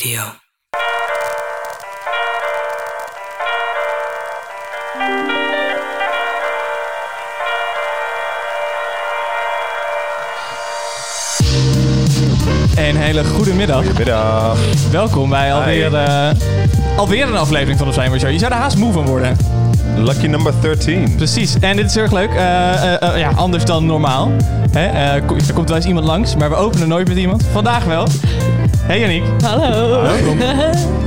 Radio. Een hele goede middag. Middag. Welkom bij alweer, eh, alweer een aflevering van de Slijmer Show. Je zou er haast moe van worden. Lucky number 13. Precies. En dit is erg leuk. Eh, eh, ja, anders dan normaal. Hè? eh, er komt wel eens iemand langs, maar we openen nooit met iemand. Vandaag wel. Hey Yannick. Hallo. Welkom.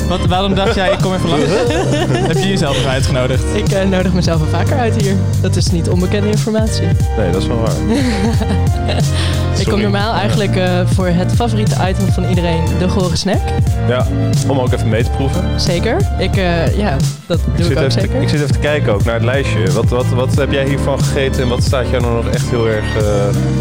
Wat, waarom dacht jij, ik kom even langs? Heb je jezelf even uitgenodigd? Ik eh, nodig mezelf wel vaker uit hier. Dat is niet onbekende informatie. Nee, dat is wel waar. Ik kom normaal eigenlijk eh, voor het favoriete item van iedereen, de gore snack. Ja, om ook even mee te proeven. Zeker. Ik, eh, ja, dat Ik doe ik, ook zeker. te, ik zit even te kijken ook naar het lijstje. Wat, wat, wat heb jij hiervan gegeten en wat staat jou nou nog echt heel erg...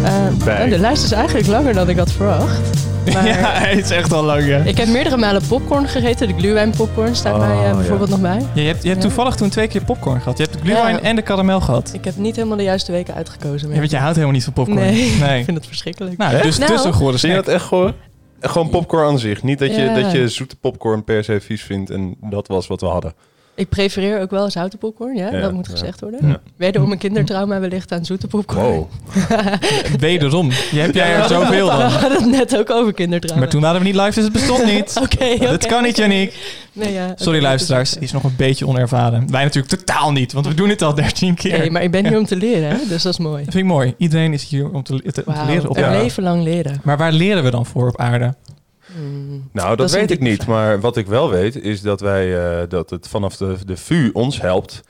eh, bij. de lijst is eigenlijk langer dan ik had verwacht. Maar Ja, het is echt al lang. ja. ik heb meerdere malen popcorn gegeten. De glühwein popcorn staat Oh, mij eh, ja. bijvoorbeeld nog bij. Ja, je hebt, je hebt Ja. toevallig toen twee keer popcorn gehad. Je hebt de glühwein Ja. en de karamel gehad. Ik heb niet helemaal de juiste weken uitgekozen. Ja, want jij houdt helemaal niet van popcorn. Nee, ik vind het verschrikkelijk. Nou, dus, Nou. dus een gore Zie je dat echt gewoon? Gewoon popcorn aan zich. Niet dat je, dat je zoete popcorn per se vies vindt en dat was wat we hadden. Ik prefereer ook wel zoute popcorn, ja, Ja, dat moet ja. gezegd worden. Ja. Wederom een kindertrauma wellicht aan zoete popcorn. Wow. Wederom. Je hebt jij er zoveel We dan. hadden het net ook over kindertrauma. Maar toen waren we niet live, dus het bestond niet. Oké, oké. Dat kan niet, Yannick. Nee, ja, Sorry luisteraars, die is nog een beetje onervaren. Wij natuurlijk totaal niet, want we doen het al 13 keer. Nee, maar ik ben hier om te leren, hè? dus dat is mooi. Dat vind ik mooi. Iedereen is hier om te, te- om te Wauw, leren. Op een leven lang leren. Maar waar leren we dan voor op aarde? Hmm. Nou, dat, weet ik niet. Maar wat ik wel weet, is dat wij eh, dat het vanaf de, de VU ons helpt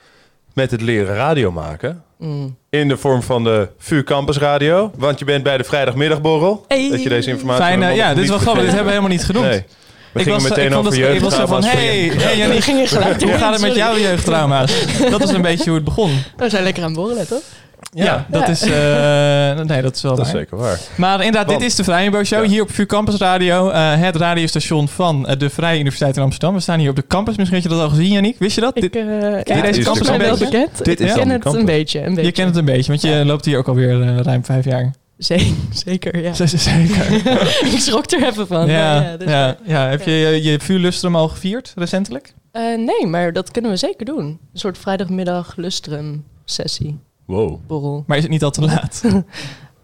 met het leren radio maken. Hmm. In de vorm van de VU Campus Radio. Want je bent bij de vrijdagmiddagborrel. Hey. Dat je deze informatie... Fijn, eh, ja, dit is wel grappig. Dit hebben we helemaal niet genoemd. Nee. We ik gingen was, meteen ik over het, ik was zo van, hey, je- hey gelijk hoe gaat het met jouw jeugdtrauma's? Dat is een beetje hoe het begon. We zijn lekker aan het borrelen, toch? Ja, dat Ja. is, eh, nee, dat is wel Dat is zeker waar. Maar inderdaad, Want- dit is de Vrije Show Ja. hier op VU Campus Radio. eh, het radiostation van eh, de Vrije Universiteit in Amsterdam. We staan hier op de campus. Misschien had je dat al gezien, Yannick. Wist je dat? Dit- Ik, eh ja, deze het is campus wel bekend. Dit ik is ken dan de het een beetje, een beetje. je kent het een beetje, want je Ja. loopt hier ook alweer ruim vijf jaar. Zeker, zeker, ja. Zeker. ik schrok er even van. Ja, dus- ja, ja. Heb je je, je vuurlustrum al gevierd recentelijk? Eh, nee, maar dat kunnen we zeker doen. Een soort vrijdagmiddag lustrum sessie, Wow. borrel. Maar is het niet al te laat?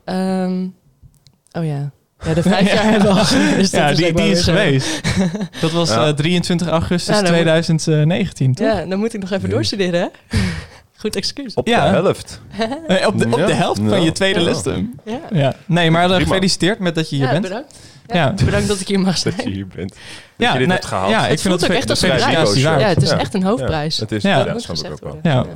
Ehm, oh ja. Ja, de vijf jaar hebben we al. Dus dat ja, is die, die is geweest. Dat was Ja. eh, 23 augustus Ja, dan moet- 2019, toch? Ja, dan moet ik nog even Nee. doorstuderen, hè? Goed excuus. Op Ja. de helft. Eh, op, de, op Ja. de helft van Ja. je tweede Ja. lustrum. Ja, Ja. Nee, maar eh, gefeliciteerd met dat je hier ja bent. bedankt. Ja, Ja. Bedankt dat ik hier mag Dat je zijn. hier bent. Dat Ja, je dit hebt gehaald. ja, ik Het vind voelt dat ook echt als een prijs. Ja, het is echt een hoofdprijs. Ja, het is Ja. Dat snap ik ook wel.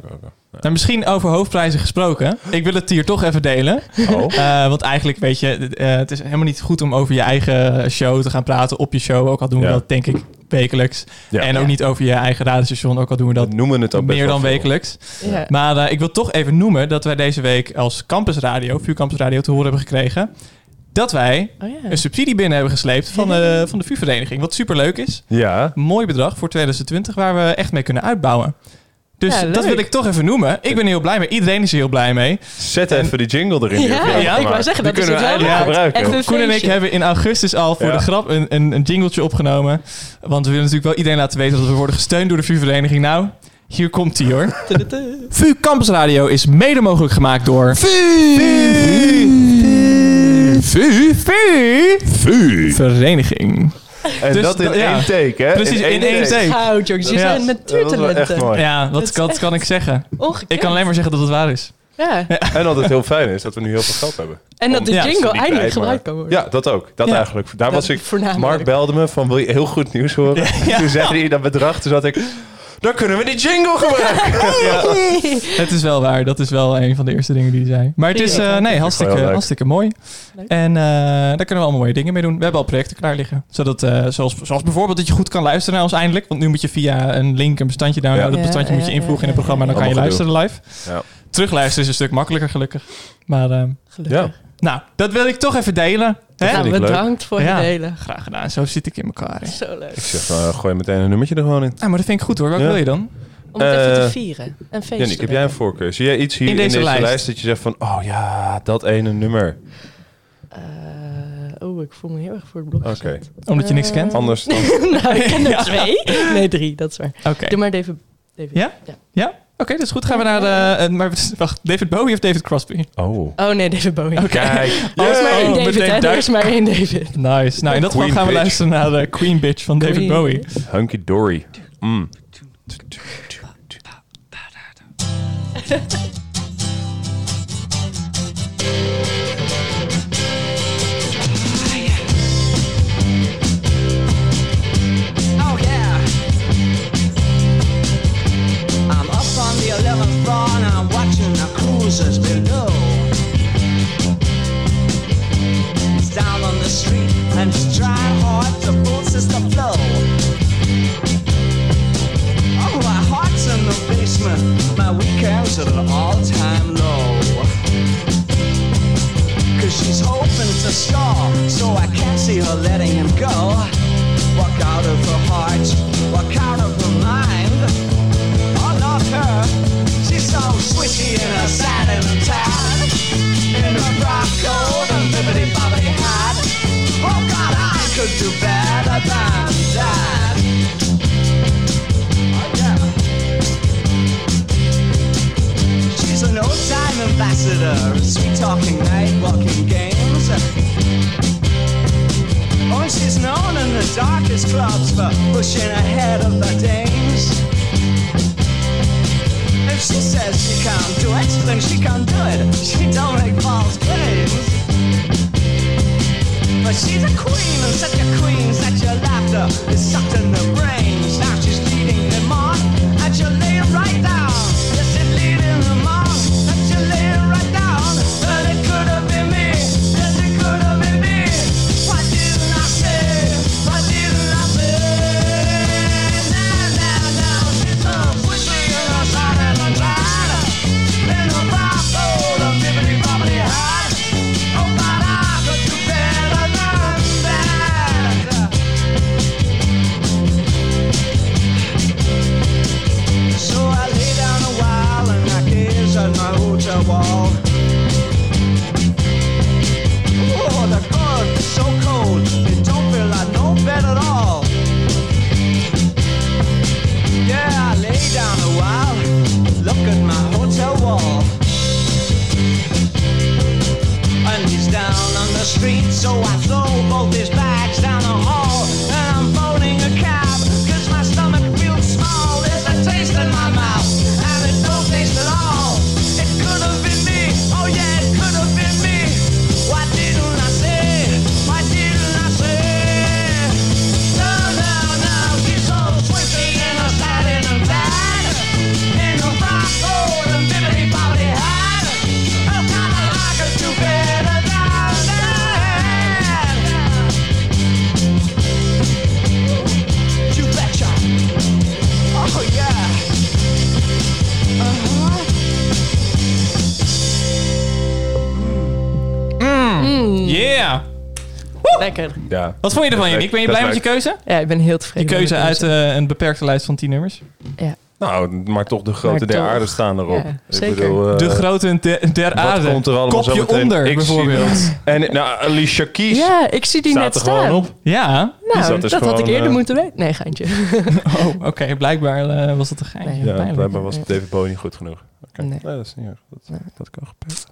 Nou, misschien over hoofdprijzen gesproken. Ik wil het hier toch even delen. Oh. Eh, want eigenlijk, weet je, eh, het is helemaal niet goed om over je eigen show te gaan praten op je show. Ook al doen we Ja. dat, denk ik, wekelijks. Ja. En ook Ja. niet over je eigen radiostation. Ook al doen we dat We noemen het ook meer dan veel. wekelijks. Ja. Maar eh, ik wil toch even noemen dat wij deze week als Campus Radio, VU Campus Radio, te horen hebben gekregen. Dat wij Oh ja. een subsidie binnen hebben gesleept van de, van de VU-vereniging. Wat superleuk is. Ja. Mooi bedrag voor 2020 waar we echt mee kunnen uitbouwen. Dus Ja, dat wil ik toch even noemen. Ik ben heel blij mee. Iedereen is er heel blij mee. Zet even die jingle erin. Ja, ik wou zeggen, Die dat is kunnen we het wel gebruiken. Even- Koen en ik hebben in augustus al voor Ja. de grap een, een, een jingletje opgenomen. Want we willen natuurlijk wel iedereen laten weten dat we worden gesteund door de VU-vereniging. Nou, hier komt ie hoor. VU Campus Radio is mede mogelijk gemaakt door... VU. VU. Vuur. Vereniging. En Dus dat in één take, hè? Precies, in één take. Goud, jongens. Ja. zijn natuurtalenten. Ja, wat, echt- kan ik zeggen? Ongekend. Ik kan alleen maar zeggen dat het waar is. Ja. En dat het heel fijn is dat we nu heel veel geld hebben. En dat de Ja. jingle eindelijk gebruikt kan worden. Ja, dat ook. Dat Ja. eigenlijk. Daar Dat was ik... voornamelijk. Mark belde me van, wil je heel goed nieuws horen? Toen zei hij dat bedrag. Toen zat ik... Dan kunnen we die jingle gebruiken. Het is wel waar. Dat is wel een van de eerste dingen die hij zei. Maar het is Ja. eh, nee, hartstikke, mooi. Leuk. En eh, daar kunnen we allemaal mooie dingen mee doen. We hebben al projecten klaar liggen. Zodat, eh, zoals, zoals bijvoorbeeld dat je goed kan luisteren naar ons eindelijk. Want nu moet je via een link een bestandje downloaden. Ja. Dat bestandje Ja, moet je ja, invoegen in ja, het programma. En dan kan je luisteren live. Ja. Terugluisteren is een stuk makkelijker gelukkig. Maar Gelukkig. Ja. nou, dat wil ik toch even delen. Hè? Bedankt voor Ja. het delen. Graag gedaan. Zo zit ik in elkaar. hè. Zo leuk. Ik zeg, eh, gooi meteen een nummertje er gewoon in. Nou, maar dat vind ik goed hoor. Wat Ja. wil je dan? Om het even Eh, te vieren. Een feest Jannik, te heb jij een voorkeur? Zie jij iets hier In in deze lijst? lijst. dat je zegt van... Oh ja, dat ene nummer. Eh, Oeh, Ik voel me heel erg voor het blok Oké. Omdat je niks Eh, kent? Anders dan... nou, ik ken er Ja. twee. Nee, drie. Dat is waar. Oké. Doe maar David. David. Ja? Ja? Oké, dat is goed. Gaan we naar de... eh, maar wacht, David Bowie of David Crosby? Oh. Oh nee, David Bowie. Er is maar één Oh, David, hè? Er is maar één David. Nice. Nou, in dat geval gaan we bitch. luisteren naar de Queen Bitch van David Queen Bowie. Hunky Dory. Mm. 11th I'm watching the cruisers below. It's down on the street and it's trying hard to pulses the flow. Oh, my heart's in the basement. My weekends at an all-time low. Cause she's hoping to score, so I can't see her letting him go. Walk out of her heart, walk out of her mind. Oh, not her. So swishy in her satin and tan. In her frock coat and bibbity bobbity hat. Oh, God, I could do better than that. Oh, yeah. She's an old-time ambassador, sweet talking night walking games. Oh, she's known in the darkest clubs for pushing ahead of the dames. If she says she can't do it, then she can't do it. She don't make false claims. But she's a queen, and such a queen that your laughter is sucked in the brains. Now she's leading them on, and you lay right down. Ja. Wat vond je ervan, Yannick? Ben je blij met je keuze? Ja, ik ben heel Je tevreden. keuze met uit eh, een beperkte lijst van 10 nummers. Nou, maar toch de grote der aarde staan erop. Ja, Ik zeker. bedoel, eh, de grote der, aarde. komt er allemaal zo Kopje meteen? onder, Ik zie- bijvoorbeeld. En nou, Alicia Keys Ja, ik zie die staat net er staan. gewoon op. Ja. Dus Nou, dat dat, had ik eerder eh, moeten weten. Nee, geintje. Oh, oké. Blijkbaar eh, was dat een geintje. Nee. Ja, Pijnlijk. blijkbaar was David Bowie niet goed genoeg. Oké. Nee. Nee, dat is niet erg. Dat, dat kan gebeuren.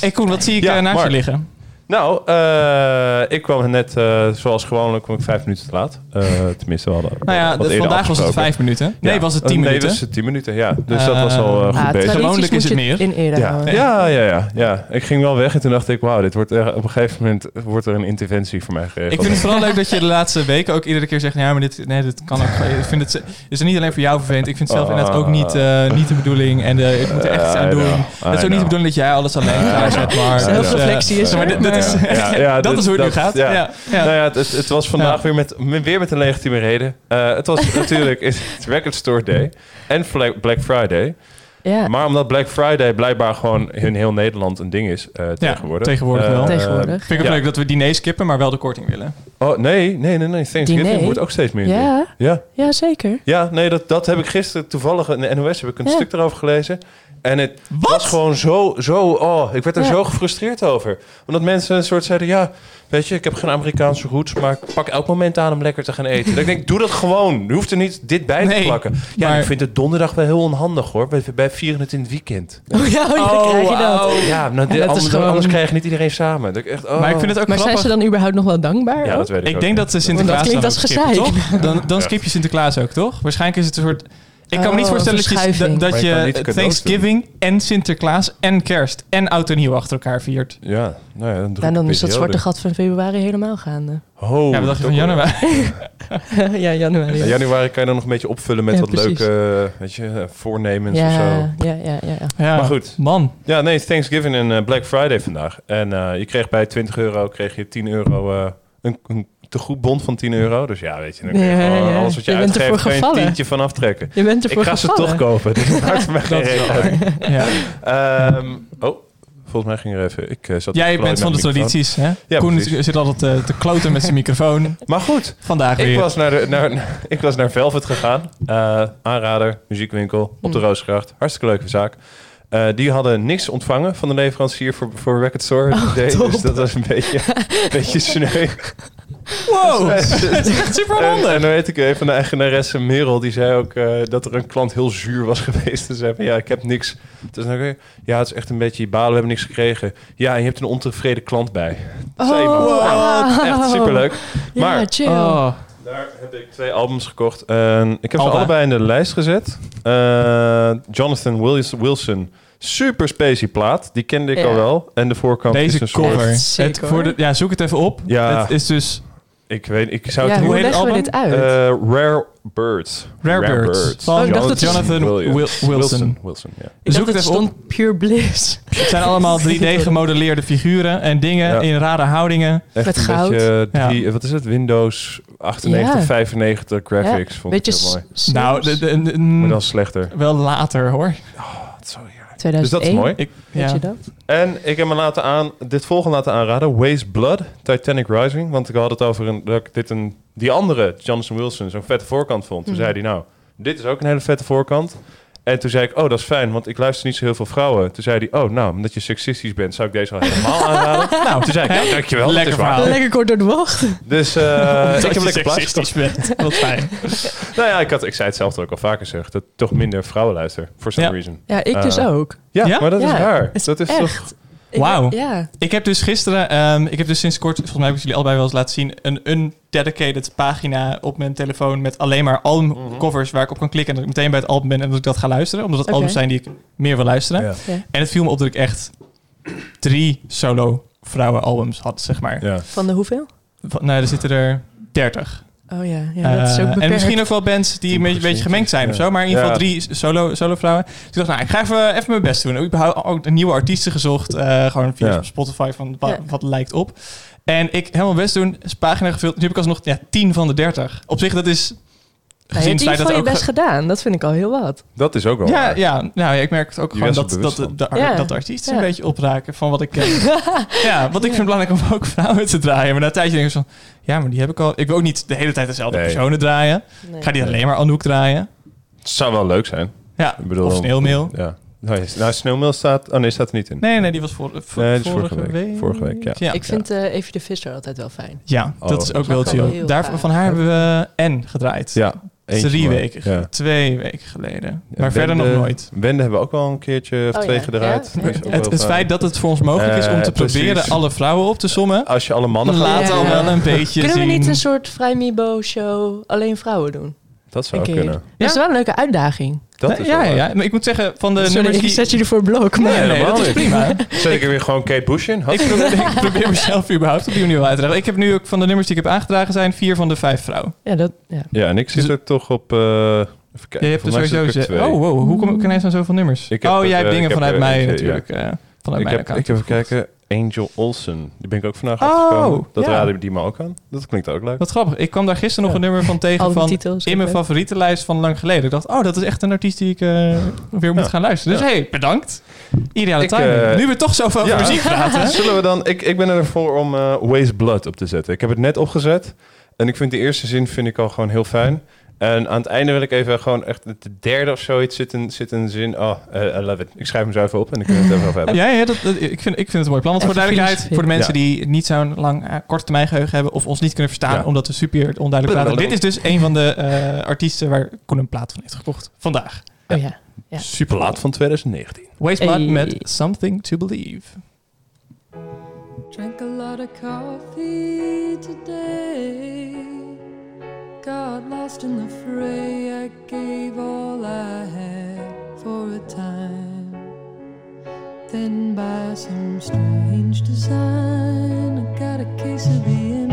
Hey Koen, wat zie ik Ja, naast je liggen? Nou, eh, ik kwam net, eh, zoals gewoonlijk, kwam ik vijf minuten te laat. Eh, tenminste, we hadden Nou ja, vandaag was het vijf minuten. Nee, Ja. was het tien nee, minuten. was het tien minuten, ja. Dus dat was al goed Ah, bezig. Gewoonlijk is het meer. In ere Ja, ja, ja, ja, ja. Ik ging wel weg en toen dacht ik, wauw, dit wordt er, op een gegeven moment wordt er een interventie voor mij geregeld. Ik vind het vooral leuk dat je de laatste weken ook iedere keer zegt... Ja, maar dit, nee, dit kan ook... Ik vind het is er niet alleen voor jou vervelend. Ik vind het zelf Ah. inderdaad ook niet, eh, niet de bedoeling. En eh, ik moet er echt iets aan doen. Het is ook niet de bedoeling dat jij alles alleen klaar zet, maar... Zelfreflectie is maar dit, Ja, ja, dat is hoe het nu gaat. ja. Ja. Ja. Nou ja, het, het, het was vandaag Ja. weer, met, weer met een legitieme reden. Eh, het was natuurlijk het Record Store Day en Black Friday. Ja. Maar omdat Black Friday blijkbaar gewoon in heel Nederland een ding is eh, tegenwoordig. tegenwoordig Eh, wel. Tegenwoordig. Vind ik ook Ja. leuk dat we diner skippen, maar wel de korting willen. Oh, nee, nee, nee, nee. Thanksgiving Diner? wordt ook steeds meer. Ja, Ja, ja, zeker. ja nee, dat, dat heb ik gisteren toevallig in de NOS heb ik een Ja. stuk erover gelezen. En het Wat? was gewoon zo, zo, oh, ik werd er Ja. zo gefrustreerd over. Omdat mensen een soort zeiden, ja, weet je, ik heb geen Amerikaanse roots, maar ik pak elk moment aan om lekker te gaan eten. Dat ik denk, doe dat gewoon. Je hoeft er niet dit bij Nee, te plakken. Ja, maar- ik vind het donderdag wel heel onhandig hoor. Wij, wij vieren het in het weekend. Oh ja, oh, ja, krijg je dat. Ja, nou, dit- dat is anders, gewoon- anders krijg je niet iedereen samen. Dat ik echt, oh. Maar ik vind het ook Maar zijn ze dan überhaupt nog wel dankbaar? Ja, dat weet ik Ik ook denk niet. dat ze Sinterklaas klinkt dan als ook skippen, gezeik. toch? Dan, skip je Sinterklaas ook, toch? Waarschijnlijk is het een soort... Ik kan me niet Oh, voorstellen dat je, dat Thanksgiving en Sinterklaas en kerst en oud en nieuw achter elkaar viert. Ja, nou ja, dan, Ja, dan is dat zwarte gat van februari helemaal gaande. Oh, ja, wat dacht je dat van januari? ja, januari. Ja, januari kan je dan nog een beetje opvullen met Ja, wat precies. leuke eh, weet je, eh, voornemens ja, of zo. ja, ja, ja, ja. Ja, Maar goed. Man, Ja, nee, het is Thanksgiving en eh, Black Friday vandaag. En eh, je kreeg bij 20 euro kreeg je 10 euro eh, een, een tegoedbond van 10 euro. Dus ja, weet je, dan kun je Ja, gewoon ja. alles wat je, Je bent ervoor uitgeeft, kun je een gevallen. tientje van aftrekken. Je bent Ik ervoor ga ze toch kopen. Dus het maakt voor mij geen reden uit. Ehm, oh, volgens mij ging er even... Ik, eh, zat Jij te bent van de tradities, hè? Ja, Koen precies. zit altijd eh, te kloten met zijn microfoon. Maar goed, Vandaag ik weer. was naar, de, naar, ik was naar Velvet gegaan. Eh, aanrader, muziekwinkel, op de Mm. Roosgracht. Hartstikke leuke zaak. Eh, die hadden niks ontvangen van de leverancier voor, voor Record Store. Oh, dus dat was een beetje, een beetje sneu. Wow, het is echt super En, dan weet ik een van de eigenaresse Merel, die zei ook eh, dat er een klant heel zuur was geweest. En zei van, ja, ik heb niks. Dus dan ja, het is echt een beetje balen, we hebben niks gekregen. Ja, en je hebt een ontevreden klant bij. Zei. Oh, echt superleuk. Ja, Maar chill. Oh, daar heb ik twee albums gekocht. En ik heb ze allebei in de lijst gezet. Eh, Jonathan Willis- Wilson, super spacey plaat. Die kende ik Ja. al wel. En de voorkant is deze een soort... cover. Sick, Het, voor de, ja, zoek het even op. Ja. Het is dus Ik weet, ik zou ja, het hoe hoe heet het leggen we album? dit uit? Eh, Rare Birds. Rare, Birds. Van Oh, dacht dat Jonathan Wilson. Wilson, ja. ik Zoek dacht het even op. stond Pure Bliss. Het zijn allemaal 3D gemodelleerde figuren en dingen Ja. in rare houdingen. Echt Met goud. beetje, Ja. drie, wat is het? Windows 98, Ja. 95 graphics. Vond Beetje ik heel mooi. Nou, Sims. de, de- de- Maar dan slechter. wel later hoor. Heerlijk. 2001. Dus dat is mooi. Ik, Weet ja. je dat? En ik heb me laten aan, dit volgende laten aanraden. Waste Blood, Titanic Rising. Want ik had het over een, dat ik dit een, die andere, Jonathan Wilson, zo'n vette voorkant vond. Toen Mhm. zei hij, nou, dit is ook een hele vette voorkant. En toen zei ik, oh, dat is fijn, want ik luister niet zo heel veel vrouwen. Toen zei hij, oh, nou, omdat je seksistisch bent, zou ik deze al helemaal aanraden. Nou, Toen zei ik, ja, dankjewel, dat Lekker is waar. verhaal. Lekker kort door de bocht. Dus eh, ik heb lekker plaatjes seksistisch bent. Wat fijn. Nou ja, ik, had, ik zei hetzelfde ook al vaker zeg, dat ik toch minder vrouwen luister, for some Ja. reason. Ja, ik dus Eh, ook. Ja, Ja? maar dat is raar. is Dat is echt. toch... Wauw. Ja. Ik heb dus gisteren, ehm, ik heb dus sinds kort, volgens mij heb ik jullie allebei wel eens laten zien, een undedicated pagina op mijn telefoon met alleen maar albumcovers waar ik op kan klikken en dat ik meteen bij het album ben en dat ik dat ga luisteren. Omdat het albums zijn die ik meer wil luisteren. Ja. Ja. En het viel me op dat ik echt drie solo vrouwenalbums had, zeg maar. Ja. Van de hoeveel? Van, nou, er zitten er dertig. Oh ja, ja dat is Eh, ook beperkt. en misschien ook wel bands die een beetje, beetje gemengd zijn of zo. Maar in ieder geval Ja. drie solo, solo vrouwen. Dus ik dacht, nou, ik ga even, even mijn best doen. Ik heb ook een nieuwe artiesten gezocht. eh, gewoon via Ja. Spotify van wat, Ja. wat lijkt op. En ik helemaal best doen. Is pagina gevuld. Nu heb ik alsnog ja, 10 van de 30. Op zich, dat is... Je Gezien hebt feit geval dat je best gedaan. Dat vind ik al heel wat. Dat is ook wel Ja, waar. ja, nou, ja, ik merk het ook Je gewoon dat, dat, de, van. de, Ja. dat de artiesten Ja. een beetje opraken van wat ik ken. ja, want ik vind het belangrijk om ook vrouwen te draaien. Maar na een tijdje denk ik van, ja, maar die heb ik al. Ik wil ook niet de hele tijd dezelfde Nee. personen draaien. Nee. Ik ga die alleen maar Anouk draaien. Het zou wel leuk zijn. Ja, Ik bedoel, of sneeuwmeel. Ja. Nou, nou, sneeuwmeel staat... Oh nee, staat er niet in. Nee, nee, die was voor, voor- Nee, die is vorige, vorige week. week. Vorige week, ja. ik vind eh Evie de Visser altijd wel fijn. Ja, Oh, dat is ook wel chill. Daar, van haar hebben we N gedraaid. Ja. Eentje Drie maar. weken, Ja. twee weken geleden. Ja, maar verder nog nooit. Wende hebben we ook wel een keertje of Oh, twee ja. gedraaid. Het, feit dat het voor ons mogelijk is om Eh, te proberen alle vrouwen op te sommen, Als je alle mannen gaat... laat Ja. al wel een beetje Kunnen we niet een soort Vrijmibo-show alleen vrouwen doen? Dat zou kunnen. Dat is wel een leuke uitdaging. Dat Nee, is ja, wel ja, ja, maar ik moet zeggen, van de Sorry, nummers ik die... zet je ervoor blok. Maar Nee, dat is prima. Zet ik er weer gewoon Kate Bush in? ik, Had- probeer, ik probeer mezelf überhaupt op die manier uit te leggen. Ik heb nu ook van de nummers die ik heb aangedragen zijn vier van de vijf vrouwen. Ja, dat, ja. Ja, en ik zit Dus- er toch op... eh even kijken. Je hebt er voor sowieso... ik er ze-. Oh, wow, hoe kom, kan hij aan zoveel nummers? Ik heb oh, jij hebt eh, dingen ik heb vanuit er mij natuurlijk. eh, vanuit Ik mijn heb, account. ik heb even kijken. Angel Olsen. Die ben ik ook vandaag Oh, afgekomen. Dat ja. raden die me ook aan. Dat klinkt ook leuk. Wat grappig. Ik kwam daar gisteren nog Ja. een nummer van tegen van in mijn ook leuk. favorietenlijst van lang geleden. Ik dacht, oh, dat is echt een artiest die ik eh, weer moet Ja. gaan luisteren. Dus Ja. hey, bedankt. Ideale Ik, timing. eh, nu we toch zoveel over muziek praten. Zullen we dan... Ik, ik ben ervoor om eh Waste Blood op te zetten. Ik heb het net opgezet. En ik vind de eerste zin vind ik al gewoon heel fijn. En aan het einde wil ik even gewoon echt de derde of zoiets zit een, zit een zin. Oh, eh, I love it. Ik schrijf hem zo even op en dan kunnen we het even over hebben. Ja, ja dat, dat- ik, vind, ik vind het een mooi plan. Want voor duidelijkheid, voor de mensen Ja. die niet zo'n lang eh, korte termijn geheugen hebben of ons niet kunnen verstaan Ja. omdat we super onduidelijk praten. Dit is dus een van de eh, artiesten waar Koen een plaat van heeft gekocht vandaag. Oh ja. Ja. Super laat van 2019. Waste Hey. met Something to Believe. Drank a lot of coffee today. Got lost in the fray. I gave all I had for a time. Then, by some strange design, I got a case of the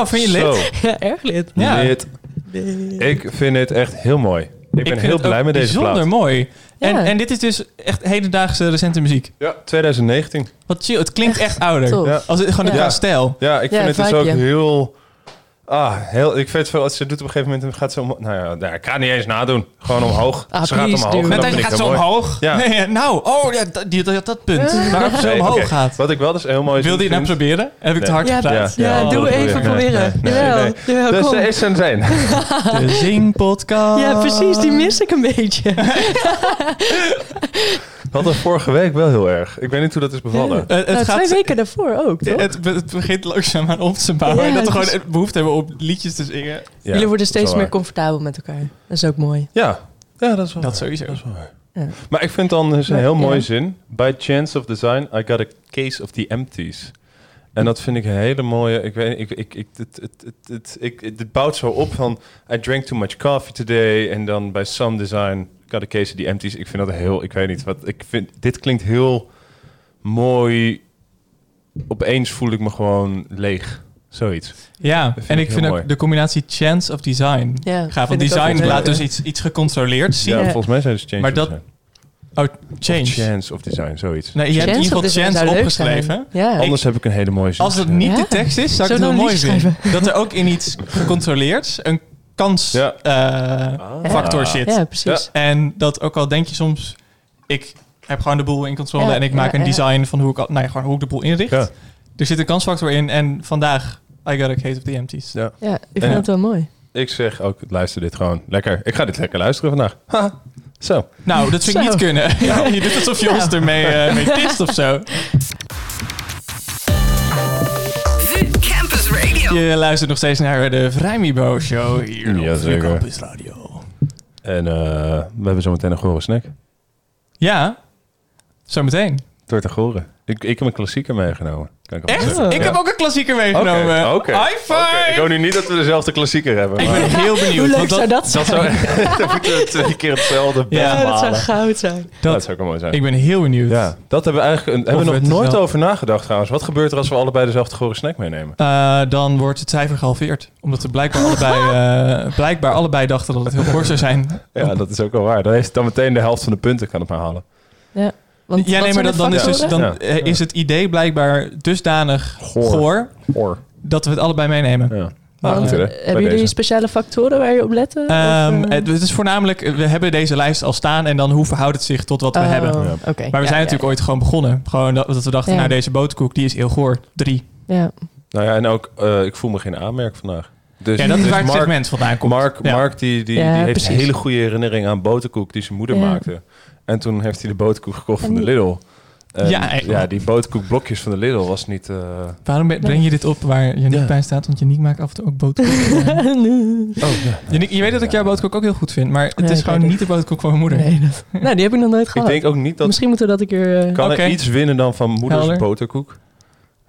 Oh, vind je lid? Zo, Ja, erg lid. Ja. lid. Ik vind het echt heel mooi. Ik ben vind heel het blij ook met deze bijzonder plaat. mooi. En, Ja. en dit is dus echt hedendaagse recente muziek. Ja, 2019. Wat chill. Het klinkt echt, ouder. Tof. Ja. Als het gewoon Ja. qua stijl. Ja, ik Ja, vind het dus vibeje. ook heel... Ah, heel, ik vind het veel, als ze doet op een gegeven moment, dan gaat ze om, nou ja, nou, ik ga het niet eens nadoen. Gewoon omhoog. Ah, ze gaat please omhoog. do. en Met dat deze vind ik gaat heel zo mooi. omhoog. Ja. Nee, nou, oh, ja, dat, die, dat, dat punt. Waarop ze Nee, omhoog oké. gaat. Wat ik wel dus heel mooi Wilde je het nou vind- proberen? Heb ik te hard Ja, gepraat? ja, doe even proberen. Nee, nee, Jawel, nee. jawel, Dus kom. er is een zijn. De zingpodcast. Ja, precies, die mis ik een beetje. We hadden vorige week wel heel erg. Ik weet niet hoe dat is bevallen. Het Nou, gaat... twee weken daarvoor ook, toch? Het, het begint langzaam aan op te bouwen. En dat we het gewoon is- behoefte hebben om liedjes te zingen. Ja, Jullie worden steeds meer comfortabel met elkaar. Dat is ook mooi. Ja. ja, dat is wel Dat waar. sowieso. Dat is wel waar. Ja. Maar ik vind dan dus een heel mooie ja. zin. By chance of design, I got a case of the empties. En dat vind ik een hele mooie. Ik weet, ik, ik, ik, het, het, het, het, ik, het bouwt zo op van. I drank too much coffee today. En dan bij some design, got a case of the empties. Ik vind dat heel. Ik weet niet wat. Ik vind dit klinkt heel mooi. Opeens voel ik me gewoon leeg. Zoiets. Ja, vind en ik vind ook mooi. de combinatie chance of design Ja, gaaf. Want design laat dus iets, iets gecontroleerd zien. Ja, Ja. volgens mij zijn het change Maar dat- Oh, Of change. chance of design, zoiets. Nee, je hebt in Chance ieder of geval chance opgeschreven. Ja. Anders heb ik een hele mooie zin. Als het niet Ja. de tekst is, zou ik het dan mooi vinden. Dat er ook in iets gecontroleerd een kans Ja. eh, Ah. factor zit. Ja, precies. En dat ook al denk je soms, ik heb gewoon de boel in controle Ja, en ik ja, maak een ja. design van hoe ik, al- nou ja, gewoon hoe ik de boel inricht. Ja. Er zit een kansfactor in en vandaag, I got a case of the empties. Ja. Ja, ik vind En- het wel mooi. Ik zeg ook, luister dit gewoon lekker. Ik ga dit lekker luisteren vandaag. Ha, zo. Nou, dat vind ik Zo. niet kunnen. je doet alsof je ons ermee eh, mee tist of zo. Campus Radio. Je luistert nog steeds naar de Vrijmibo Show hier Ja, op. VU Campus Radio. En eh, we hebben zometeen een gore snack. Ja, zometeen. Door te goren. Ik, ik heb een klassieker meegenomen. Kan ik Echt? Ik heb ook een klassieker meegenomen. oké. High five! Oké, Ik hoop nu niet dat we dezelfde klassieker hebben. Ik maar ben heel benieuwd. Hoe leuk want zou dat dat zijn? zou dan moeten we twee keer hetzelfde Ja, dat zou dat, goud zijn. dat zou ook wel mooi zijn. Ik ben heel benieuwd. ja, dat hebben we eigenlijk een- hebben we nog nooit wel- over nagedacht trouwens. Wat gebeurt er als we allebei dezelfde gore snack meenemen? Eh, dan wordt het cijfer gehalveerd. Omdat we blijkbaar allebei, eh, blijkbaar allebei dachten dat het heel kort zou zijn. Ja, dat is ook wel waar. Dan heeft het dan meteen de helft van de punten kan het maar halen. Ja, want Ja, nee, maar dat, dan, is, dus, dan is het idee blijkbaar dusdanig Goor. dat we het allebei meenemen. Ja. Nou, goed, eh, Bij hebben jullie deze. speciale factoren waar je op letten? Ehm, Of, eh, het, het is voornamelijk, we hebben deze lijst al staan en dan hoe verhoudt het zich tot wat we oh, hebben. Ja. Maar we ja, zijn ja, natuurlijk ooit gewoon begonnen. Gewoon dat, dat we dachten, Ja. nou deze boterkoek, die is heel goor. Drie. Ja. Nou ja, en ook, eh, ik voel me geen aanmerk vandaag. Dus, Ja, dat is dus waar het Mark, segment vandaan komt. Mark, Ja. Mark die, die, Ja, die heeft precies. een hele goede herinnering aan boterkoek die zijn moeder Ja. maakte. En toen heeft hij de boterkoek gekocht van de Lidl. En Ja, ja, die boterkoekblokjes van de Lidl was niet... eh, Waarom breng je dit op waar Janiek Ja. bij staat? Want Janiek maakt af en toe ook boterkoek. Oh, ja. Janiek, je weet dat ik jouw boterkoek ook heel goed vind, maar het is ik gewoon niet de boterkoek van mijn moeder. Nee, dat, nou, die heb ik nog nooit Ik gehad. denk ook niet dat... Misschien moeten we dat een keer... eh, Kan er iets winnen dan van moeders Helder. boterkoek?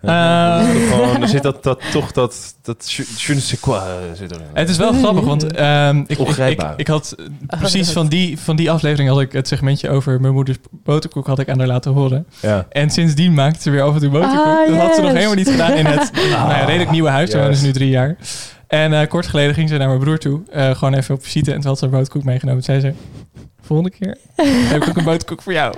Gewoon, er zit dat, dat, toch dat, dat je ne sais quoi eh, zit erin. Het is wel grappig, want ehm, ik, ik, ik, Ongrijpbaar. ik had eh, precies van die, van die aflevering had ik het segmentje over mijn moeders boterkoek had ik aan haar laten horen. ja. En sindsdien maakte ze weer af en toe boterkoek. Ah, dat had ze nog yes. helemaal niet gedaan in het nou ja, redelijk nieuwe huis. Daar wonen ze nu drie jaar. En eh, kort geleden ging ze naar mijn broer toe. eh, gewoon even op visite. En toen had ze een boterkoek meegenomen. Toen zei ze, volgende keer heb ik ook een boterkoek voor jou.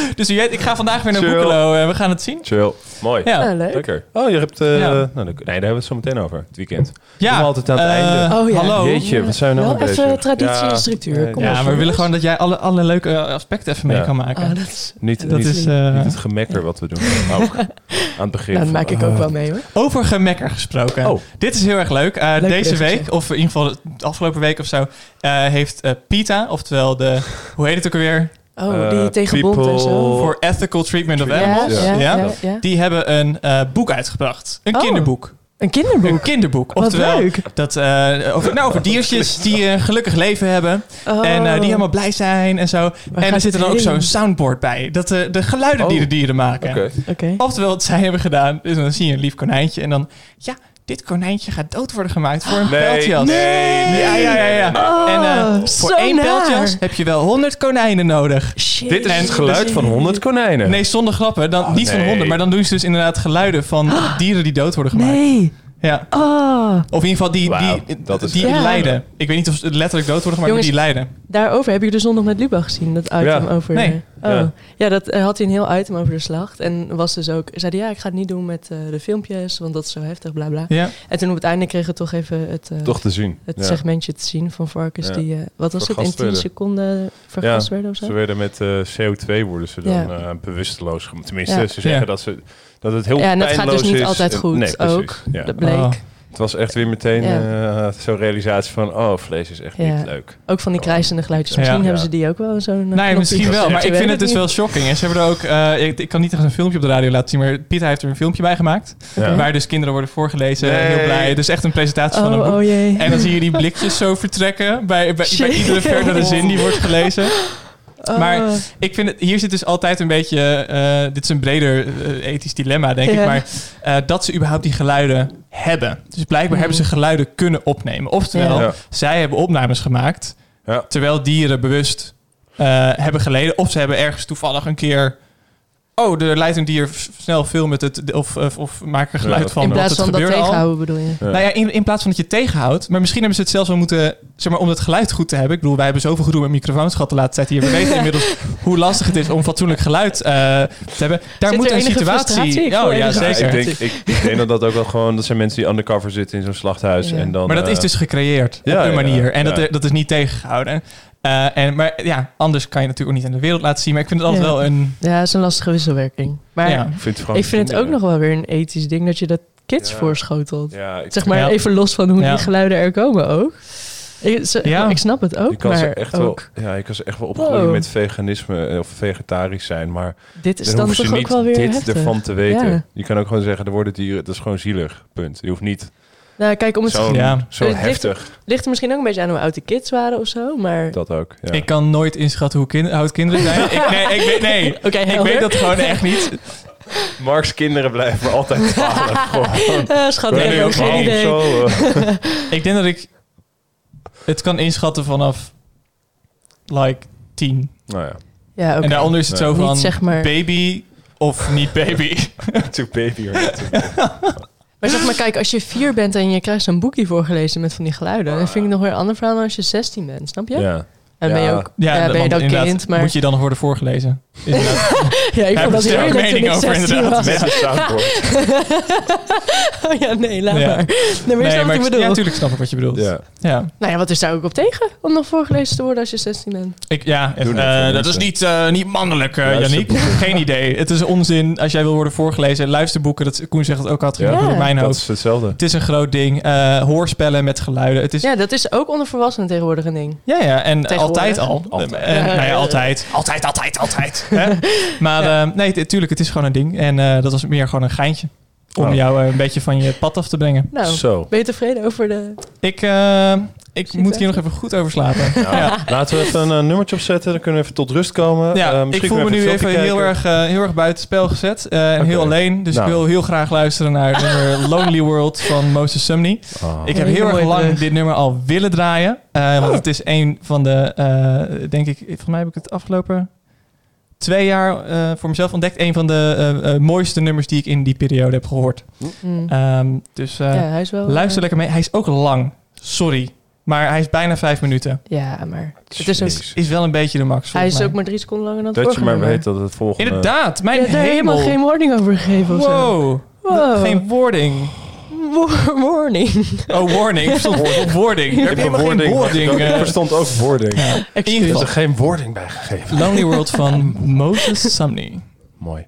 dus weet, ik ga vandaag weer naar Chill. Boekelo. en we gaan het zien. Chill. Mooi. Ja, nou, leuk. Lekker. Oh, je hebt... eh, Ja. Nou, dan- nee, daar hebben we het zo meteen over. Het weekend. ja. Doen we altijd aan het eh, einde. Oh ja. Hallo. Jeetje, wat zijn we nou Wel even bezig? traditie Ja, en structuur. Kom Ja, op, maar we willen gewoon dat jij alle, alle leuke aspecten even mee Ja. kan maken. Oh, dat is... Niet, dat niet, is, eh, niet het gemekker wat we doen. Ook aan het begin. Nou, dat van, maak ik ook ah, wel mee hoor. Over gemekker gesproken. Oh. Dit is heel erg leuk. Eh, Leuk deze week, of in ieder geval de afgelopen week of zo, eh, heeft eh, PETA, oftewel de, hoe heet het ook alweer? Oh, Eh, die tegen bond en zo. Voor Ethical Treatment of Animals. ja, Ja. ja, ja. Die hebben een eh, boek uitgebracht. Een Oh. kinderboek. Een kinderboek. Een kinderboek. Wat Oftewel, leuk. dat, eh, over, nou, over diertjes die een gelukkig leven hebben. Oh. En eh, die helemaal blij zijn en zo. en er zit er dan ook zo'n soundboard bij. Dat eh, de geluiden die Oh. de dieren maken. Oké. Oké. Oftewel, wat zij hebben gedaan, is dan zie je een lief konijntje en dan, ja, dit konijntje gaat dood worden gemaakt voor een Nee, pijltjas. nee, nee, Ja, ja, ja, ja. Oh, en eh, zo voor één naar. pijltjas heb je wel 100 konijnen nodig. Shit. Dit is En- het geluid van 100 konijnen. Nee, zonder grappen. Dan, Oh, niet van honden, maar dan doen ze dus inderdaad geluiden van dieren die dood worden gemaakt. Nee. Ja. Ah, Of in ieder geval die, Wauw, die, dat is die lijden. Ik weet niet of ze letterlijk dood worden, maar Jongens, die lijden. daarover heb je de zondag met Luba gezien, dat item Ja. over... Nee. Oh. Ja. Ja, dat eh, had hij een heel item over de slacht. En was dus ook, zei hij, ja, ik ga het niet doen met eh, de filmpjes, want dat is zo heftig, bla bla. Ja. En toen op het einde kregen we toch even het, eh, Toch te zien. het Ja. segmentje te zien van varkens Ja. die, eh, wat was het, in Vergast 10 werden. seconden vergast werden of zo? Ze werden met eh, CO2 worden ze dan Ja. eh, bewusteloos gemaakt. Tenminste, Ja. ze zeggen Ja. dat, ze, dat het heel Ja, en dat gaat dus niet is. altijd goed nee, precies. ook. Ja. Dat bleek. Oh. Het was echt weer meteen Ja. eh, zo'n realisatie van... oh, vlees is echt Ja. niet leuk. Ook van die krijzende geluidjes. Misschien Ja. hebben ze die ook wel zo'n... Nee, knopje misschien wel. Maar ik vind het dus wel shocking. En ze hebben er ook... eh, ik, ik kan niet echt een filmpje op de radio laten zien, maar Pieter heeft er een filmpje bij gemaakt. Waar dus kinderen worden voorgelezen. Nee. Heel blij. Dus echt een presentatie van een Oh, boek. oh jee. En dan zie je die blikjes zo vertrekken bij, bij, bij iedere verdere zin die wordt gelezen. Oh. maar- Ik vind het, hier zit dus altijd een beetje, eh, dit is een breder eh, ethisch dilemma, denk Ja. ik, maar eh, dat ze überhaupt die geluiden hebben. Dus blijkbaar hebben ze geluiden kunnen opnemen. Oftewel, Ja. zij hebben opnames gemaakt, Ja. terwijl dieren bewust eh, hebben geleden. Of ze hebben ergens toevallig een keer... Oh, er leidt een dier f- snel veel met het... Of, of, of maak er geluid Ja, van. In plaats het van dat al. tegenhouden bedoel je? Ja. Nou ja, in, in plaats van dat je het tegenhoudt. Maar misschien hebben ze het zelfs wel moeten... Zeg maar, om het geluid goed te hebben. Ik bedoel, wij hebben zoveel gedoe met microfoons gehad de laatste tijd hier. We weten inmiddels hoe lastig het is om fatsoenlijk geluid eh, te hebben. Daar Zit moet er een situatie... Ik Oh ja, zeker. ik, denk, ik, ik denk dat dat ook wel gewoon... Dat zijn mensen die undercover zitten in zo'n slachthuis. Ja. En dan, Maar dat is eh, dus gecreëerd ja, op een ja, manier. En dat, dat is niet tegengehouden. Eh, en, maar ja, anders kan je natuurlijk ook niet aan de wereld laten zien. Maar ik vind het altijd Ja. wel een... Ja, het is een lastige wisselwerking. Maar ja. Ik vind ik vind het ook nog wel weer een ethisch ding dat je dat kids Ja. voorschotelt. Ja, ik, Zeg maar Ja. even los van hoe Ja. die geluiden er komen ook. Ik, ze- Ja. ik snap het ook, je kan ze maar echt ook, wel, ja, je kan ze echt wel opgroeien Wow. met veganisme eh, of vegetarisch zijn, maar dit is dan toch ook niet wel weer dit heftig. ervan te weten. Ja. Je kan ook gewoon zeggen, er worden dieren, dat is gewoon zielig, punt. Je hoeft niet Nou, kijk, om het zo, Ja. zo Het ligt- heftig, ligt er misschien ook een beetje aan hoe oud de kids waren of zo, maar... dat ook. Ja. Ik kan nooit inschatten hoe kind, oud kinderen zijn. ik, nee, ik weet, nee. Oké, ik weet dat gewoon echt niet. Mark's kinderen blijven altijd 12. gewoon. Eh, schat, ik heb geen idee. zo, eh. Ik denk dat ik het kan inschatten vanaf like 10. nou ja, Ja, oké. En daaronder is het Nee. zo Niet van zeg maar- baby of niet baby. to baby or not to Maar zeg maar, kijk, als je vier bent en je krijgt zo'n boekje voorgelezen met van die geluiden, dan vind ik nog weer een ander verhaal dan als je 16 bent, snap je? Ja. En ben je Ja. ook, ja, ben je dan kind, maar... Moet je dan nog worden voorgelezen. Ja, ik Heb vond dat er heerlijk toen mening ik over, 16 inderdaad. was. Met een soundboard. Oh ja, nee, laat Ja. maar. Nee, maar je nee, maar ik, ja, natuurlijk snap ik wat je bedoelt. Ja. Ja, Nou ja, wat is daar ook op tegen om nog voorgelezen te worden als je 16 bent? ik, ja eh, dat is niet, eh, niet mannelijk, uh, Yannick. Geen idee. Het is onzin als jij wil worden voorgelezen. Luisterboeken, dat Koen zegt het ook altijd Ja. in mijn Dat hoofd. is hetzelfde. Het is een groot ding. Eh, hoorspellen met geluiden. Het is, ja, Ja, dat is ook onder volwassenen tegenwoordig een ding. ja, en Altijd al. Altijd. Eh, nou ja, altijd. Altijd, altijd? Maar eh, nee, tuurlijk, het is gewoon een ding. En eh, dat was meer gewoon een geintje. Om Oh. jou een beetje van je pad af te brengen. Nou, Zo. ben je tevreden over de... Ik, eh, ik Ziet moet hier nog even goed over slapen. Nou, Ja. Laten we even een eh, nummertje opzetten, dan kunnen we even tot rust komen. Ja, Eh, ik voel me nu even heel erg, eh, heel erg buiten spel gezet. eh, en heel alleen. Dus Nou. ik wil heel graag luisteren naar het nummer Lonely World van Moses Sumney. Ah. Ik heb heel erg lang dit nummer al willen draaien. eh, want Oh. het is een van de, eh, denk ik, volgens mij heb ik het afgelopen twee jaar eh, voor mezelf ontdekt. Een van de mooiste nummers die ik in die periode heb gehoord. Hmm. Ehm, dus eh, ja, hij is wel... luister lekker mee. Hij is ook lang. Sorry. Maar hij is bijna vijf minuten. Ja, maar het is. Is wel een beetje de max. hij is mij. ook maar drie seconden langer dan het Dat je maar weet dat het volgende... Inderdaad, mijn hemel. helemaal geen warning over gegeven of zo. Wow. Wow. Geen wording. Wa- warning. Oh, warning. Ik verstond wording. Er Ik heb helemaal geen wording. Ik eh. verstond ook wording. Ja. In ieder Er is geval, er geen wording bij gegeven. Lonely World van Moses Sumney. Mooi.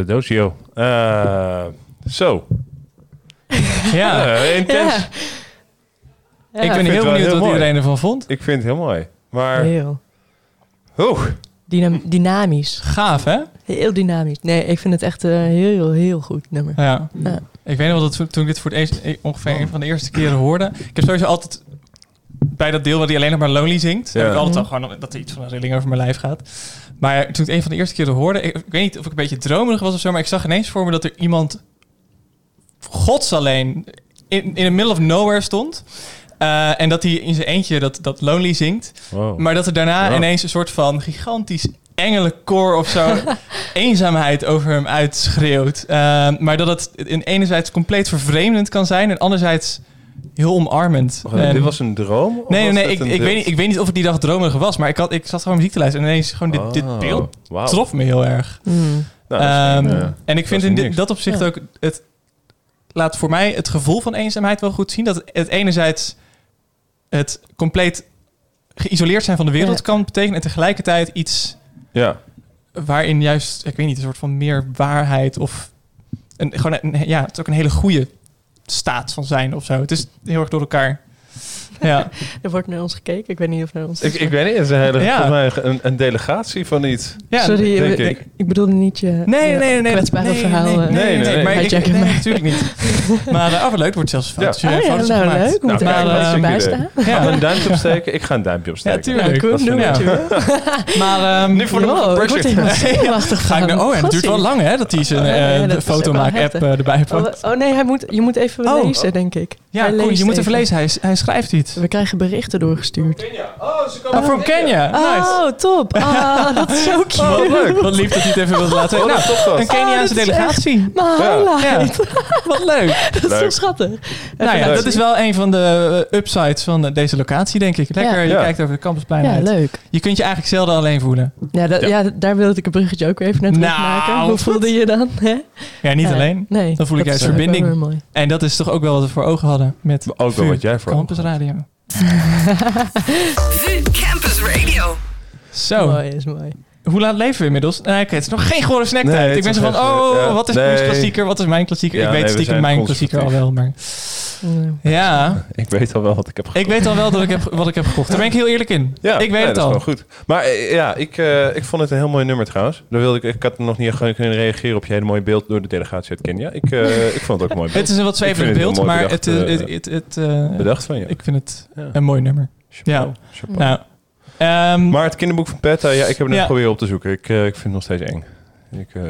Sapradosio. Eh Zo. ja. Eh, intens. Ja. Ja, ik ben vind heel benieuwd heel wat mooi. iedereen ervan vond. Ik vind het heel mooi. Maar, heel oeh, dynam- dynamisch. Gaaf, hè? Heel dynamisch. Nee, ik vind het echt een heel, heel goed nummer. Ja. Ja. Ik weet nog wel dat toen- toen ik dit voor het eerst, eh, ongeveer een van de eerste keren hoorde. Ik heb sowieso altijd bij dat deel waar hij alleen nog maar Lonely zingt, Ja. heb ik altijd al Mhm. gewoon dat er iets van een rilling over mijn lijf gaat. Maar toen ik het een van de eerste keren hoorde, ik, ik weet niet of ik een beetje dromerig was of zo, maar ik zag ineens voor me dat er iemand gods alleen in, in the middle of nowhere stond. Eh, en dat hij in zijn eentje dat, dat Lonely zingt. wow. Maar dat er daarna ineens een soort van gigantisch engelenkoor of zo eenzaamheid over hem uitschreeuwt. Eh, maar dat het in enerzijds compleet vervreemdend kan zijn en anderzijds heel omarmend. En- dit was een droom? Of nee, nee, nee. dit Ik, ik, weet niet, ik weet niet of het die dag dromerig was, maar ik, had, ik zat gewoon muziek te luisteren en ineens gewoon dit, dit Oh, beeld wauw. trof me heel erg. Mm. Nou, Ehm, ja. En ik vind in dit- niks. dat opzicht Ja. ook het laat voor mij het gevoel van eenzaamheid wel goed zien. Dat het enerzijds het compleet geïsoleerd zijn van de wereld Ja. kan betekenen en tegelijkertijd iets Ja, waarin juist, ik weet niet, een soort van meer waarheid of een, gewoon een, ja, het is ook een hele goede staat van zijn of zo. Het is heel erg door elkaar. Ja, Er wordt naar ons gekeken. Ik weet niet of naar ons... ik, ik weet niet. Het is een, hele, Ja. mij een, een delegatie van iets. ja Sorry, denk ik, ik. ik bedoelde niet je Nee, nee, je nee, nee. kwetsbare nee, verhaal. Nee, eh, nee, nee, nee, nee. maar ik, nee, maar- natuurlijk niet. Maar uh, oh, leuk, wordt zelfs foto's, Ja. eh, Oh ja, foto's nou gemaakt. leuk. We moeten Nou, er maar, even eh, bij hartstikke staan. Gaan we een duimpje opsteken? Ik ga een duimpje opsteken. tuurlijk. Ja, cool, Dat doe vind wat je wil. Maar Nu voor de pressure. nou, oh, en het duurt wel lang hè, dat hij zijn Oh, eh, fotomaak-app eh, erbij Oh, pakt. oh nee, hij moet, je moet even Oh. lezen, denk ik. Ja, Hij cool, leest je moet even lezen. Hij, hij schrijft iets. We krijgen berichten doorgestuurd. Oh, ze Oh, from Kenya. Nice. Oh, top. Ah, dat is zo cute. Wat leuk. Wat lief dat hij het even wilde laten Oh, weten. Nou, een. Keniaanse Oh, is delegatie. Maar Ja. highlight. Wat leuk. Dat is zo schattig. Nou ja, dat is wel een van de eh, upsides van eh, deze locatie, denk ik. Lekker, Ja. je Ja. kijkt over de campusplein Ja, uit. leuk. Je kunt je eigenlijk zelden alleen voelen. Ja, dat, Ja. ja. daar wilde ik een bruggetje ook weer even naar Nou, terugmaken. Hoe voelde je dan? Hè? Ja, niet Ja, alleen. Nee. Dan voel ik juist verbinding. En dat is toch ook wel wat we voor ogen hadden met Ook wel wat jij voor Campus ogen Radio. VU Campus Radio. Zo, Mooi is mooi. Hoe laat leven we inmiddels? Nee, oké, het is nog geen gore snacktijd. Nee, ik ben is zo van, oh, ja. wat is Nee. ons klassieker? Wat is mijn klassieker? Ja, ik weet nee, we stiekem mijn klassieker al wel, maar... Ja. Ja, Ik weet al wel wat ik heb gekocht. ik weet al wel dat ik heb, wat ik heb gekocht. Daar ben ik heel eerlijk in. Ja, ik weet nee, het dat al. is wel goed. Maar eh, ja, ik, eh, ik vond het een heel mooi nummer trouwens. Daar wilde ik, ik had nog niet kunnen reageren op je hele mooie beeld door de delegatie uit Kenia. Ik, eh, ik vond het ook een mooi beeld. Het is een wat het beeld, maar bedacht, het, eh, eh, het, het, het, eh, Bedacht van je. ik vind het Ja. een mooi nummer. Chapeau, Ja. chapeau. Nou, ehm, Maar het kinderboek van Petta, ja, ik heb het net Ja. geprobeerd op te zoeken. Ik, eh, ik vind het nog steeds eng. Ik, eh,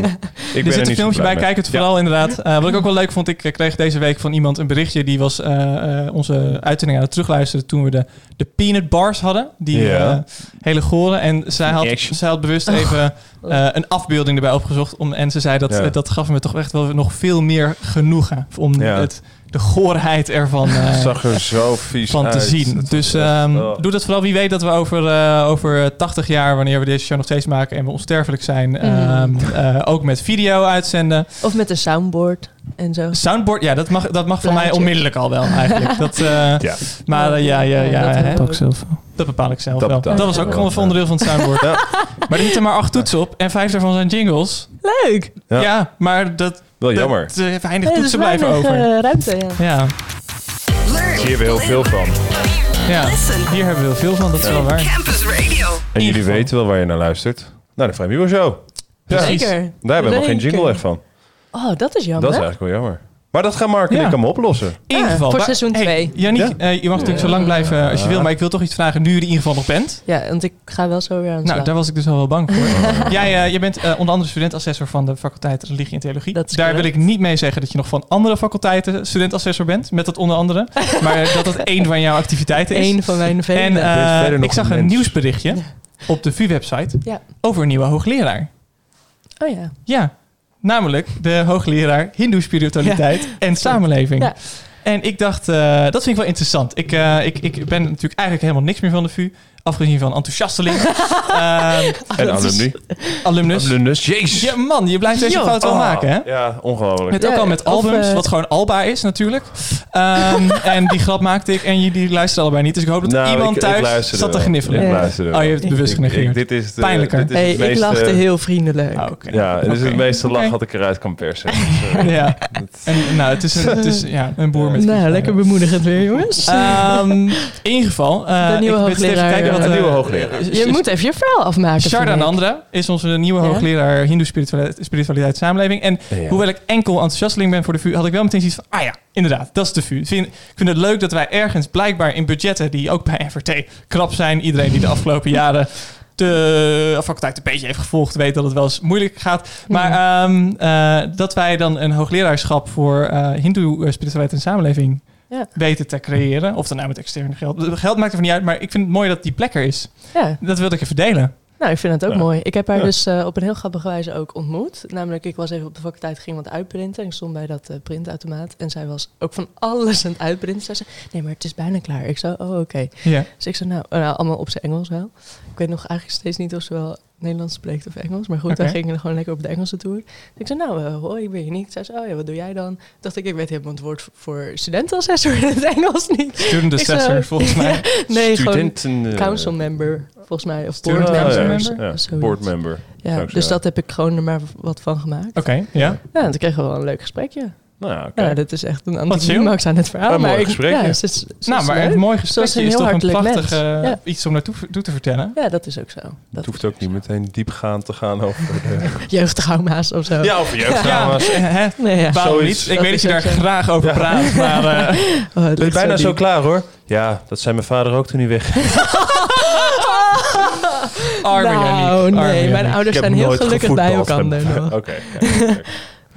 ik er zit een filmpje bij, kijk het vooral inderdaad. Eh, wat ik ook wel leuk vond, ik kreeg deze week van iemand een berichtje. Die was eh, eh, onze uitzending aan het terugluisteren toen we de, de peanut bars hadden. Die Ja. hele gore. En zij had, zij had bewust even eh, een afbeelding erbij opgezocht. Om, en ze zei dat Ja. dat gaf me toch echt wel nog veel meer genoegen. Om Ja. het, de goorheid ervan eh, zag er zo vies van te zien. Dus ehm, oh. doe dat vooral. Wie weet dat we over, eh, over 80 jaar, wanneer we deze show nog steeds maken en we onsterfelijk zijn, ehm, eh, ook met video uitzenden. Of met een soundboard en zo. Soundboard, ja, dat mag, dat mag van mij onmiddellijk al wel eigenlijk. Dat, eh, Ja. Maar ja, ja, ja, Ja, dat we ook. zelf. Dat bepaal ik zelf Dat wel. bepaal Dat ik was ook wel, gewoon een onderdeel van het soundboard. Ja. Maar er zitten maar acht toetsen op en vijf daarvan zijn jingles. Leuk. Ja. Ja, maar dat, Wel dat jammer. eh, weinig Nee, er is toetsen blijven weinig, over. eh, ruimte, ja. Hier hebben we heel veel van. ja, hier hebben we heel veel van, dat is wel waar. Campus Radio. En jullie weten wel waar je naar luistert. Nou, de Vrijmuur Show. Ja. Zeker. daar hebben we nog geen jingle echt van. Oh, dat is jammer. Dat is eigenlijk wel jammer. Maar dat gaan Mark en Ja. ik allemaal oplossen. In ieder Ja, geval. voor wa- seizoen Hey, twee. Yannick, Ja. eh, je mag natuurlijk zo lang blijven als je wil, maar ik wil toch iets vragen nu je er in ieder geval nog bent. Ja, want ik ga wel zo weer aan de Nou, slag. daar was ik dus al wel bang voor. Jij, eh, je bent eh, onder andere studentassessor van de faculteit Religie en Theologie. Dat is daar wil correct. ik niet mee zeggen dat je nog van andere faculteiten studentassessor bent, met dat onder andere. maar dat het één van jouw activiteiten is. Eén van mijn vele. en eh, Er is verder nog ik zag een een mens. nieuwsberichtje op de VU-website Ja. over een nieuwe hoogleraar. oh ja. Ja, namelijk de hoogleraar Hindoe spiritualiteit en samenleving. Ja. En ik dacht, eh, dat vind ik wel interessant. Ik, eh, ik, ik ben natuurlijk eigenlijk helemaal niks meer van de VU. Afgezien van enthousiasteling. Ehm, En alumni. alumnus. Alumnus, jezus. Ja, man, je blijft deze fout wel Oh, maken, hè? Ja, ongelooflijk. Met Ja, ook al met albums, eh, wat gewoon Alba is natuurlijk. Ehm, en die grap maakte ik en jullie luisteren allebei niet. Dus ik hoop dat Nou, iemand ik- thuis zat te gniffelen. Ik luisterde Oh, je hebt het bewust genegeerd. dit is de, Pijnlijker. Dit is Hey, ik lachte heel vriendelijk. Ah, oké. Ja, dit is het meeste lach wat ik eruit kan persen. Dus, Ja. En, nou, het is, een, het is ja, een boer met Nou, lekker bemoedigend weer, jongens. Ehm, in ieder geval. eh, ik eens even kijken wat ja, de nieuwe hoogleraar. je moet even je verhaal afmaken. Sharda. Nandra is onze nieuwe Ja? hoogleraar Hindoe spiritualiteit, spiritualiteit samenleving. En Ja. hoewel ik enkel enthousiasteling ben voor de VU, had ik wel meteen zoiets van, ah ja, inderdaad, dat is de VU. Ik vind, ik vind het leuk dat wij ergens blijkbaar in budgetten die ook bij FRT krap zijn. Iedereen die de afgelopen jaren de faculteit een beetje heeft gevolgd, weet dat het wel eens moeilijk gaat. Maar ehm, eh, dat wij dan een hoogleraarschap voor eh Hindoe eh, spiritualiteit en samenleving Ja. weten te creëren. Of dan nou met externe geld. Geld maakt er niet uit, maar ik vind het mooi dat die plek er is. Ja, Dat wilde ik even delen. nou, ik vind het ook Ja. mooi. Ik heb haar Ja. dus eh, op een heel grappige wijze ook ontmoet. Namelijk, ik was even op de faculteit, ging wat uitprinten. En ik stond bij dat eh, printautomaat. En zij was ook van alles aan het uitprinten. Zij zei, nee, maar het is bijna klaar. Ik zo, oh, oké. Ja. Dus ik zei, nou, nou, allemaal op zijn Engels wel. Ik weet nog eigenlijk steeds niet of ze wel Nederlands spreekt of Engels. Maar goed, Oké. wij gingen gewoon lekker op de Engelse tour. Dus ik zei, nou, uh, hoi, ik ben je niet. Zij zei, oh ja, wat doe jij dan? dacht ik, ik weet helemaal het woord voor studentenassessor in het Engels niet. Student Ik assessor, volgens mij. Nee, gewoon Studenten, eh, council member, volgens mij. Of board council member. Ja, board member. Ja, ik dus dat heb ik gewoon er maar wat van gemaakt. Oké, ja. Ja, en toen kregen we wel een leuk gesprekje. Nou ja, oké. Ja, dat is echt een anticlimax aan het verhaal. Een mooi maar ik-. Ja, ze, is- ze Nou, maar leuk. een mooi Ze gesprek is heel toch een prachtig iets om naartoe toe te vertellen. Ja, dat is ook zo. Het Dat hoeft ook niet meteen diepgaand te gaan over de... jeugdtrauma's of zo. Ja, over jeugdtrauma's. Nee, ja. Zoiets. Ik weet dat je daar graag over Ja. praat, maar... eh, Oh, het Ben je wordt bijna zo klaar hoor? Ja, dat zei mijn vader ook toen hij weg. arme nou, nee, mijn ouders Ik zijn heel gelukkig bij elkaar. nog. Oké.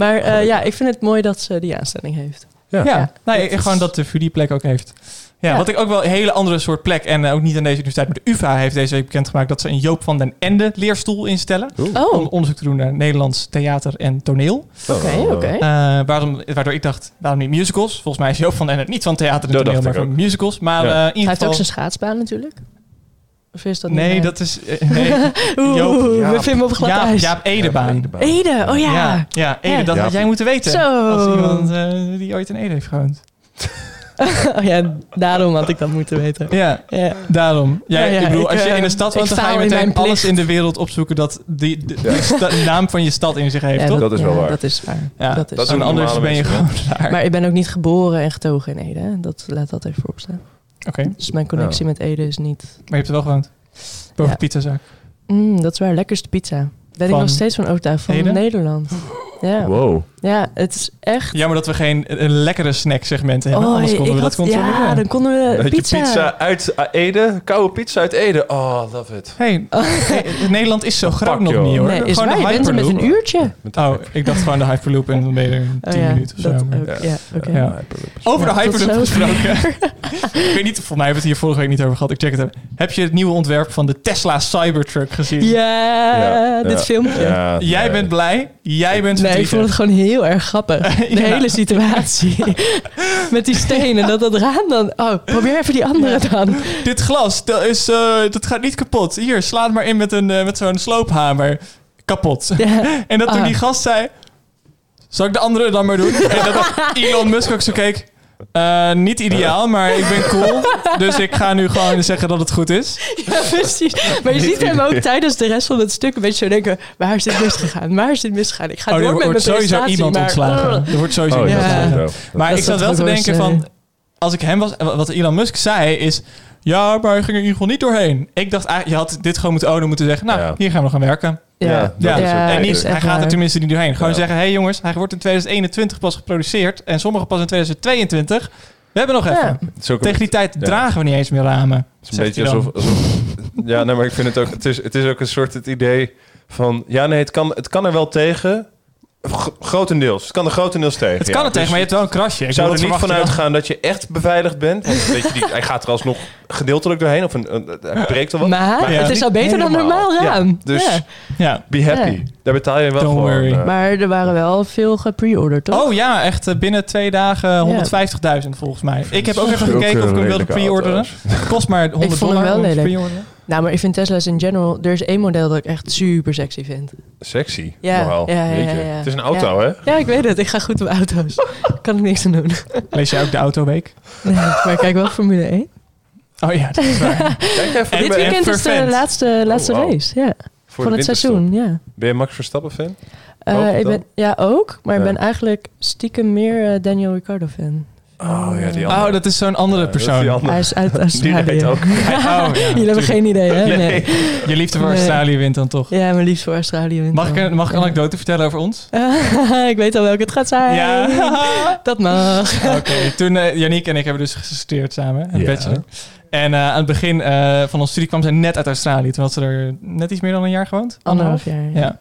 Oké, oké. Maar eh, ja, ik vind het mooi dat ze die aanstelling heeft. Ja. Ja, Ja, nee, dat is- gewoon dat de VU die plek ook heeft. Ja, Ja. wat ik ook wel een hele andere soort plek... en eh, ook niet aan deze universiteit, maar de UvA heeft deze week bekendgemaakt... dat ze een Joop van den Ende leerstoel instellen... Oh, om oké, onderzoek te doen naar Nederlands theater en toneel. oké. Eh, waarom, waardoor ik dacht, waarom niet musicals? Volgens mij is Joop van den Ende niet van theater en Dat toneel, maar van musicals. Maar Ja. eh, in Hij heeft ook zijn schaatsbaan natuurlijk. Of is dat niet Nee, dat is... eh, nee. Oeh, we vinden op glad Jaap, ijs. Jaap Edebaan. Ede, oh ja. Ja, ja, Ede, Ja. dat had jij moeten weten. Zo. Als iemand eh, die ooit in Ede heeft gewoond. oh ja, daarom had ik dat moeten weten. Ja, Ja. daarom. Jij, Ja, ja, ik bedoel, ik, als je eh, in de stad woont, dan ga je meteen alles in de wereld opzoeken dat die, de, Ja. naam van je stad in zich heeft, Ja, toch? Dat is wel ja, waar. Dat is waar. Ja, dat is dat en doen anders ben je gewoon daar. Maar ik ben ook niet geboren en getogen in Ede. Dat laat dat even vooropstaan. Oké, Dus mijn connectie met Ede is niet... maar je hebt er wel gewoond. Boven Ja. pizzazaak. Mm, dat is waar, lekkerste pizza. Ben Van ik nog steeds van overtuigd van Ede? Nederland. Ja. Wow. Ja, het is echt... Jammer dat we geen een lekkere snack segment hebben. Oh, anders konden we ik dat had- controleren. Ja, dan konden we Had je pizza. pizza uit Ede? Koude pizza uit Ede? Oh, love it. Hey, hey, Nederland is zo groot nog niet hoor. Nee, is gewoon waar, de je bent er met een uurtje. Oh, ik dacht gewoon de Hyperloop en dan ben je er Oh 10 ja, minuten of dat zo. maar- ook. Ja. Over Ja, de Hyperloop gesproken. ik weet niet, volgens mij hebben we het hier vorige week niet over gehad. Ik check het even. Heb je het nieuwe ontwerp van de Tesla Cybertruck gezien? Ja, dit filmpje. Ja, Jij nee. bent blij, jij bent Nee, ik vond het gewoon heel erg grappig. De Ja. hele situatie. Met die stenen, dat dat raam dan... Oh, probeer even die andere dan. Dit glas, dat, is, eh, dat gaat niet kapot. Hier, sla het maar in met, een, eh, met zo'n sloophamer. Kapot. Ja. En dat toen Ah. die gast zei... Zal ik de andere dan maar doen? en dat Elon Musk ook zo keek... eh, niet ideaal, maar ik ben cool. Dus ik ga nu gewoon zeggen dat het goed is. Ja, precies. Maar je ziet hem ook tijdens de rest van het stuk een beetje zo denken... Waar is dit misgegaan? Waar is dit misgegaan? Ik ga Oh, er door met wordt mijn sowieso presentatie, iemand maar- ontslagen. Er wordt sowieso Oh, iemand ja. Ja. ontslagen. Maar Dat ik zat wel te denken van... Als ik hem was... Wat Elon Musk zei is... Ja, maar hij ging er in ieder geval niet doorheen. Ik dacht, je had dit gewoon moeten ownen, moeten zeggen... Nou, Ja. hier gaan we gaan werken. Ja, Ja, en niet, hij gaat er tenminste niet doorheen. Gewoon Ja. zeggen, hé hey jongens, hij wordt in 2021 pas geproduceerd... en sommige pas in 2022. We hebben nog even. Tegen die tijd Ja. dragen we niet eens meer ramen. Het is een beetje alsof- Ja, nee, maar ik vind het ook... Het is, het is ook een soort het idee van... Ja, nee, het kan, het kan er wel tegen... Grotendeels. Het kan er grotendeels tegen. Het ja. kan het tegen, Dus maar je hebt wel een krasje. Ik zou er niet dat van verwacht je uitgaan dat je echt beveiligd bent. Want weet je, die, hij gaat er alsnog gedeeltelijk doorheen. Of een, een, hij breekt er wat. Maar Ja. het is al beter dan normaal Ja, raam. dus Ja. Ja. be happy. Ja. Daar betaal je wel Don't voor. worry. eh. Maar er waren wel veel gepre-ordered, toch? Oh ja, echt eh, binnen twee dagen 150.000 volgens mij. Ik heb ook even gekeken of ik hem wilde pre-orderen. Het kost maar 100 vond hem dollar wel om te lelijk. pre-orderen. Nou, maar ik vind Tesla's in general... Er is één model dat ik echt super sexy vind. Sexy. Ja, ja, ja, ja, ja. Het is een auto, hè? Ja, ik weet het. Ik ga goed op auto's. kan ik niks aan doen. Lees jij ook de Autoweek? Nee, maar ik kijk wel Formule 1. Oh ja, dat is waar. Kijk even Dit weekend is de laatste, laatste Oh, wow. race, ja. voor van het seizoen, ja. Ben je Max Verstappen fan? Eh, ik ben, ja, ook. Maar ik ben eigenlijk stiekem meer eh, Daniel Ricciardo fan. Oh ja, die andere. Oh, dat is zo'n andere Ja, dat is persoon. die andere. Hij is uit Die Australië. rijdt ook. Oh, ja, Jullie hebben geen idee, hè? Nee. Je liefde voor Nee. Australië wint dan toch? Ja, mijn liefst voor Australië wint Mag ik, mag ik een anekdote vertellen over ons? ik weet al welke het gaat zijn. Ja. Dat mag. Oké, toen uh, Yannick en ik hebben dus gestudeerd samen, een Ja. bachelor. En eh, aan het begin eh, van onze studie kwam ze net uit Australië. Toen had ze er net iets meer dan een jaar gewoond. Anderhalf jaar. Ja.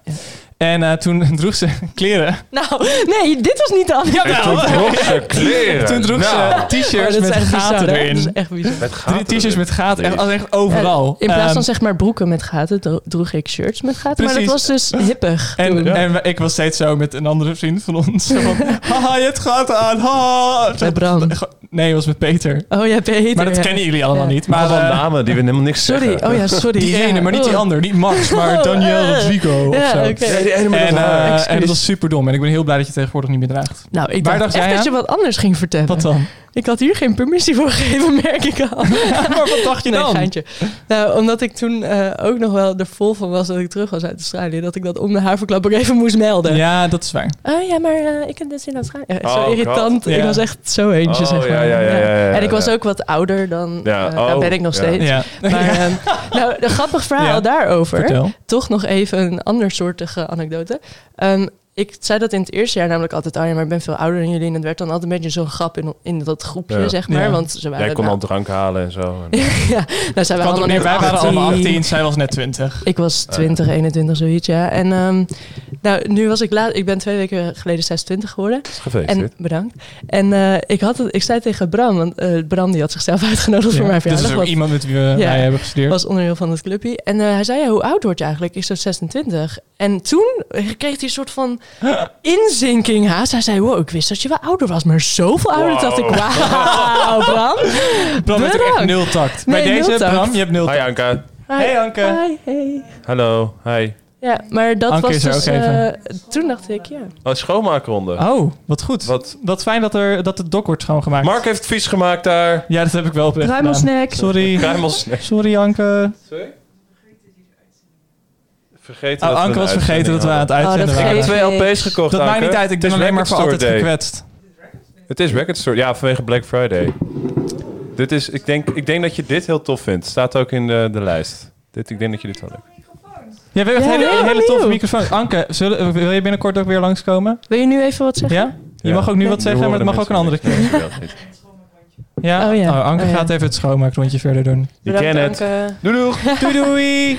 En eh, toen droeg ze kleren. Nou, nee, dit was niet de andere. En toen droeg ze kleren. Toen droeg Nou, ze t-shirts Oh, met bizar, gaten erin. Dat is echt bizar. Met Drie gaten t-shirts met gaten, echt, echt overal. In plaats Ehm, van zeg maar broeken met gaten, dro- droeg ik shirts met gaten. Maar dat was dus hippig. En, toen. en ik was steeds zo met een andere vriend van ons. Van, haha, je hebt gaten aan. Haha. Bram. Nee, het was met Peter. Oh ja, Peter. Maar dat ja. kennen jullie allemaal Ja. niet. Maar van eh, namen die we helemaal niks Sorry, zeggen. oh ja, sorry. die Ja. ene, maar niet die Oh. ander. Niet Max, maar Daniel Oh, Rodrigo of Ja, zo. oké. Nee, die ene met En, eh, en dat was super dom. En ik ben heel blij dat je het tegenwoordig niet meer draagt. Nou, ik Waar dacht, dacht echt jij dat je wat anders ging vertellen. Wat dan? Ik had hier geen permissie voor gegeven, merk ik al. maar wat dacht je Nee, dan? geintje. Nou, omdat ik toen eh, ook nog wel er vol van was dat ik terug was uit Australië. Dat ik dat om de haverklap ook even moest melden. Ja, dat is waar. Oh ja, maar eh, ik heb dit in Australië. Ja, Oh, zo God. irritant. Ja. Ik was echt zo eentje, Oh, zeg ja, maar. ja, ja, ja, ja, en ik was ja. ook wat ouder dan... Ja, eh, oh, ben ik nog steeds. Ja. Maar ehm, nou, een grappig verhaal Ja. daarover. Vertel. Toch nog even een ander soortige anekdote. Ehm, ik zei dat in het eerste jaar namelijk altijd... oh ja, maar ik ben veel ouder dan jullie. En het werd dan altijd een beetje zo'n grap in, in dat groepje, Ja. zeg maar. Ja. Want ze waren... Jij kon nou, dan drank halen en zo. En- ja, nou zijn we Kwam allemaal neer, wij waren 18. allemaal 18, zij was net 20. Ik was 20, 21, zoiets, ja. En ehm, nou, nu was ik laat... Ik ben twee weken geleden 26 geworden. En, Gefeliciteerd. bedankt. En eh, ik, had het, ik zei tegen Bram, want eh, Bram die had zichzelf uitgenodigd voor mijn is verjaardag. ook want- iemand met wie we Ja. hebben gestudeerd. was onderdeel van het clubje. En eh, hij zei, ja, hoe oud word je eigenlijk? Ik zo 26. En toen kreeg hij een soort van inzinking haast. Hij zei, wow, ik wist dat je wel ouder was, maar zoveel ouder. Wow. dacht ik, wauw, Bram. Bram heeft ook echt bedankt. nul tact. Nee, Bij deze, nul tact. Bram, je hebt nul Hi tact. Anka. Hey, Anke. Hi, hey. Hallo. Hi. Ja, maar dat Anke was dus... eh, toen dacht ik, ja. Oh, schoonmaakronde. Oh, wat goed. Wat? Wat fijn dat, er, dat het dok wordt schoongemaakt. Mark heeft het vies gemaakt daar. Ja, dat heb ik wel oprecht. Ruimelsnack. Sorry. Kruimelsnack. Sorry, Anke. Sorry? Vergeten Oh, dat Anke was vergeten dat we aan het uitzending uitzenden Oh, dat hadden. Ik heb waren. twee LP's gekocht, Dat maakt niet uit. Ik Het ben alleen maar voor altijd Day. gekwetst. Het is Record Store. Ja, vanwege Black Friday. Dit is, ik, denk, ik denk dat je dit heel tof vindt. Staat ook in de, de lijst. Dit, ik denk dat je dit wel leuk Ja, we hebben Ja, hele, hele toffe microfoon. Anke, zullen, wil je binnenkort ook weer langskomen? Wil je nu even wat zeggen? Ja? Je Ja. mag ook nu Nee. wat zeggen, maar dat mag ook een andere keer. Ja? Oh, ja. Anke Oh, ja. gaat even het schoonmaakrondje verder doen. Je kent het. Anke. Doei doeg. Doei doei!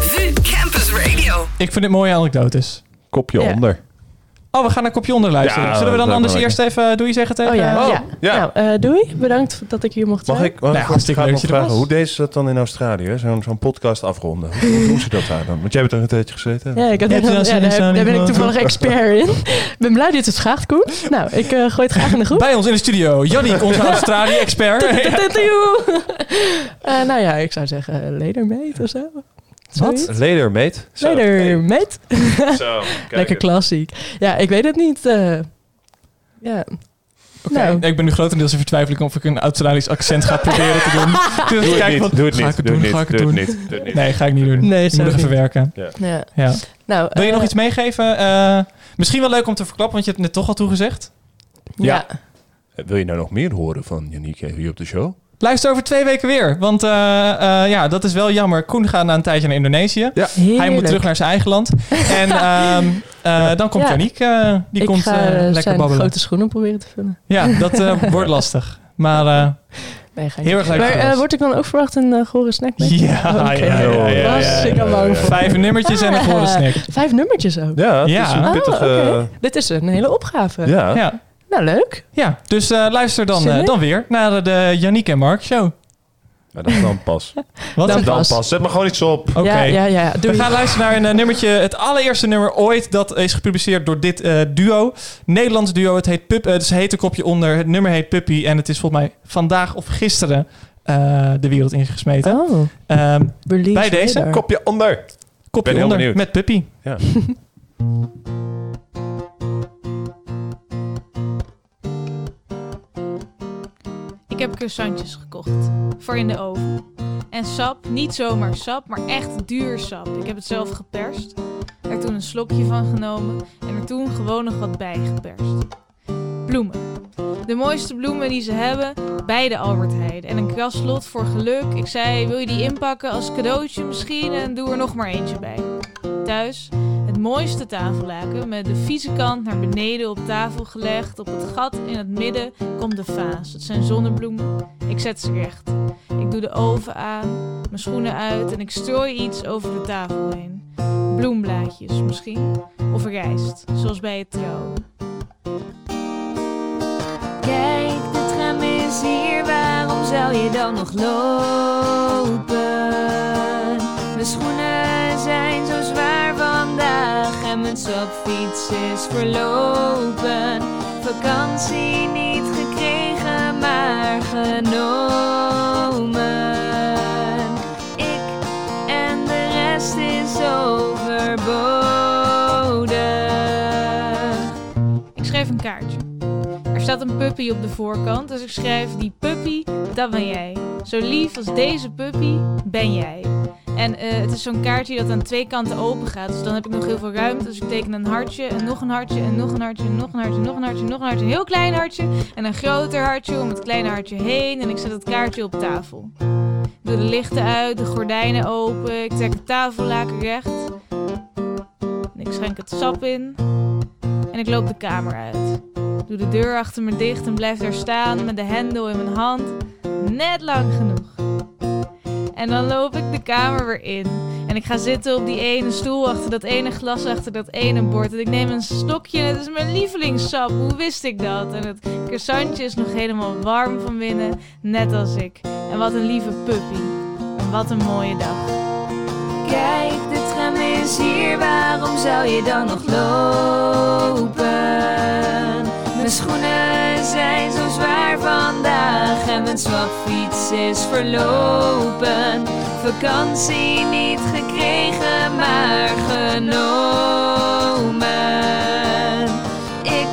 VU Campus Radio. Ik vind het mooie anekdotes. Kopje Ja. onder. Oh, we gaan naar kopje onder luisteren. Ja, Zullen we dan anders eerst even doei zeggen tegen... Oh ja, Oh, ja. ja. Nou, eh, doei. Bedankt dat ik hier mocht Mag zijn. ik, mag Nou, ik hartstikke ga leuk nog dat je er vragen, was. hoe deden ze dat dan in Australië? Zo'n zo'n podcast afronden. Hoe, doen ze dat daar dan? Want jij hebt er een tijdje gezeten. Ja, ik had Ja, net- daar, er dus zo daar ben ik toevallig expert in. Ik ben blij dat je het vraagt, Koen. Nou, ik eh, gooi het graag in de groep. Bij ons in de studio, Jannik, onze Australië-expert. Eh, nou ja, ik zou zeggen ledermeet of zo. Zoiets. Later, mate. Zo. Zo, kijk Lekker klassiek. Ja, ik weet het niet. eh. ja. Nou, Ik ben nu grotendeels in vertwijfeling of ik een Australisch accent ga proberen te doen. Dus Doe het kijk niet, wat- doe het ga niet, ik het doe doen, het ga niet, ik het doe doen? het niet, doe het niet. Nee, ga ik niet doen. Nee, ik moet even werken. ja. Ja. nou Wil je nog eh, iets meegeven? Eh, misschien wel leuk om te verklappen, want je hebt het net toch al toegezegd. Ja. Wil je nou nog meer horen van Yannick hier op de show? Luister over twee weken weer. Want eh, eh, ja, dat is wel jammer. Koen gaat na een tijdje naar Indonesië. Hij moet terug naar zijn eigen land. En ehm, eh, dan komt Ja. Yannick. die ik komt ga lekker zijn babbelen. grote schoenen proberen te vullen. Ja, dat eh, wordt lastig. Maar eh, Nee, Heel erg leuk Maar eh, glas. word ik dan ook verwacht een gore snack mee? Ja, ja, ja, ja, ja, Was ja, ik ja, al bang ja. voor. Vijf nummertjes en een gore snack. Vijf nummertjes ook. Ja, het Ja. is een Oh, pittige... Dit is een hele opgave. Ja. Ja, Nou, leuk. ja. dus eh, luister dan, eh, dan weer naar de Yannick en Mark show. Ja, dat dan pas. Wat? Dan Oké. Dan pas. pas. Zet maar gewoon iets op. Ja, ja, ja. Doei. We gaan luisteren naar een eh, nummertje, het allereerste nummer ooit. Dat is gepubliceerd door dit eh, duo. Nederlands duo. Het heet Pup, eh, het is een hete kopje onder. Het nummer heet Puppy. En het is volgens mij vandaag of gisteren eh, de wereld ingesmeten. Oh, Ehm, Bij deze. Kopje onder. kopje onder met Puppy. Ja. Ik heb croissantjes gekocht. Voor in de oven. En sap, niet zomaar sap, maar echt duur sap. Ik heb het zelf geperst. Er toen een slokje van genomen en er toen gewoon nog wat bij geperst. Bloemen. De mooiste bloemen die ze hebben bij de Albert Heijn. En een kraslot voor geluk. Ik zei, wil je die inpakken als cadeautje misschien? En doe er nog maar eentje bij. Thuis het mooiste tafellaken met de vieze kant naar beneden op tafel gelegd. Op het gat in het midden komt de vaas. Het zijn zonnebloemen. Ik zet ze recht. Ik doe de oven aan, mijn schoenen uit en ik strooi iets over de tafel heen. Bloemblaadjes misschien. Of rijst, zoals bij het trouwen. Kijk, de tram is hier, waarom zou je dan nog lopen? En mijn stapfiets is verlopen. Vakantie niet gekregen, maar genomen. Ik en de rest is overbodig. Ik schrijf een kaartje. Staat een puppy op de voorkant, dus ik schrijf die puppy, dat ben jij. Zo lief als deze puppy ben jij. En eh, het is zo'n kaartje dat aan twee kanten open gaat, dus dan heb ik nog heel veel ruimte. Dus ik teken een hartje en nog een hartje en nog een hartje en nog een hartje, nog een hartje, nog een hartje, een heel klein hartje en een groter hartje om het kleine hartje heen. En ik zet het kaartje op tafel. Ik doe de lichten uit, de gordijnen open, ik trek het tafellaken recht. En ik schenk het sap in en ik loop de kamer uit. Doe de deur achter me dicht en blijf daar staan met de hendel in mijn hand. Net lang genoeg. En dan loop ik de kamer weer in. En ik ga zitten op die ene stoel achter dat ene glas, achter dat ene bord. En ik neem een stokje en het is mijn lievelingssap. Hoe wist ik dat? En het croissantje is nog helemaal warm van binnen, net als ik. En wat een lieve puppy. En wat een mooie dag. Kijk, de is hier, waarom zou je dan nog lopen? Mijn schoenen zijn zo zwaar vandaag en mijn swapfiets is verlopen. Vakantie niet gekregen, maar genomen. Ik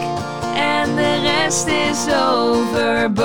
en de rest is overbodig.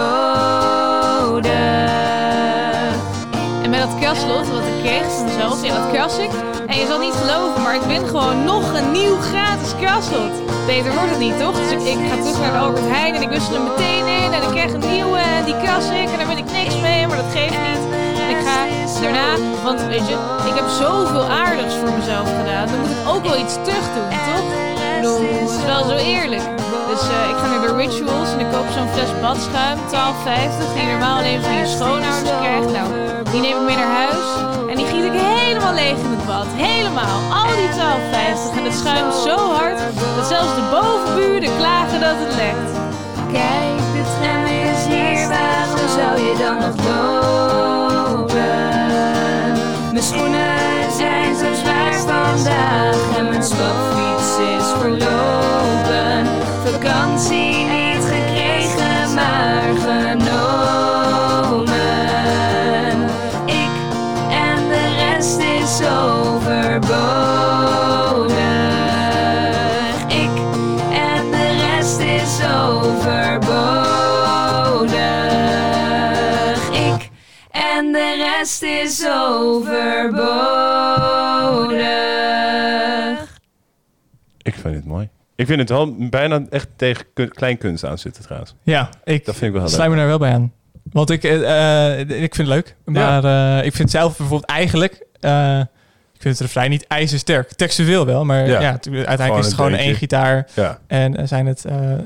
En met dat kraslot wat ik kreeg van mezelf, ja, dat ik. En je zal niet geloven, maar ik win gewoon nog een nieuw gratis kraslot. Beter wordt het niet, toch? Dus ik, ga terug naar de Albert Heijn en ik wissel hem meteen in. En ik krijg een nieuwe en die kras ik. En daar wil ik niks mee, maar dat geeft niet. En ik ga daarna, want weet je, ik heb zoveel aardigs voor mezelf gedaan. Dan moet ik ook wel iets terug doen, toch? Het is wel zo eerlijk. Dus eh, ik ga naar de Rituals en ik koop zo'n fles badschuim, 12,50, die normaal alleen van je schoonouders krijgt. Nou, die neem ik mee naar huis en die giet ik helemaal leeg in het bad. Helemaal. Al die 12,50. En het schuimt zo hard dat zelfs de bovenburen klagen dat het lekt. Kijk, de tram is hier, waarom zou je dan nog lopen? Mijn schoenen zijn zo zwaar vandaag en mijn swapfiets rest is overbodig. Ik vind het mooi. Ik vind het wel bijna echt tegen kun- kleinkunst aan zitten trouwens. Ja, ik Dat vind ik wel heel sluit me daar wel bij aan. Want ik, eh, eh, ik vind het leuk. Maar eh, ik vind zelf bijvoorbeeld eigenlijk... eh, ik vind het refrein niet ijzersterk. Textueel wel, maar Ja. uiteindelijk Gewoon is het gewoon één gitaar. Ja. En zijn het eh, eh,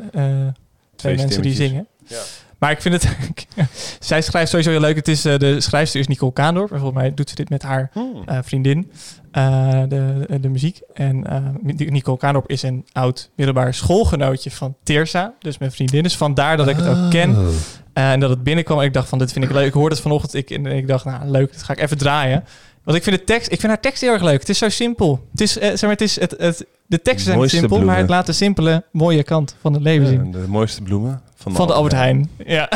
twee mensen die zingen. Ja. Maar ik vind het... zij schrijft sowieso heel leuk. Het is, eh, de schrijfster is Nicole Kaandorp. En volgens mij doet ze dit met haar Hmm. eh, vriendin. eh, de, de muziek. En Nicole Kaandorp is een oud middelbaar schoolgenootje van Teersa. Dus mijn vriendin. Dus vandaar dat ik het ook ken. Oh. Eh, en dat het binnenkwam. En ik dacht van, dit vind ik leuk. Ik hoorde het vanochtend. Ik, en ik dacht, nou leuk, dat ga ik even draaien. Want ik vind, de tekst, ik vind haar tekst heel erg leuk. Het is zo simpel. Het is, eh, zeg maar, het is het, het, de teksten zijn simpel, maar het laat de simpele, mooie kant van het leven zien. De mooiste bloemen van de, Van de Albert Heijn. Ja,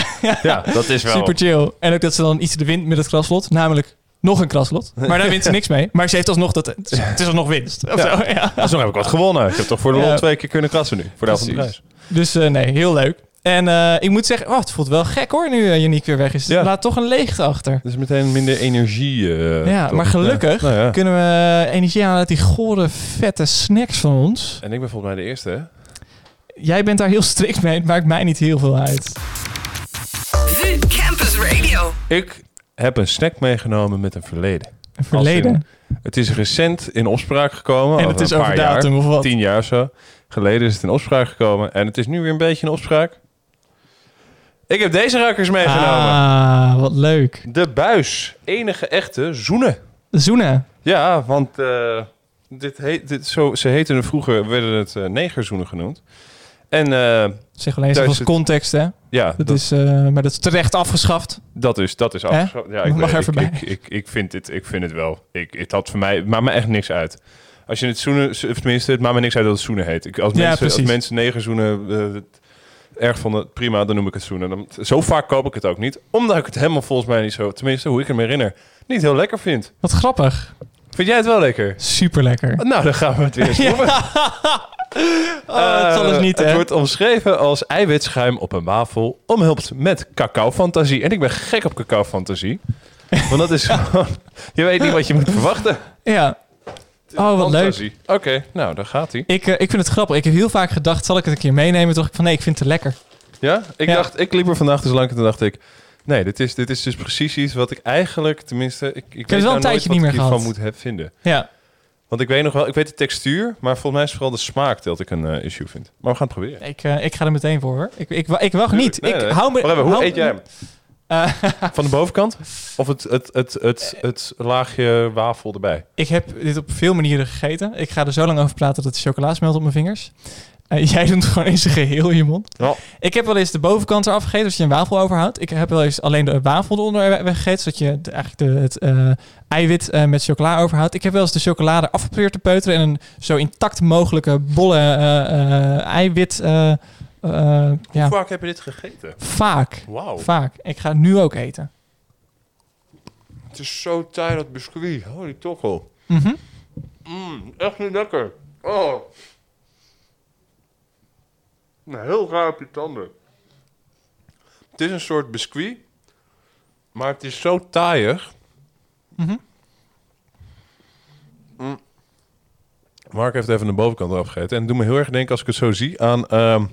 Ja, dat is wel. super chill. En ook dat ze dan iets de wint met het kraslot. Namelijk nog een kraslot. Maar daar wint ze niks mee. Maar ze heeft alsnog dat... Het is, alsnog winst. Of Ja. zo, ja. Heb ik wat gewonnen. Ik heb toch voor de Ja. lol twee keer kunnen krassen nu. Voor de prijs. Dus eh, nee, heel leuk. En eh, ik moet zeggen, oh, het voelt wel gek hoor, nu uh, Janiek weer weg is. Ja. Het laat toch een leegte achter. Dus meteen minder energie. eh, ja, toch? maar gelukkig Ja. Nou ja. kunnen we energie aan uit die gore, vette snacks van ons. En ik ben volgens mij de eerste, hè? Jij bent daar heel strikt mee. Het maakt mij niet heel veel uit. Campus Radio. Ik heb een snack meegenomen met een verleden. Een verleden. Het is recent in opspraak gekomen. En het is een over paar jaar, datum of wat? Tien jaar of zo. Geleden is het in opspraak gekomen. En het is nu weer een beetje in opspraak. Ik heb deze ruikers meegenomen. Ah, wat leuk. De buis. Enige echte zoenen. Zoenen. Ja, want eh, dit heet, dit, zo, ze heten vroeger, werden het eh, negerzoenen genoemd. En eh, Zeg alleen eens als context, hè. ja, Dat, dat, is, maar dat is terecht afgeschaft. dat is, dat is Hè? afgeschaft. Ja, ik, Mag er ik, even ik, ik, ik, vind dit, ik vind het wel. Ik, het had voor mij, het maakt me echt niks uit. Als je het zoenen, of tenminste, het maakt me niks uit dat het zoenen heet. Ik, als, Ja, mensen, als mensen negerzoenen erg vonden, prima, dan noem ik het zoenen. Dan, zo vaak koop ik het ook niet, omdat ik het helemaal volgens mij niet zo, tenminste hoe ik hem herinner, niet heel lekker vind. Wat grappig. Vind jij het wel lekker? Super lekker. Nou, dan gaan we het weer eens. Oh, dat zal dus Eh, niet, Het wordt omschreven als eiwitschuim op een wafel, omhulpt met cacao-fantasie. En ik ben gek op cacao-fantasie. Want dat is gewoon... Je weet niet wat je moet verwachten. Ja. Oh, wat leuk. Oké, nou, daar gaat hij. Ik, eh, ik vind het grappig. Ik heb heel vaak gedacht, zal ik het een keer meenemen? Toch ik van, nee, ik vind het te lekker. Ja? Ik Ja. dacht, ik liep er vandaag dus lang en toen dacht ik... Nee, dit is, dit is dus precies iets wat ik eigenlijk, tenminste... Ik, ik weet wel een nou tijdje niet ik meer gehad. moet he- vinden. Ja. Want ik weet nog wel, ik weet de textuur, maar volgens mij is vooral de smaak dat ik een eh, issue vind. Maar we gaan het proberen. Ik, eh, ik ga er meteen voor, hoor. Ik, ik, ik wacht niet. Nee, ik nee. hou me... Even, hoe hou- eet jij hem? Eh, Van de bovenkant? Of het, het, het, het, het laagje wafel erbij? ik heb dit op veel manieren gegeten. Ik ga er zo lang over praten dat de chocola smelt op mijn vingers. Eh, jij doet het gewoon in zijn geheel in je mond. Ja. Ik heb wel eens de bovenkant eraf gegeten, als je een wafel overhoudt. Ik heb wel eens alleen de wafel eronder weggegeten, zodat je de- eigenlijk de, het eh, eiwit eh, met chocola overhoudt. Ik heb wel eens de chocolade afgeprobeerd te peuteren en een zo intact mogelijke bolle eh, eh, eiwit... eh, eh, ja, Hoe vaak heb je dit gegeten? vaak. Wauw. Vaak. Ik ga het nu ook eten. Het is zo taai dat biscuit. Holy tokkel. Mhm. Mm, echt niet lekker. Oh. Nou, heel raar op je tanden. Het is een soort biscuit. Maar het is zo taaiig. Mhm. Mm. Mark heeft even de bovenkant eraf gegeten. En het doet me heel erg denken als ik het zo zie aan ehm,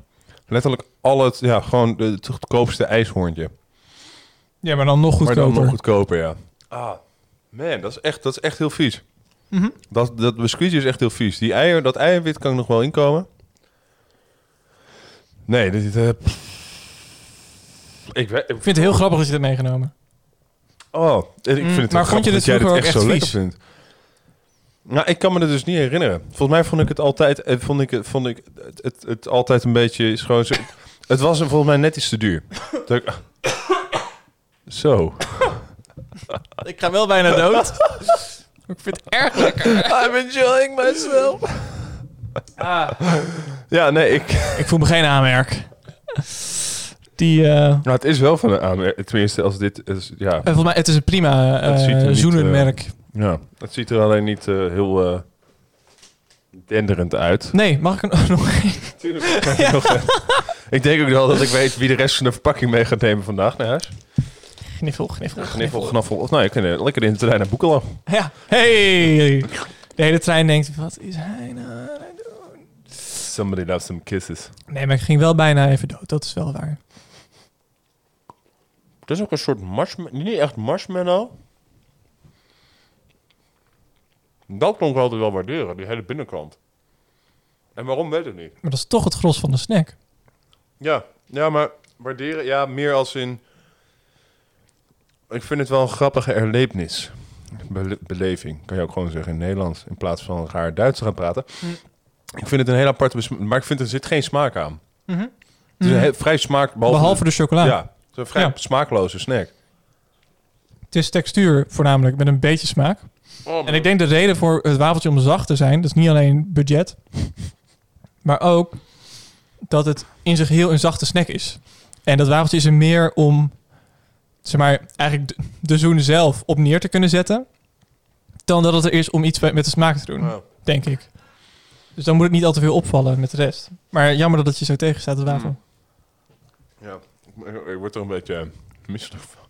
letterlijk al het, ja, gewoon de- het goedkoopste ijshoorntje. Ja, maar dan nog Maar dan goedkoper. nog goedkoper, ja. Ah, man, dat is echt, dat is echt heel vies. Mhm. Dat, dat biscuitje is echt heel vies. Die eier, dat eierwit kan ik nog wel inkomen. Nee, dit... eh, pff. ik, weet, Ik vind het heel grappig dat je dit meegenomen. Oh, ik Mm, vind het maar wel vond je dit dat jij dit echt zo lekker vindt. Nou, ik kan me het dus niet herinneren. Volgens mij vond ik het altijd, eh, vond ik, vond ik het, het, het altijd een beetje, is gewoon zo, het was volgens mij net iets te duur. Dat ik- zo. Ik ga wel bijna dood. ik vind het erg lekker. I'm enjoying myself. Ah. Ja, nee, ik... Ik voel me geen aanmerk. Die, eh, Nou, het is wel van een aanmerking. Tenminste, als dit is, ja. eh, volgens mij, het is een prima ziet er eh zoenenmerk. Ja. Het ziet er alleen niet eh, heel eh, denderend uit. Nee, mag ik er nog één? ik denk ook wel dat ik weet wie de rest van de verpakking mee gaat nemen vandaag naar huis. Gniffel, gniffel, Gniffel, gnaffel. Of nou, je kunt lekker in de trein naar Boekelo. Ja, hey! De hele trein denkt, wat is hij nou aan het doen? Somebody loves some kisses. Nee, maar ik ging wel bijna even dood. Dat is wel waar. Het is ook een soort marshmallow. Niet echt marshmallow. Dat kon ik altijd wel waarderen, die hele binnenkant. En waarom weet ik niet. Maar dat is toch het gros van de snack. Ja, ja maar Waarderen, ja, meer als in... Ik vind het wel een grappige erlevenis. Bele- beleving, kan je ook gewoon zeggen in Nederlands. In plaats van raar Duits te gaan praten. Ik vind het een hele aparte... Maar ik vind er zit geen smaak aan. Mhm. Het is een heel, vrij smaak... Behalve, Behalve de chocola. Ja, het is een vrij Ja. smaakloze snack. Het is textuur voornamelijk met een beetje smaak. En ik denk de reden voor het wafeltje om zacht te zijn, dat is niet alleen budget, maar ook dat het in zich heel een zachte snack is. En dat wafeltje is er meer om, zeg maar, eigenlijk de, de zoen zelf op neer te kunnen zetten, dan dat het er is om iets met de smaak te doen, Ja. denk ik. Dus dan moet het niet al te veel opvallen met de rest. Maar jammer dat het je zo tegenstaat, het wafel. Ja, ik, ik word er een beetje eh, misselijk van.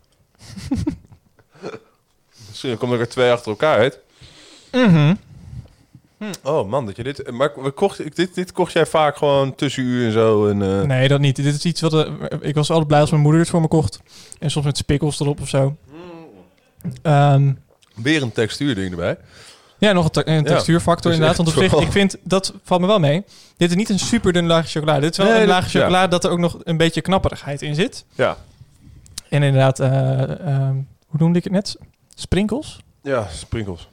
Misschien komen er twee achter elkaar uit. Mhm. Oh man, dat je dit... Maar we kocht, dit, dit kocht jij vaak gewoon tussenuur en zo. En, eh, Nee, dat niet. Dit is iets wat... eh, ik was altijd blij als mijn moeder het voor me kocht. En soms met spikkels erop of zo. Ehm, Weer een textuurding erbij. ja, nog een, te- een Ja, textuurfactor dus inderdaad. Want op zich, ik vind, dat valt me wel mee. Dit is niet een super dun laagje chocolade. Dit is wel Nee, een laagje ja. chocolade dat er ook nog een beetje knapperigheid in zit. Ja. En inderdaad, eh, ehm, hoe noemde ik het net? Sprinkels? Ja, sprinkels.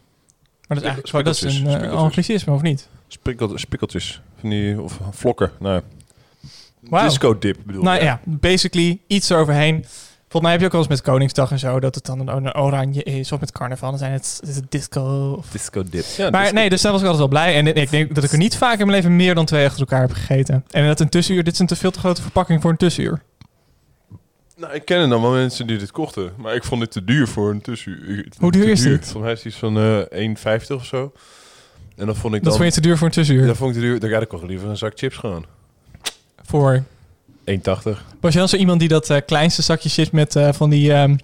Maar dat is eigenlijk dat is een uh, anglicisme, of niet? Spikkel, spikkeltjes. Van die, of vlokken. Nou, disco dip bedoel Nou ja, basically iets eroverheen. Volgens mij heb je ook wel eens met Koningsdag en zo... dat het dan een, een oranje is. Of met carnaval, dan zijn het, is het disco of Disco dip. Ja, Maar disco- nee, dus daar was ik altijd wel blij. En ik denk dat ik er niet vaak in mijn leven meer dan twee achter elkaar heb gegeten. En dat een tussenuur, dit is een te veel te grote verpakking voor een tussenuur. Nou, ik ken dan wel mensen die dit kochten. Maar ik vond dit te duur voor een tussenuur. Hoe duur is dit? Volgens mij is iets van eh 1,50 of zo. En dan vond ik Dat dan... vond je te duur voor een tussenuur. Dat vond ik te duur. Dan ga ik toch liever een zak chips gewoon. Voor. 1,80. Was je dan zo iemand die dat eh, kleinste zakje chips met eh, van die ehm,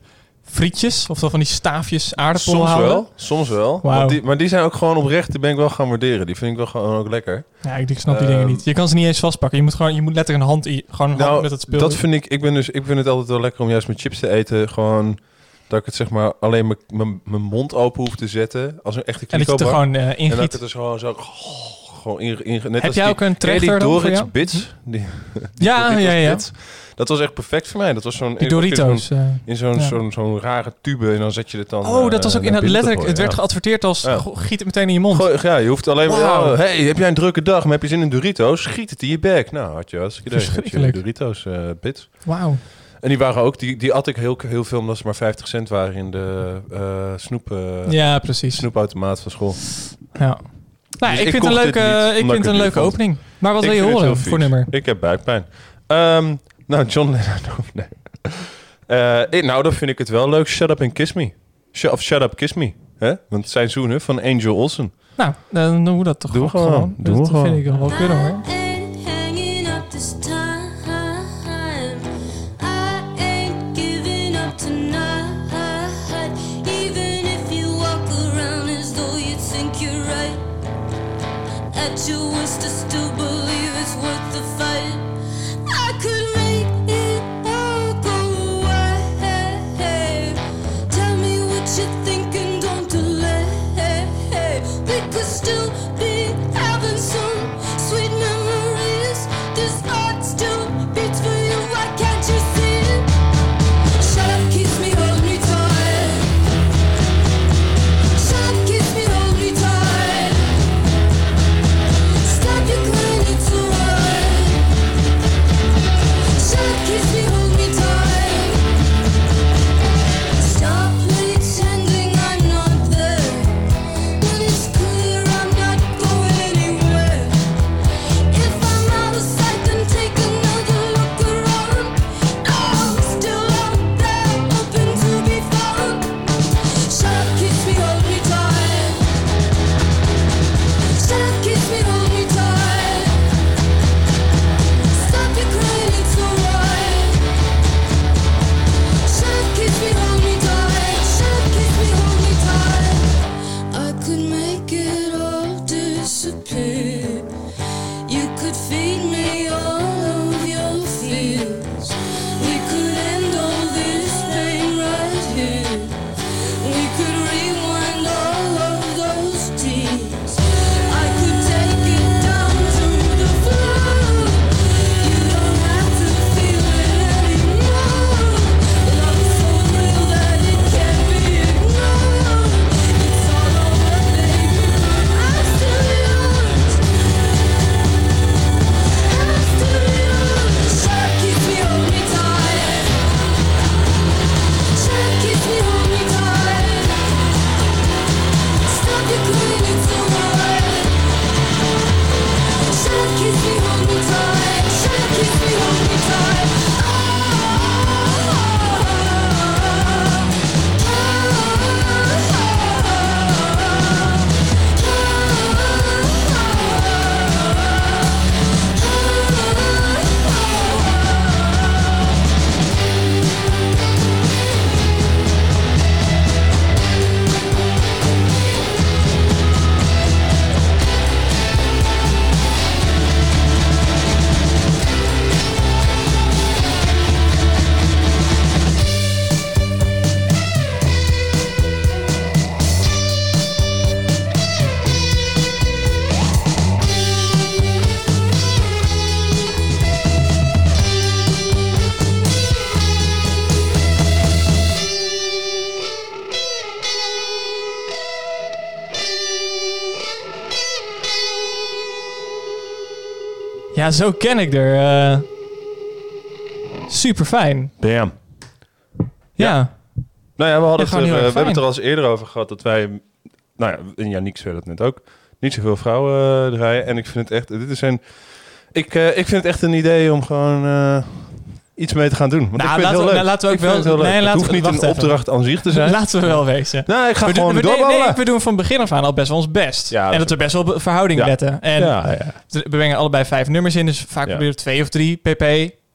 frietjes, of van die staafjes aardappelen Soms houden? wel, soms wel. Want die, maar die zijn ook gewoon oprecht, die ben ik wel gaan waarderen. Die vind ik wel gewoon ook lekker. Ja, ik, ik snap die Ehm, dingen niet. Je kan ze niet eens vastpakken. Je moet gewoon, je moet letterlijk een hand, gewoon een hand Nou, met het spul. dat vind ik, ik, ben dus, ik vind het altijd wel lekker om juist met chips te eten. Gewoon dat ik het zeg maar alleen mijn- mond open hoef te zetten. Als een echte en dat je het er kliko gewoon eh En dat ik ingiet. het dus gewoon zo... gewoon in, in, net Heb als jij die, ook een die trechter voor Dorits jou? Bits? Die, Ja, ja, ja. Dat was echt perfect voor mij. Dat was zo'n... Die Doritos. eh. In zo'n Ja. zo'n zo'n rare tube en dan zet je het dan... Oh, dat eh, was ook naar inderdaad binnen te letterlijk. Het werd geadverteerd als goh, giet het meteen in je mond. Gooi- ja, je hoeft alleen maar... Hey, heb jij een drukke dag, maar heb je zin in Doritos? Schiet het in je bek. Nou, had je hartstikke idee. Doritos eh bits. Wauw. En die waren ook... Die, die at ik heel, heel veel omdat ze maar 50 cent waren in de eh snoep, eh, Ja, precies. snoepautomaat van school. Ja. Nou, Dus ik, ik vind het een leuke, ik vind het een het leuke opening. Maar wat Ik wil je het horen voor nummer? Ik heb buikpijn. Ehm, nou, John Lennon. nee. Eh, nou, dan vind ik het wel leuk. Shut Up and Kiss Me. Shut, of Shut Up, Kiss Me. Hè? Want het zijn zoenen van Angel Olsen. Nou, dan doen we dat toch Doen we gewoon. gewoon. Doen we dat gewoon. vind ik wel kunnen hoor. Ja, zo ken ik er. eh super fijn. Bam. Ja. Nou ja, we, hadden Ja, het eh, we hebben het er al eens eerder over gehad dat wij... Nou ja, en Janiek zei dat net ook. Niet zoveel vrouwen eh, draaien. En ik vind het echt... Dit is een... Ik, ik vind het echt een idee om gewoon iets mee te gaan doen. Want Nou, ik vind laten het heel we- leuk. nou, laten we Ik ook wel- het heel leuk. nee, het laten hoeft we- niet een opdracht aan zich te zijn. Laten we wel wezen. Nou, ik ga We doen, gewoon we, nee, we doen van begin af aan al best wel ons best. Ja, dat en is dat we best wel op verhouding Ja. letten. En ja, ja. we brengen allebei vijf nummers in, dus vaak Ja. proberen we twee of drie pp.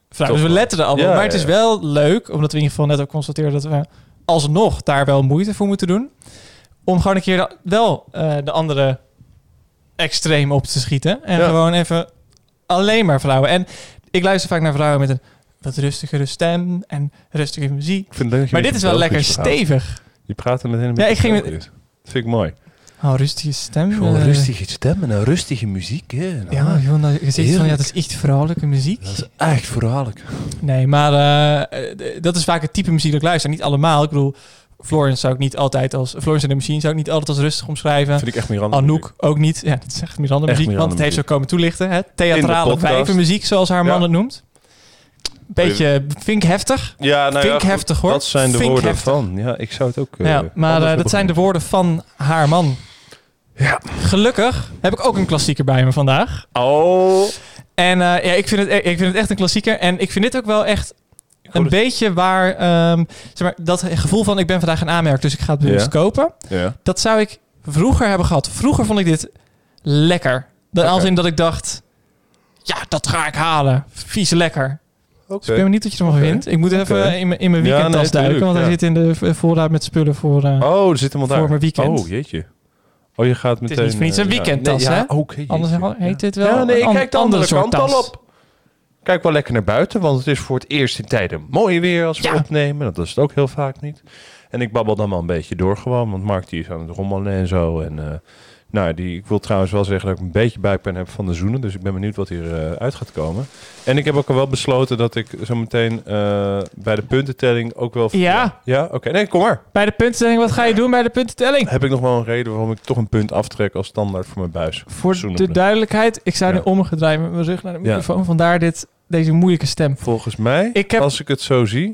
Vrouw, Toch dus we letten er allemaal. Ja, maar het is ja. wel leuk, omdat we in ieder geval net ook constateren dat we alsnog daar wel moeite voor moeten doen. Om gewoon een keer wel eh, de andere extreem op te schieten. En Ja. gewoon even alleen maar vrouwen. En ik luister vaak naar vrouwen met een wat rustigere stem en rustige muziek. Ik vind dat Maar dit is wel lekker praat. stevig. Je praat er meteen een Ja, beetje ik ging met-. Dat vind ik mooi. Oh, rustige stem. Gewoon eh, rustige stem en een rustige muziek. Hè. Ja, gewoon dat je zegt van ja, dat is echt vrouwelijke muziek. Dat is echt verhaallijk. Nee, maar eh, eh, dat is vaak het type muziek dat ik luister. Niet allemaal. Ik bedoel, Florence zou ik niet altijd als... Florence en de Machine zou ik niet altijd als rustig omschrijven. vind ik echt Miranda. Anouk ook niet. Ja, dat is echt Miranda Echt muziek. Miranda want het heeft ze muziek. ook komen toelichten. Hè? Theatrale wijvenmuziek, zoals haar man Ja. het noemt. Beetje, vind ik heftig. Ja, nou Vind ik ja, heftig, hoor. Dat zijn de woorden heftig. van. Ja, ik zou het ook. eh, ja, maar eh, dat zijn de woorden van haar man. Ja. Gelukkig heb ik ook een klassieker bij me vandaag. Oh. En eh, ja, ik vind, het, ik vind het echt een klassieker. En ik vind dit ook wel echt een beetje waar... ehm, zeg maar, dat gevoel van ik ben vandaag een aanmerk, dus ik ga het bewust Ja. kopen. Ja. Dat zou ik vroeger hebben gehad. Vroeger vond ik dit lekker. Dan Als in dat ik dacht, ja, dat ga ik halen. Vies lekker. Oké. Dus ik ben benieuwd wat je ervan Oké. vindt. Ik moet even in mijn in mijn Ja, weekendtas nee, duiken, want hij ja. zit in de v- voorraad met spullen voor... eh, Oh, er zit iemand daar. Voor mijn weekend. Oh, jeetje. Oh, je gaat is meteen... niet voor niets een eh, ja. weekendtas, nee, ja, hè? Oké, jeetje. anders heet dit wel Ja, nee, ik kijk de andere andere soort kant al op. Kijk wel lekker naar buiten, want het is voor het eerst in tijden mooi weer als we Ja. opnemen. Dat is het ook heel vaak niet. En ik babbel dan wel een beetje door gewoon, want Mark die is aan het rommelen en zo. En eh, nou, die, ik wil trouwens wel zeggen dat ik een beetje buikpijn heb van de zoenen. Dus ik ben benieuwd wat hier eh, uit gaat komen. En ik heb ook al wel besloten dat ik zo meteen eh, bij de puntentelling ook wel... Ja. Ja, oké. Nee, kom maar. Bij de puntentelling, wat ga je doen bij de puntentelling? Heb ik nog wel een reden waarom ik toch een punt aftrek als standaard voor mijn buis? Voor de duidelijkheid, ik sta Ja. nu omgedraaid met mijn rug naar de Ja. microfoon. Vandaar dit, deze moeilijke stem. Volgens mij, Ik heb- als ik het zo zie...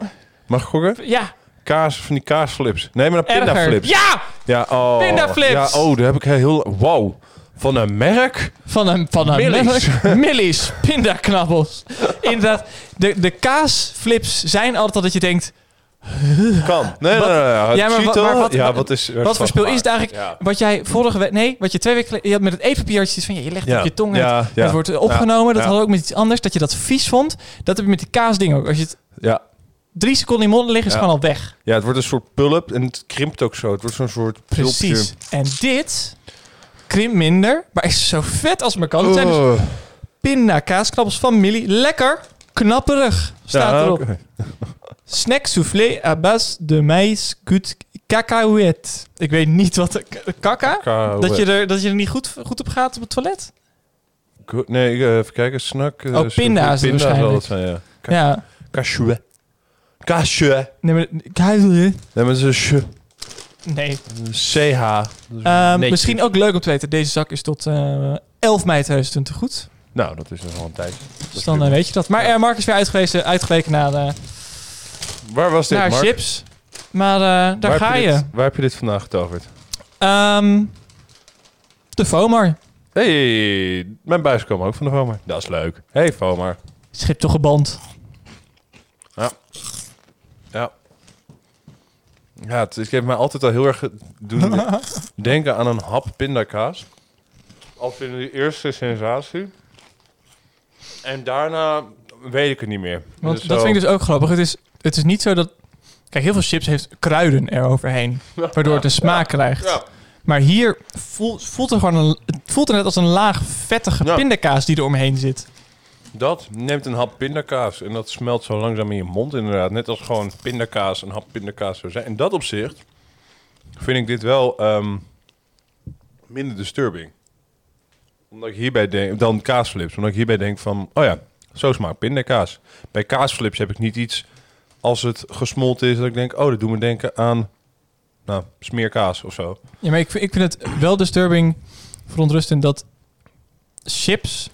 Mag ik gokken? Ja, Kaas van die kaasflips. Nee, maar erger. pindaflips. Ja, Ja, oh. Pindaflips. Ja, oh, daar heb ik heel... Wow. Van een merk? van een, van een Millies. merk. Millies, pindaknabbels. Inderdaad, de, de kaasflips zijn altijd al dat je denkt... Kan. Nee, Wat- nee, nee. nee. Ja, maar wat- maar wat- ja, wat- is... Wat voor speel is het eigenlijk? Ja. Wat jij vorige week... Nee, wat je twee weken. Je had met het eetpapiertje van... Ja, je legt Ja. op je tong. Ja, het, wordt opgenomen. Dat we ook met iets anders. Dat je dat vies vond. Dat heb je met die kaasding ook. Als je het Ja. Drie seconden in mond ligt, is gewoon al weg. ja, het wordt een soort pull-up en het krimpt ook zo. Het wordt zo'n soort Precies. En dit krimpt minder, maar is zo vet als maar kan. Het zijn dus Oh. pinda kaasknabbels van Millie. Lekker, knapperig, staat Ja, erop. oké. Snack soufflé à base de maïs gut cacahuète. Ik weet niet wat... de- Kaka? Dat je, er, dat je er niet goed, goed op gaat op het toilet? Nee, ik, eh, even kijken. Snak. eh, Oh, pinda is het pinda zal waarschijnlijk. het zijn, ja. Ka- Ja. Cashew. Cashew. Nee, maar... Keizer. Nee, maar het is een. Nee. CH. Ehm, misschien ook leuk om te weten. Deze zak is tot eh 11 mei 2020 goed. Nou, dat is nog wel een tijd. Dus dan eh, weet je dat. Maar eh, Mark is weer uitgelezen, uitgeweken naar, eh, Waar was dit, naar Mark? chips. Maar eh, daar Waar ga je je. dit- waar heb je dit vandaag getoverd? Ehm, de FOMAR. Hey, mijn buis komen ook van de Vomar. Dat is leuk. Hey, Vomar. Schip toch geband. Ja. Ja, het, heeft mij altijd al heel erg doen denken aan een hap pindakaas. Al in de eerste sensatie. En daarna weet ik het niet meer. Want Dus dat zo- vind ik dus ook grappig. Het is, het is niet zo dat... Kijk, heel veel chips heeft kruiden eroverheen. Waardoor het een smaak krijgt. Ja. Maar hier voelt, voelt er gewoon een, het voelt er net als een laag vettige pindakaas die er omheen zit. Dat neemt een hap pindakaas en dat smelt zo langzaam in je mond inderdaad. Net als gewoon pindakaas, een hap pindakaas zou zijn. In dat opzicht vind ik dit wel ehm, minder disturbing. Omdat ik hierbij denk, dan kaasflips. Omdat ik hierbij denk van, oh ja, zo smaakt pindakaas. Bij kaasflips heb ik niet iets als het gesmolten is dat ik denk, oh, dat doet me denken aan nou, smeerkaas of zo. Ja, maar ik, ik vind het wel disturbing, verontrustend dat chips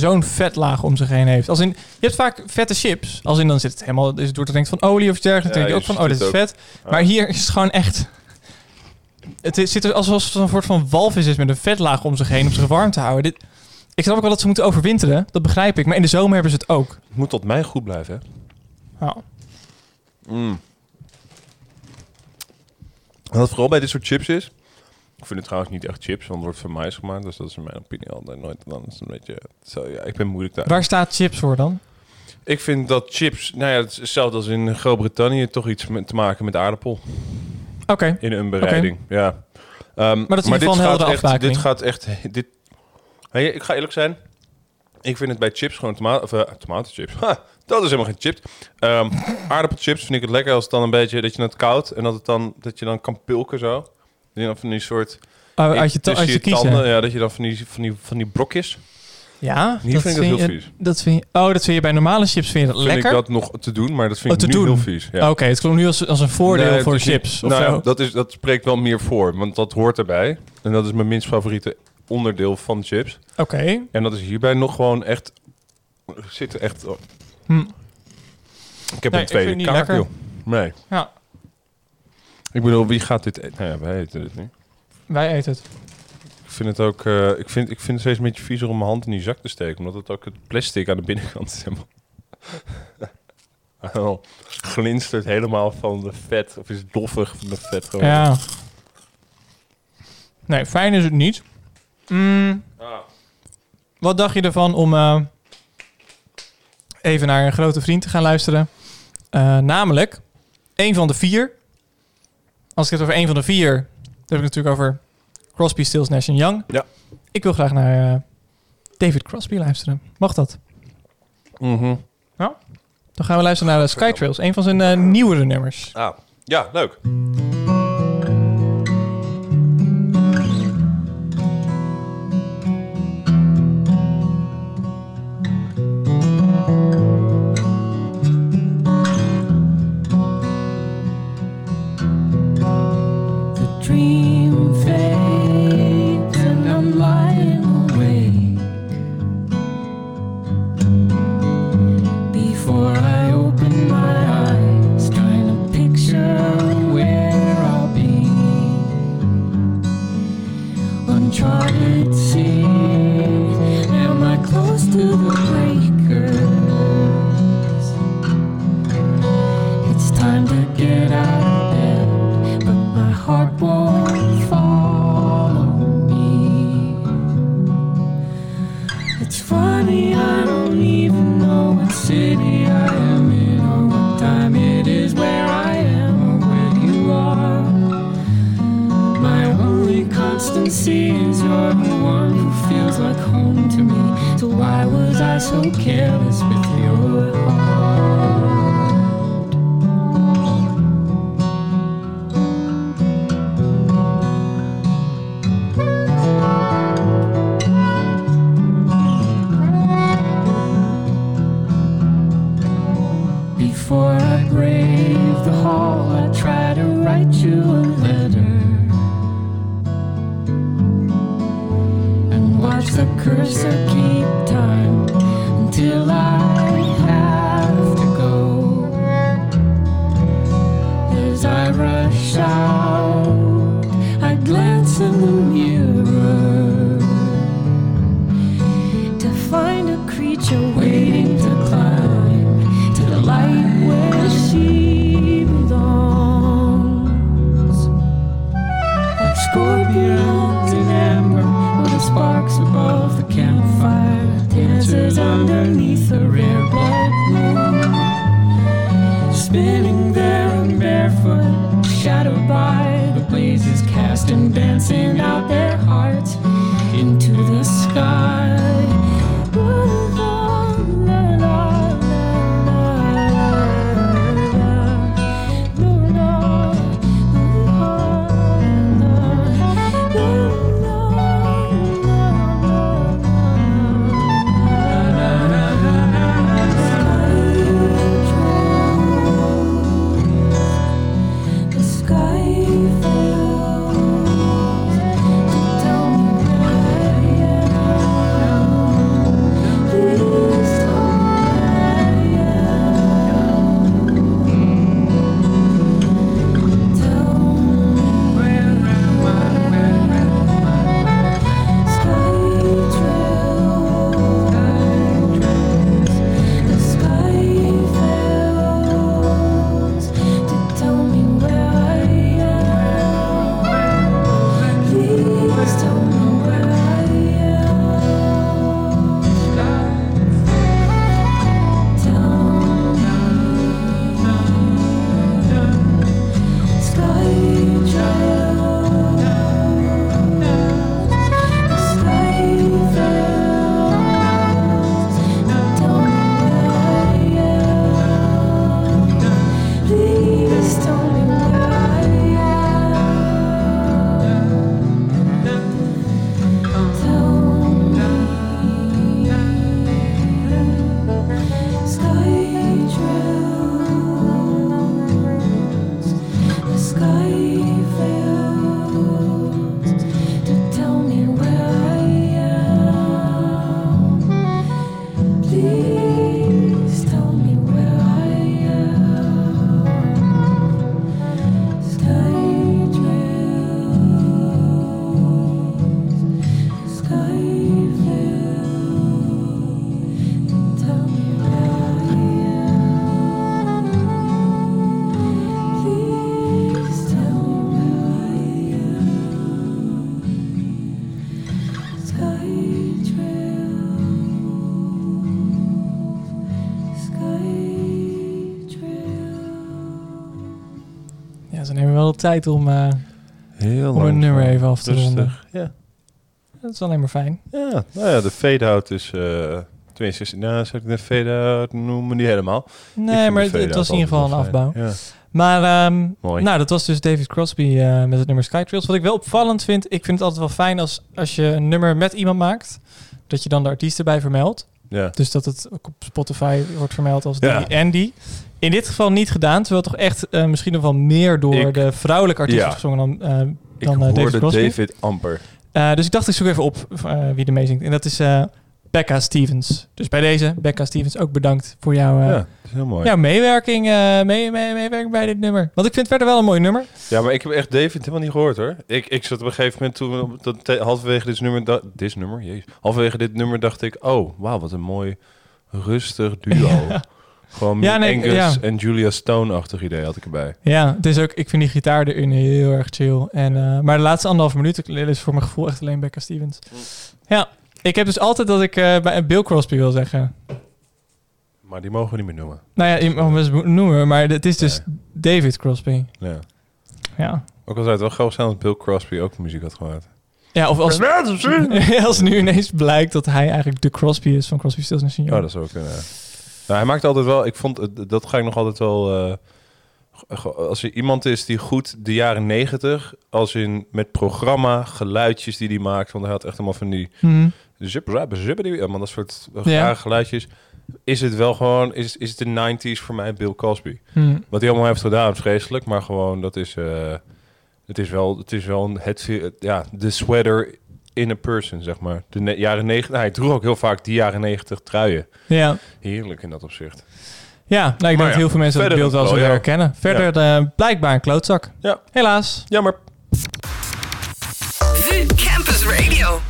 zo'n vetlaag om zich heen heeft. Als in, je hebt vaak vette chips. Als in dan zit het helemaal, is het door te denken van olie of iets dergelijks. Dan Ja, denk je ook van, oh, dit is vet. Maar hier is het gewoon echt... Het is, zit er alsof het een soort van walvis is met een vetlaag om zich heen om zich warm te houden. Dit, ik snap ook wel dat ze moeten overwinteren. Dat begrijp ik. Maar in de zomer hebben ze het ook. Het moet tot mij goed blijven, hè? Mm. Wat vooral bij dit soort chips is... Ik vind het trouwens niet echt chips, want het wordt van mais gemaakt. Dus dat is in mijn opinie altijd nooit. Dan is het een beetje... Zo, ja, ik ben moeilijk daar. waar staat chips voor dan? Ik vind dat chips... Nou ja, het is hetzelfde als in Groot-Brittannië... toch iets met, te maken met aardappel. Oké. In een bereiding, ja. Ehm, dat is een gaat echt. Dit gaat echt... Dit, Hey, ik ga eerlijk zijn. Ik vind het bij chips gewoon tomaat, of, uh, tomatenchips. Ha, dat is helemaal geen chips. Ehm aardappelchips vind ik het lekker als het dan een beetje... dat je het koud en dat, het dan, dat je dan kan pulken zo. Dat dan van die soort... Oh, uit je, uit je kiezen. tanden, ja, dat je dan van die, van die, van die brokjes... Ja, Hier vind ik dat heel je, vies. Dat vind je, oh, dat vind je bij normale chips vind je dat Vind lekker? ik dat nog te doen, maar dat vind Oh, ik nu doen? heel vies. Ja. Oké, het klonk nu als, als een voordeel Nee, voor niet- chips. Of nou zo. dat, is, dat spreekt wel meer voor, want dat hoort erbij. En dat is mijn minst favoriete onderdeel van chips. Oké. En dat is hierbij nog gewoon echt... Zit er echt... Hm. Ik heb Nee, een tweede kaart, joh. Nee. Ja, Ik bedoel, wie gaat dit eten? Nou ja, wij eten dit niet. wij eten het. Ik vind het ook... eh, ik, vind, ik vind het steeds een beetje viezer om mijn hand in die zak te steken. Omdat het ook het plastic aan de binnenkant is helemaal... Oh, glinstert helemaal van de vet. Of is doffig van de vet gewoon. Ja. Nee, fijn is het niet. Mm, Ah. wat dacht je ervan om eh, even naar een grote vriend te gaan luisteren? Eh, namelijk, een van de vier. Als ik het over een van de vier... dan heb ik natuurlijk over Crosby, Stills, Nash Young. Ja. Ik wil graag naar eh, David Crosby luisteren. Mag dat? Mhm. Dan gaan we luisteren naar de Skytrails. Een van zijn eh, nieuwere nummers. Ah, ja, leuk. Tijd om, eh, Heel om een nummer even af te ronden. Ja. Dat is alleen maar fijn. ja, nou ja, de fade-out is... eh 62, nou, zou ik de fade-out noemen? Niet helemaal. Nee, maar het, was in ieder geval een afbouw. Ja. Maar Mooi. nou, dat was dus David Crosby eh, met het nummer Skytrails. Wat ik wel opvallend vind, ik vind het altijd wel fijn als, als je een nummer met iemand maakt, dat je dan de artiest erbij vermeldt. Ja. Dus dat het ook op Spotify wordt vermeld als Ja. die die. In dit geval niet gedaan, terwijl toch echt eh, misschien nog wel meer door Ik- de vrouwelijke artiest Ja. gezongen dan, Ik dan eh, David Crosby. David amper. Dus ik dacht, ik zoek even op wie er mee zingt. En dat is Becca Stevens. Dus bij deze, Becca Stevens, ook bedankt voor jouw, eh, ja, heel mooi. jouw meewerking, eh, mee, mee, meewerking bij dit nummer. Want ik vind het verder wel een mooi nummer. Ja, maar ik heb echt David helemaal niet gehoord hoor. Ik, ik zat op een gegeven moment toen dat halverwege dit nummer, dit nummer, jezus, halverwege dit nummer dacht ik, oh, wauw, wat een mooi rustig duo. Gewoon Ja, ja, nee, Angus ja. en Julia Stone-achtig idee had ik erbij. Ja, het is ook, ik vind die gitaar erin heel erg chill. En, eh, maar de laatste anderhalve minuut is voor mijn gevoel echt alleen Becca Stevens. Ja, ik heb dus altijd dat ik eh, bij Bill Crosby wil zeggen. Maar die mogen we niet meer noemen. Nou ja, je mag hem eens noemen, maar het is dus David Crosby. Ja. Ja. Ook al zou het wel grappig zijn als Bill Crosby ook muziek had gemaakt. Ja, of als, als nu ineens blijkt dat hij eigenlijk de Crosby is van Crosby, Stills Nash Oh, Young. dat zou ook kunnen. Nou, hij maakt altijd wel, ik vond, het- dat ga ik nog altijd wel... eh, als er iemand is die goed de jaren negentig, als in met programma, geluidjes die hij maakt, want hij had echt helemaal van die Mhm. Zip, rap, zip, die, ja, man, dat soort Ja. rare geluidjes. Is het wel gewoon, is, is het de 90s voor mij Bill Cosby. Mhm. Wat hij allemaal heeft gedaan, vreselijk, maar gewoon, dat is, eh, het is wel, het is wel een- het, ja, de sweater in a person, zeg maar. De jaren 90, hij droeg ook heel vaak die jaren 90 truien. Ja. Heerlijk in dat opzicht. Ja, nou, ik denk Maar dat heel veel mensen dat beeld wel zullen ja. herkennen. Verder eh, blijkbaar een klootzak. Ja. Helaas. Jammer.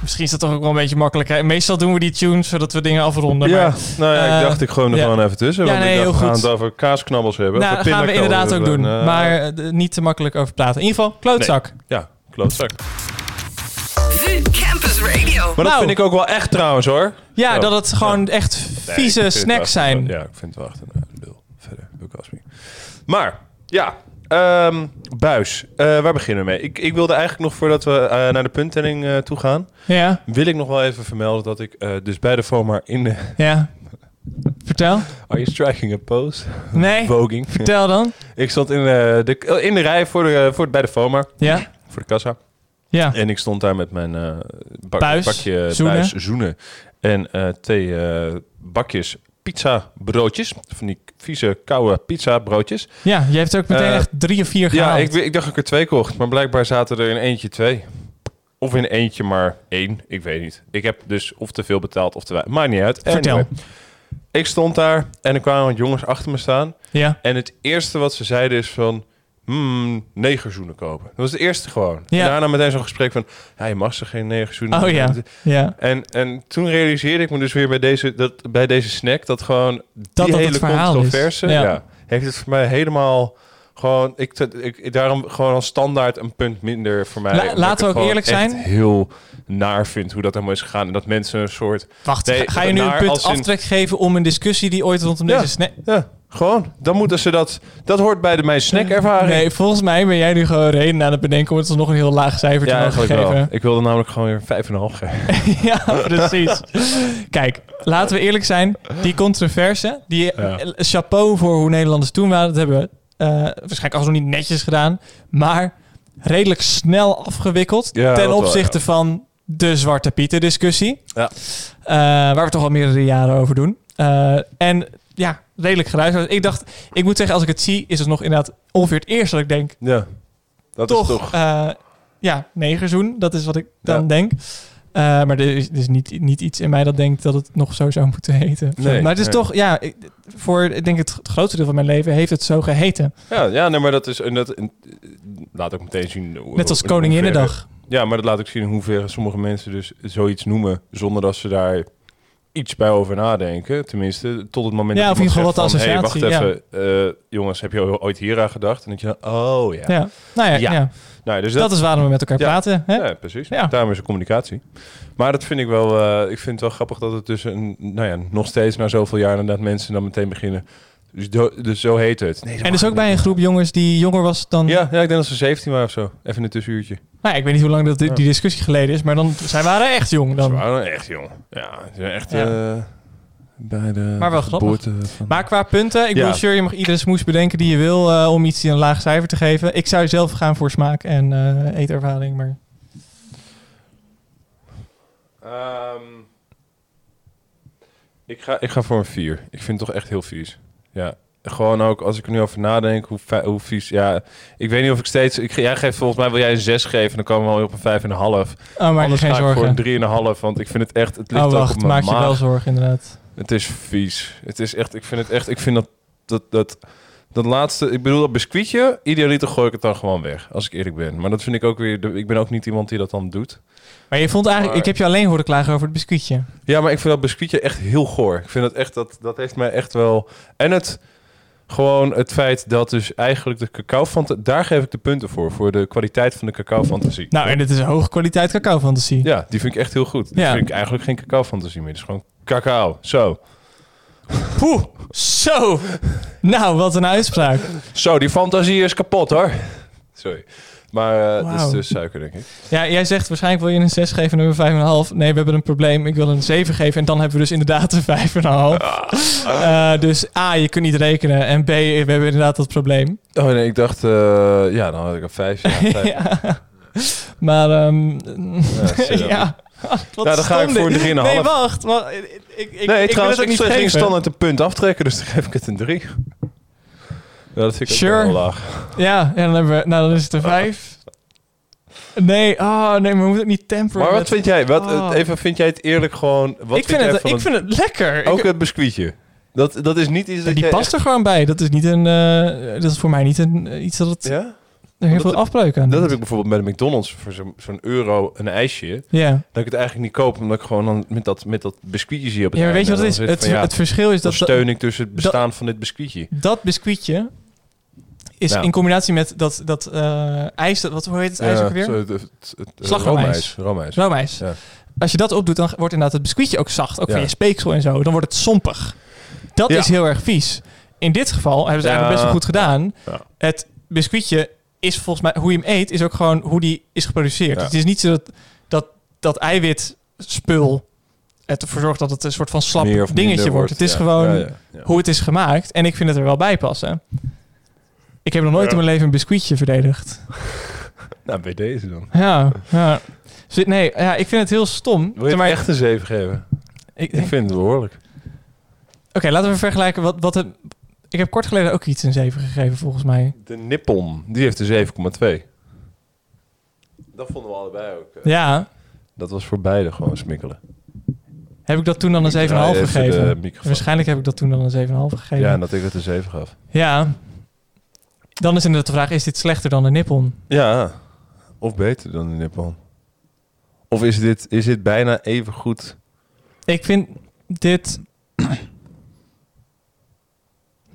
Misschien is dat toch ook wel een beetje makkelijk. hè? Meestal doen we die tunes zodat we dingen afronden. Ja, maar- nou ja, eh, ik dacht ik gewoon er ja. gewoon even tussen. Ja, Want nee, ik dacht, heel we gaan het over kaasknabbels hebben. Nou, over dat gaan we inderdaad ook doen. Eh, maar eh, niet te makkelijk over praten. In ieder geval, klootzak. Ja, klootzak. Campus Radio. Maar dat Nou. vind ik ook wel echt trouwens hoor. Ja, Oh. dat het gewoon echt Nee, vieze snacks zijn. Ja, ik vind het wel echt een Bill. Verder, Cosby. Maar, ja. Ehm, buis. Eh, waar beginnen we mee? Ik, ik wilde eigenlijk nog voordat we eh, naar de punttelling eh, toe gaan... Ja, wil ik nog wel even vermelden dat ik dus bij de FOMA in de... ja. Vertel. Are you striking a pose? Nee, Voging. vertel dan. ik stond in, de, in de rij voor de, voor, bij de FOMA, Ja, voor de kassa. ja. En ik stond daar met mijn bak- Buis, bakje zoenen. buis, zoenen. En twee bakjes pizza broodjes. Van die vieze, koude pizza broodjes. Ja, je hebt ook meteen Eh, echt drie of vier Ja, gehaald. ik, ik dacht dat ik er twee kocht. Maar blijkbaar zaten er in eentje twee. Of in eentje maar één. Ik weet niet. Ik heb dus of te veel betaald of te weinig. Maakt niet uit. Vertel. Anyway. Ik stond daar en er kwamen wat jongens achter me staan. Ja, En het eerste wat ze zeiden is van... Hmm, negerzoenen kopen. Dat was het eerste gewoon. Ja. En daarna meteen zo'n gesprek van... Ja, je mag ze geen negerzoenen. Oh ja. ja. En, en toen realiseerde ik me dus weer bij deze, dat, bij deze snack... dat gewoon Dat die dat hele controverse... Ja. Ja. heeft het voor mij helemaal... Gewoon, ik, ik, daarom gewoon als standaard een punt minder voor mij. La- laten we ook eerlijk zijn. heel naar vind hoe dat helemaal is gegaan. En dat mensen een soort... Wacht, Nee, ga- ga je nu een punt als in- aftrek geven om een discussie die ooit rondom Ja. deze snack... Ja, gewoon. Dan moeten ze dat... Dat hoort bij de mijn snackervaring. Nee, volgens mij ben jij nu gewoon reden aan het bedenken om het nog een heel laag cijfer te ja, mogen eigenlijk wel. geven. Ik wilde namelijk gewoon weer 5,5 geven. ja, precies. Kijk, laten we eerlijk zijn. Die controverse, die Ja. eh, chapeau voor hoe Nederlanders toen waren, dat hebben we eh, waarschijnlijk alsnog niet netjes gedaan, maar redelijk snel afgewikkeld Ja, ten wel, opzichte van de Zwarte Pieten discussie. Ja. Eh, waar we toch al meerdere jaren over doen. Eh, en ja, redelijk geruisloos. Ik dacht, ik moet zeggen, als ik het zie, is het nog inderdaad ongeveer het eerste dat ik denk, Ja. Dat toch, is toch... eh, ja, negerzoen. Dat is wat ik dan Ja. denk. Eh, maar er is, is niet, niet iets in mij dat denkt dat het nog zo zou moeten heten. Nee, maar het is nee. toch, ja, ik- voor ik denk het, het grootste deel van mijn leven heeft het zo geheten. Ja, ja nee, maar dat is... En dat, en, laat ook meteen zien... hoe- Net als Koninginnedag. Ja, maar dat laat ook zien in hoeverre sommige mensen dus zoiets noemen... zonder dat ze daar iets bij over nadenken. Tenminste, tot het moment Ja, dat geval iemand wat associatie, hey, wacht even, eh, jongens, heb je ooit hier aan gedacht? En denk je, oh ja. Ja. Nou ja, Ja. ja. Nou, dus dat, is waarom we met elkaar praten. Hè? Ja, precies. Ja. Daarom is er communicatie. Maar dat vind ik wel... eh, ik vind het wel grappig dat het dus een, nou ja, nog steeds na zoveel jaar inderdaad mensen dan meteen beginnen... Dus, do- dus zo heet het. Nee, En dus ook bij een groep jongens die jonger was dan... Ja, ja, ik denk dat ze 17 waren of zo. Even een tussenuurtje. Nou, ja, ik weet niet hoe lang dat, die, die discussie geleden is, maar dan, zij waren echt jong Ze dan. waren echt jong. Ja, ze zijn echt Ja. eh, bij de Maar wel grappig. geboorte van... Maar qua punten, ik Ja. bedoel, sure, je mag iedere smoes bedenken die je wil eh, om iets die een laag cijfer te geven. Ik zou zelf gaan voor smaak en eh, eetervaring, maar... Ehm, ik, ga, ik ga voor een 4. Ik vind het toch echt heel vies. Ja. Gewoon ook als ik er nu over nadenk, hoe, hoe vies. Ja, ik weet niet of ik steeds. Ik, jij geeft volgens mij wil jij een 6 geven, dan komen we alweer op een 5,5. Oh, maar Anders geen ga ik zorgen. voor een 3,5, want ik vind het echt. Het ligt Oh, ook op wacht, mijn maak je maag. wel zorgen inderdaad. Het is vies. Het is echt. Ik vind het echt. Ik vind dat dat dat dat laatste. Ik bedoel dat biscuitje. Idealiter gooi ik het dan gewoon weg, als ik eerlijk ben. Maar dat vind ik ook weer. de- Ik ben ook niet iemand die dat dan doet. Maar je vond eigenlijk, Maar- ik heb je alleen horen klagen over het biscuitje. Ja, maar ik vind dat biscuitje echt heel goor. Ik vind dat echt, dat, dat heeft mij echt wel... En het, gewoon het feit dat dus eigenlijk de cacao fantasie... Daar geef ik de punten voor, voor de kwaliteit van de cacao fantasie. Nou, en dit is een hoge kwaliteit cacao fantasie. Ja, die vind ik echt heel goed. Die Ja. vind ik eigenlijk geen cacao fantasie meer. Het is gewoon cacao. Zo. Poeh, zo. Nou, wat een uitspraak. Zo, die fantasie is kapot hoor. Sorry. Maar eh dat is dus suiker, denk ik. Ja, jij zegt waarschijnlijk wil je een 6 geven en een 5,5. Nee, we hebben een probleem. Ik wil een 7 geven en dan hebben we dus inderdaad een 5,5. Eh, dus A, je kunt niet rekenen. En B, we hebben inderdaad dat probleem. Oh nee, ik dacht... eh, ja, dan had ik een vijf. Ja, vijf. ja. ja. Maar, ehm ja. Wat Nou, dan ga ik voor dit. 3,5. Nee, wacht. wacht. Ik, ik, ik, nee, ik trouwens, wil ik, niet ging geven. standaard een punt aftrekken, dus dan geef ik het een 3. Ja, dat vind ik Sure. ook wel laag. Ja, ja, dan, hebben we, nou, dan is het een 5. Nee, oh, nee, maar we moeten het niet temperen. Maar wat met- vind jij? Wat, Oh. even, vind jij het eerlijk gewoon... Wat ik vind, jij het, ik een- vind het lekker. Ook Ik- het biscuitje. Dat, dat is niet iets dat die past er gewoon bij. Dat is niet een. eh, dat is voor mij niet een eh, iets dat het Ja? Er heel veel afbreuk aan Dat heb ik bijvoorbeeld bij de McDonald's voor zo'n euro een ijsje. Ja. Dat ik het eigenlijk niet koop, omdat ik gewoon dan met dat, met dat biscuitje zie op het ja, maar weet je wat het is? Het, van, ja, het verschil is dat steun ik dus het bestaan van dit biscuitje. dat biscuitje is Ja. in combinatie met dat, dat eh, ijs. Dat, wat, hoe heet het ijs ook weer? het, het, Slagroomijs. roomijs. Roomijs. Ja. Als je dat opdoet, dan wordt inderdaad het biscuitje ook zacht. Ook van je speeksel en zo. Dan wordt het sompig. Dat is heel erg vies. In dit geval hebben ze eigenlijk best wel goed gedaan. Het biscuitje is volgens mij... Hoe je hem eet, is ook gewoon hoe die is geproduceerd. Ja. Het is niet zo dat dat, dat eiwitspul... Het ervoor zorgt dat het een soort van slap dingetje wordt. Het is ja. gewoon Ja, ja, ja. hoe het is gemaakt. En ik vind het er wel bij passen. Ik heb nog nooit Ja. in mijn leven een biscuitje verdedigd. Nou, bij deze dan. Ja, ja. Dus, nee, ja, ik vind het heel stom. Wil je Maar- het echt een 7 geven? ik, Ik vind het behoorlijk. Oké, laten we vergelijken wat, wat het... Ik heb kort geleden ook iets een 7 gegeven, volgens mij. De Nippon, die heeft een 7,2. Dat vonden we allebei ook. eh. Ja. Dat was voor beide gewoon smikkelen. Heb ik dat toen dan een 7,5 Ik draai even gegeven? Waarschijnlijk heb ik dat toen dan een 7,5 gegeven. Ja, Ja, en dat ik het een 7 gaf. Dan is inderdaad de vraag, is dit slechter dan de Nippon? Ja, of beter dan de Nippon. Of is dit, is dit bijna even goed? Ik vind dit...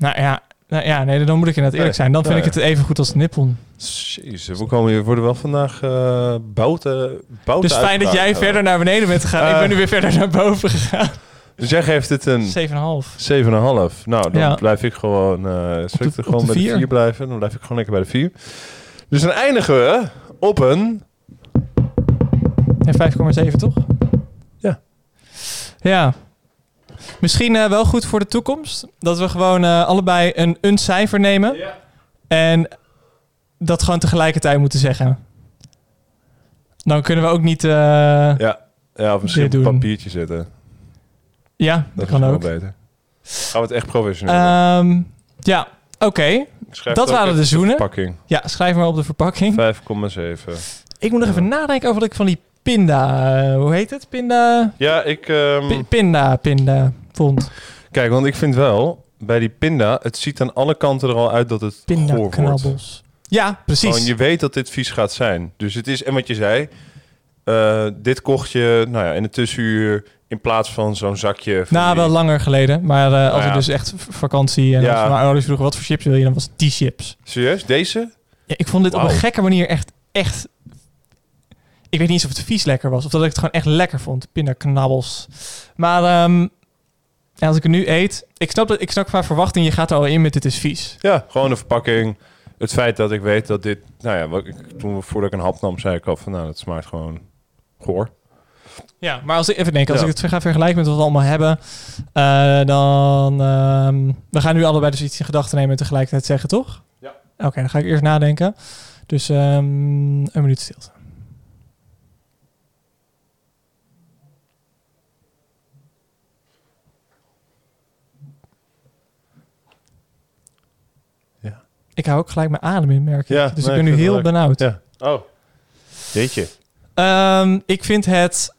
nou ja, nou ja, nee, dan moet ik inderdaad eerlijk zijn. Dan vind ik het even goed als Nippon. Jezus, we komen hier worden wel vandaag eh bouten, bouten Dus fijn dat jij verder naar beneden bent gegaan. ik Eh. ben nu weer verder naar boven gegaan. Dus jij geeft het een 7,5. 7,5. Nou, dan Ja. blijf ik gewoon, eh zal ik er gewoon bij de vier. 4 blijven. Dan blijf ik gewoon lekker bij de 4. Dus dan eindigen we op een... Ja, 5,7 toch? Ja. Ja. Misschien eh, wel goed voor de toekomst. Dat we gewoon eh, allebei een, een cijfer nemen. En dat gewoon tegelijkertijd moeten zeggen. Dan kunnen we ook niet... eh, ja, Ja, ja of misschien op een doen. papiertje zetten. dat, Dat is kan wel ook. beter. Gaan we het echt professioneel doen? Ehm, ja, oké. Dat waren de zoenen. verpakking. Ja, schrijf maar op de verpakking. 5,7. Ik moet nog even nadenken over wat ik van die pinda... eh, hoe heet het? Pinda... Ja, ik... ehm, Pi- pinda, pinda vond. kijk, want ik vind wel... Bij die pinda, het ziet aan alle kanten er al uit dat het goor wordt. Pindaknabbels. Ja, precies. Gewoon, je weet dat dit vies gaat zijn. Dus het is, en wat je zei, eh, dit kocht je nou ja, in het tussenuur in plaats van zo'n zakje. van Nou, die- wel langer geleden. Maar eh, als Nou ik dus echt vakantie en Ja. mijn ouders vroegen wat voor chips wil je, dan was het die chips. Serieus, deze? Ja, ik vond dit op een gekke manier echt, echt... Ik weet niet eens of het vies lekker was of dat ik het gewoon echt lekker vond. Pindaknabbels. Maar ehm, als ik het nu eet, ik snap, dat, ik snap qua verwachting, je gaat er al in met dit is vies. Ja, gewoon de verpakking. Het feit dat ik weet dat dit... Nou ja, wat ik, toen voordat ik een hap nam, zei ik al van... Nou, het smaakt gewoon goor. Ja, maar als ik even denk, als Ja. ik het ga vergelijken met wat we allemaal hebben, eh, dan... ehm, we gaan nu allebei dus iets in gedachten nemen en tegelijkertijd zeggen, toch? Ja. Oké, dan ga ik eerst nadenken. Dus ehm, een minuut stilte. Ik hou ook gelijk mijn adem in, merk ik. Ja, dus nee, ik ben ik nu heel benauwd. Ja. Oh. Jeetje. Ehm, ik vind het.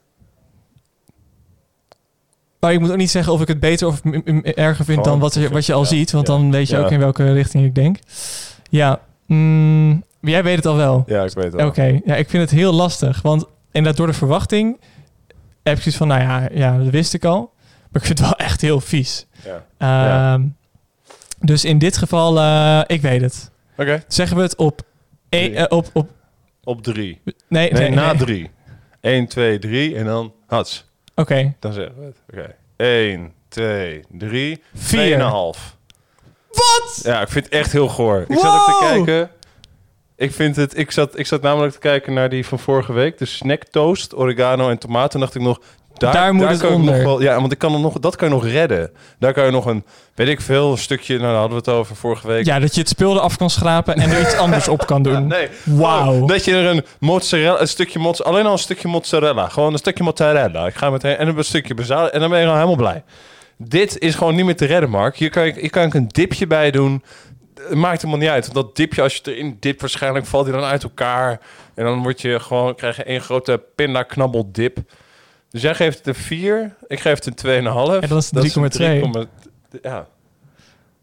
Maar ik moet ook niet zeggen of ik het beter of erger vind dan wat, je- wat je al ja, ziet. Want dan weet je ook in welke richting ik denk. Ja, mm, jij weet het al wel. Ja, ik weet het. Oké, ja, ik vind het heel lastig. Want inderdaad, door de verwachting heb ik zoiets van, nou ja, ja, dat wist ik al. Maar ik vind het wel echt heel vies. Ja. Ehm, Ja. Dus in dit geval, eh, ik weet het. Oké. Zeggen we het op... Drie. eh, op, op Op drie. nee, Nee, nee, na nee. drie. 1, 2, 3 en dan hats. Oké, Dan zeggen we het. Oké. 1, 2, 3, Vier. 2,5. Wat? Ja, ik vind het echt heel goor. Ik zat ook te kijken. Ik, vind het, ik, zat, ik zat namelijk te kijken naar die van vorige week. De snack toast, oregano en tomaat. Toen dacht ik nog... Daar, Daar moet het onder. Nog wel, ja, want ik kan er nog, dat kan je nog redden. Daar kan je nog een, weet ik veel, een stukje... Nou, daar hadden we het over vorige week. Ja, dat je het spul eraf kan schrapen en er iets anders op kan doen. Nee. Wauw. Oh, dat je er een mozzarella, een stukje mozzarella, alleen al een stukje mozzarella. Gewoon een stukje mozzarella. Ik ga meteen en een stukje bazaal en dan ben je gewoon helemaal blij. Dit is gewoon niet meer te redden, Mark. Hier kan ik, hier kan ik een dipje bij doen. Het maakt helemaal niet uit. Want dat dipje, als je het erin dipt, waarschijnlijk valt hij dan uit elkaar. En dan word je gewoon, krijg je één grote pindaknabbeldip. Dus jij geeft het een 4, ik geef het een 2,5. En dat is een 3,2. 3,2. Ja.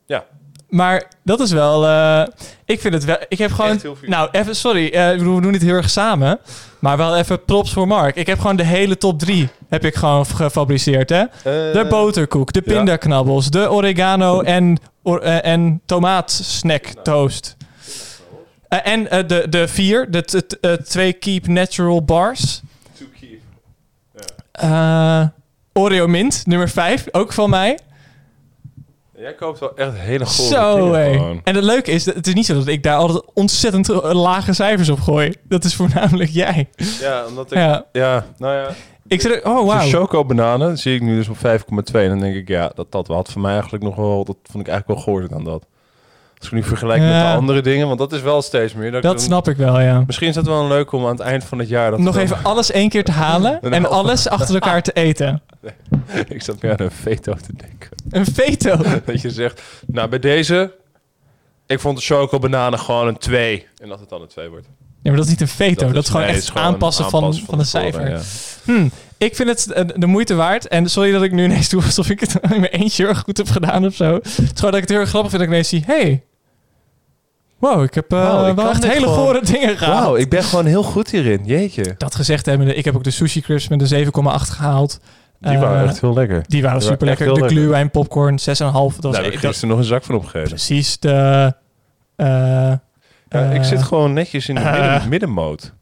Ja, Maar dat is wel... eh, ik vind het wel... Ik heb gewoon... Nou, even... Sorry. eh, we doen dit heel erg samen. Maar wel even props voor Mark. Ik heb gewoon de hele top 3 heb ik gewoon gefabriceerd, hè? De Eh, boterkoek, de ja. pindaknabbels, de oregano en, or- en tomaatsnack toast. Eh, en de, de vier, de t- t- twee Keep Natural bars. Eh, Oreo Mint, nummer 5, ook van mij. Jij koopt wel echt hele goede Zo, hé. En het leuke is, dat het is niet zo dat ik daar altijd ontzettend lage cijfers op gooi. Dat is voornamelijk jij. Ja, omdat ik... Ja, Ja. nou ja. Ik zeg, oh De wauw. choco-bananen zie ik nu dus op 5,2. En dan denk ik, ja, dat, dat had voor mij eigenlijk nog wel... Dat vond ik eigenlijk wel goorder dan dat. Als ik nu vergelijk met de andere dingen... Want dat is wel steeds meer. Dat, ik Dat dan- snap ik wel, ja. Misschien is dat wel een leuk om aan het eind van het jaar... Dat Nog even alles één keer te halen Een en alles achter elkaar te eten. ik zat meer aan een veto te denken. Een veto. Dat je zegt, nou bij deze... Ik vond de choco-bananen gewoon een 2. En dat het dan een 2 wordt. Ja, maar dat is niet een veto. Dat, is gewoon nee, echt het is gewoon aanpassen, aanpassen van, van, tevoren, cijfer. ja. Hm, ik vind het eh, de moeite waard. En sorry dat ik nu ineens doe alsof ik het in mijn eentje heel erg goed heb gedaan of zo. Het is gewoon dat ik het heel erg grappig vind dat ik ineens zie... Hey, wow, ik heb eh, Wauw, ik wel kan echt dit hele gewoon- gore dingen gehaald. Wauw, ik ben gewoon heel goed hierin. Jeetje. Dat gezegd hebbende, ik heb ook de sushi crisps met een 7,8 gehaald. Die Eh, waren echt heel lekker. Die waren Die super waren echt lekker. De glühwein popcorn 6,5. Dat was Daar heb ik dat- gisteren nog een zak van opgegeven. precies de... eh, Ja, ik eh, zit gewoon netjes in de eh. midden, middenmoot.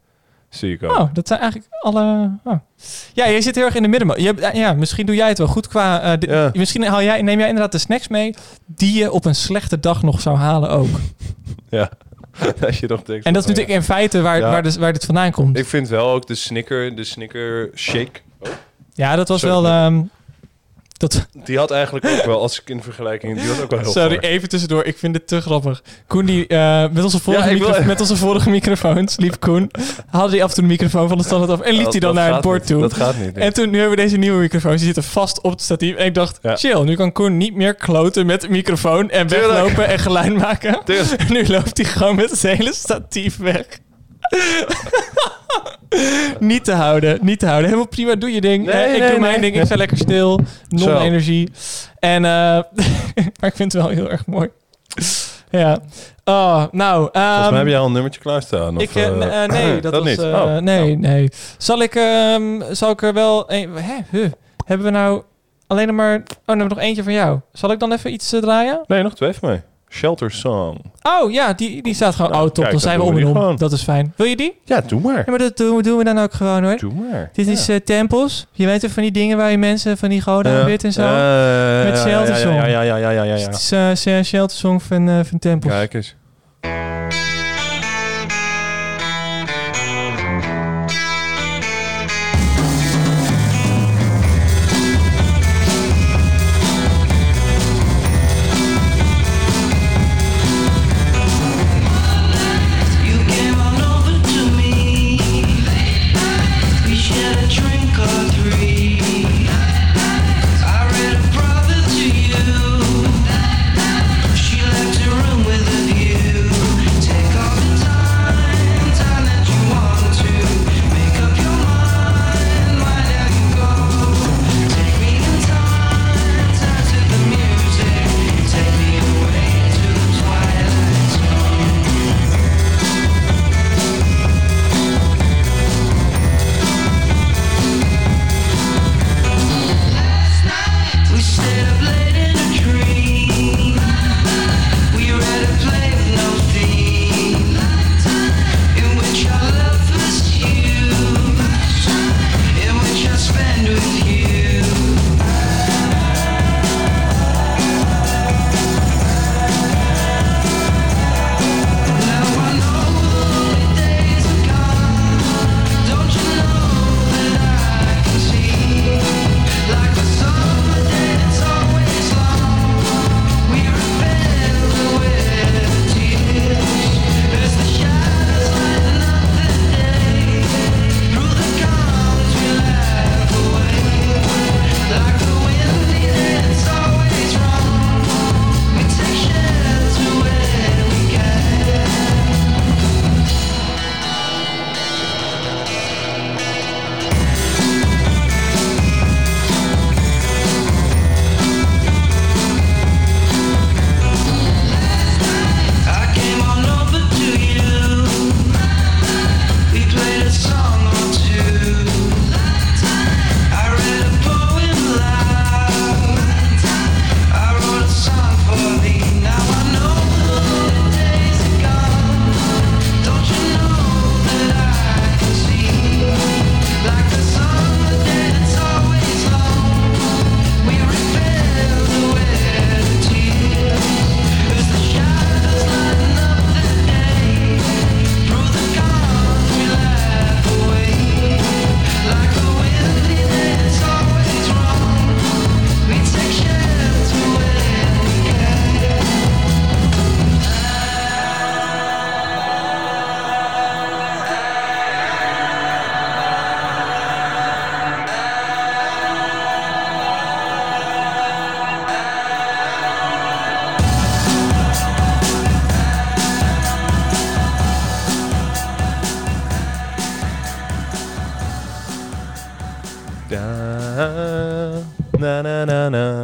Zie ik ook. Oh, dat zijn eigenlijk alle... Oh. Ja, je zit heel erg in de midden. Je hebt- Ja, misschien doe jij het wel goed qua... eh, Ja. Misschien haal jij, neem jij inderdaad de snacks mee... die je op een slechte dag nog zou halen ook. Ja. Als je nog denkt. En dat is natuurlijk in feite waar, Ja. waar, dus, waar dit vandaan komt. Ik vind wel ook de Snicker, de Snicker shake. ja, dat was Sorry. wel... ehm, dat, Die had eigenlijk ook wel, als ik in vergelijking, die had ook wel heel sorry, even tussendoor. Ik vind dit te grappig. Koen, die, eh, met, onze vorige Ja, wil- met onze vorige microfoons, liep Koen... haalde hij af en toe de microfoon van de standaard af... en liep hij dan naar het bord niet. toe. Dat gaat niet. nee. En toen, nu hebben we deze nieuwe microfoons, die zitten vast op het statief. En ik dacht, Ja. chill, nu kan Koen niet meer kloten met de microfoon en Tuurlijk. weglopen en geluid maken. Tuurlijk. Nu loopt hij gewoon met het hele statief weg. niet te houden, niet te houden. Helemaal prima, doe je ding. Nee, Eh, ik nee, doe mijn nee. ding, ik sta lekker stil. Non-energie. En, eh, maar ik vind het wel heel erg mooi. ja. Oh, nou. Volgens ehm, mij heb jij al een nummertje klaarstaan. Of, ik, eh, nee, dat, was, niet. eh, Oh, nee, nou. nee. Zal ik, ehm, zal ik er wel... Een, hè, huh. Hebben we nou alleen nog maar... Oh, dan hebben we nog eentje van jou. Zal ik dan even iets draaien? Nee, nog twee van mij. Shelter Song. Oh ja, die, die staat gewoon. Nou, oh top, kijk, dan zijn we om en om. gewoon. Dat is fijn. Wil je die? Ja, doe maar. Ja, maar dat doen, we- doen we dan ook gewoon hoor. Doe maar. Dit Ja. is eh, tempels. Je weet toch van die dingen waar je mensen van die goden aanbidt en zo. Met Shelter Song. Ja, ja, ja, ja, ja, ja, ja. Het is eh, Shelter Song van, eh, van tempels. Kijk eens.